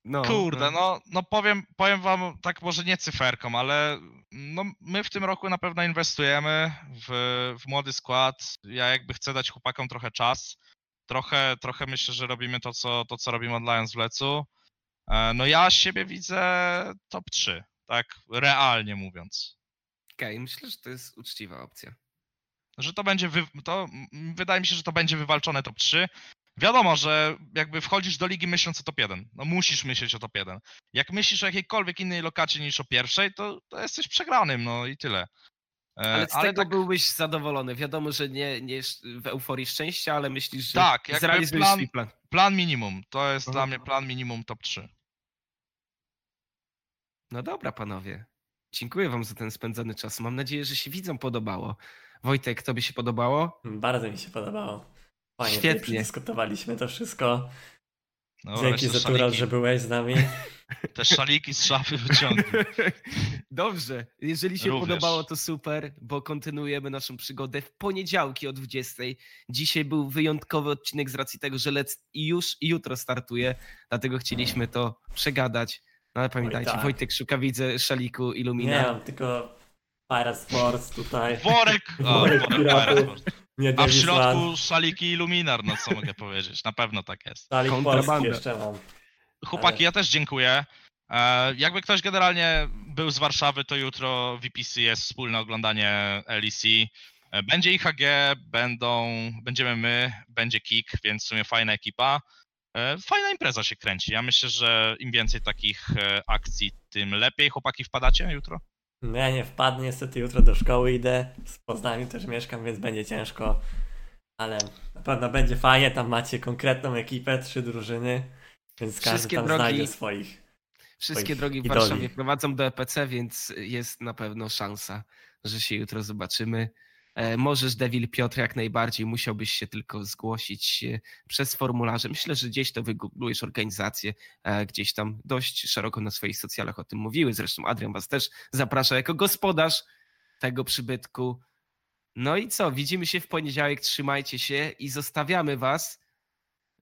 No, Kurde, no, no powiem, powiem wam tak może nie cyferką, ale no my w tym roku na pewno inwestujemy w, w młody skład. Ja jakby chcę dać chłopakom trochę czas. Trochę, trochę myślę, że robimy to, co, to, co robimy od Lions w Lecu. E, No ja siebie widzę top 3, tak realnie mówiąc. Okej, myślę, że to jest uczciwa opcja. Że to będzie, wy, to wydaje mi się, że to będzie wywalczone top 3. wiadomo, że jakby wchodzisz do ligi myśląc o top 1. No musisz myśleć o top 1. Jak myślisz o jakiejkolwiek innej lokacie niż o pierwszej, to, to jesteś przegranym, no i tyle. E, Ale z tego tak, byłbyś zadowolony. Wiadomo, że nie, nie w euforii szczęścia, ale myślisz, że Tak, jakby zrealizujesz plan- swój plan. plan minimum. To jest Mhm. dla mnie plan minimum top 3. No dobra, panowie. Dziękuję wam za ten spędzony czas. Mam nadzieję, że się widzom podobało. Wojtek, tobie się podobało? Bardzo mi się podobało. Fajnie, Świetnie. Świetnie. dyskutowaliśmy to wszystko. No, Dzięki za Tural, że byłeś z nami. Te szaliki z szafy wyciągnij. Dobrze. Jeżeli się Również. podobało, to super, bo kontynuujemy naszą przygodę w poniedziałki o 20. Dzisiaj był wyjątkowy odcinek z racji tego, że Let's już jutro startuje, dlatego chcieliśmy to przegadać. No ale pamiętajcie, tak. Wojtek szuka widzę szaliku Nie Illumina. mam tylko Pirate Sports tutaj. Worek! O, Worek worek piratów. Pirate. Nie A w Davis środku Land. szaliki i luminar, no co mogę powiedzieć? Na pewno tak jest. Szalik polski jeszcze mam. Chłopaki, ja też dziękuję. E, jakby ktoś generalnie był z Warszawy, to jutro VPC jest wspólne oglądanie LEC. E, Będzie IHG, będą, będziemy my, będzie Kik, więc w sumie fajna ekipa. E, Fajna impreza się kręci. Ja myślę, że im więcej takich akcji, tym lepiej. Chłopaki, wpadacie jutro? No ja nie wpadnę, niestety jutro do szkoły idę. W Poznaniu też mieszkam, więc będzie ciężko. Ale na pewno będzie fajnie, tam macie konkretną ekipę, trzy drużyny. Więc każdy Wszystkie tam drogi- znajdzie swoich. Wszystkie drogi w idoli. Warszawie prowadzą do EPC, więc jest na pewno szansa, że się jutro zobaczymy. E, Możesz, Devil Piotr, jak najbardziej. Musiałbyś się tylko zgłosić e, przez formularze. Myślę, że gdzieś to wygooglujesz organizację, e, gdzieś tam dość szeroko na swoich socjalach o tym mówiły. Zresztą Adrian was też zaprasza jako gospodarz tego przybytku. No i co? Widzimy się w poniedziałek. Trzymajcie się i zostawiamy was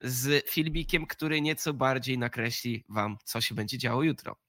z filmikiem, który nieco bardziej nakreśli wam, co się będzie działo jutro.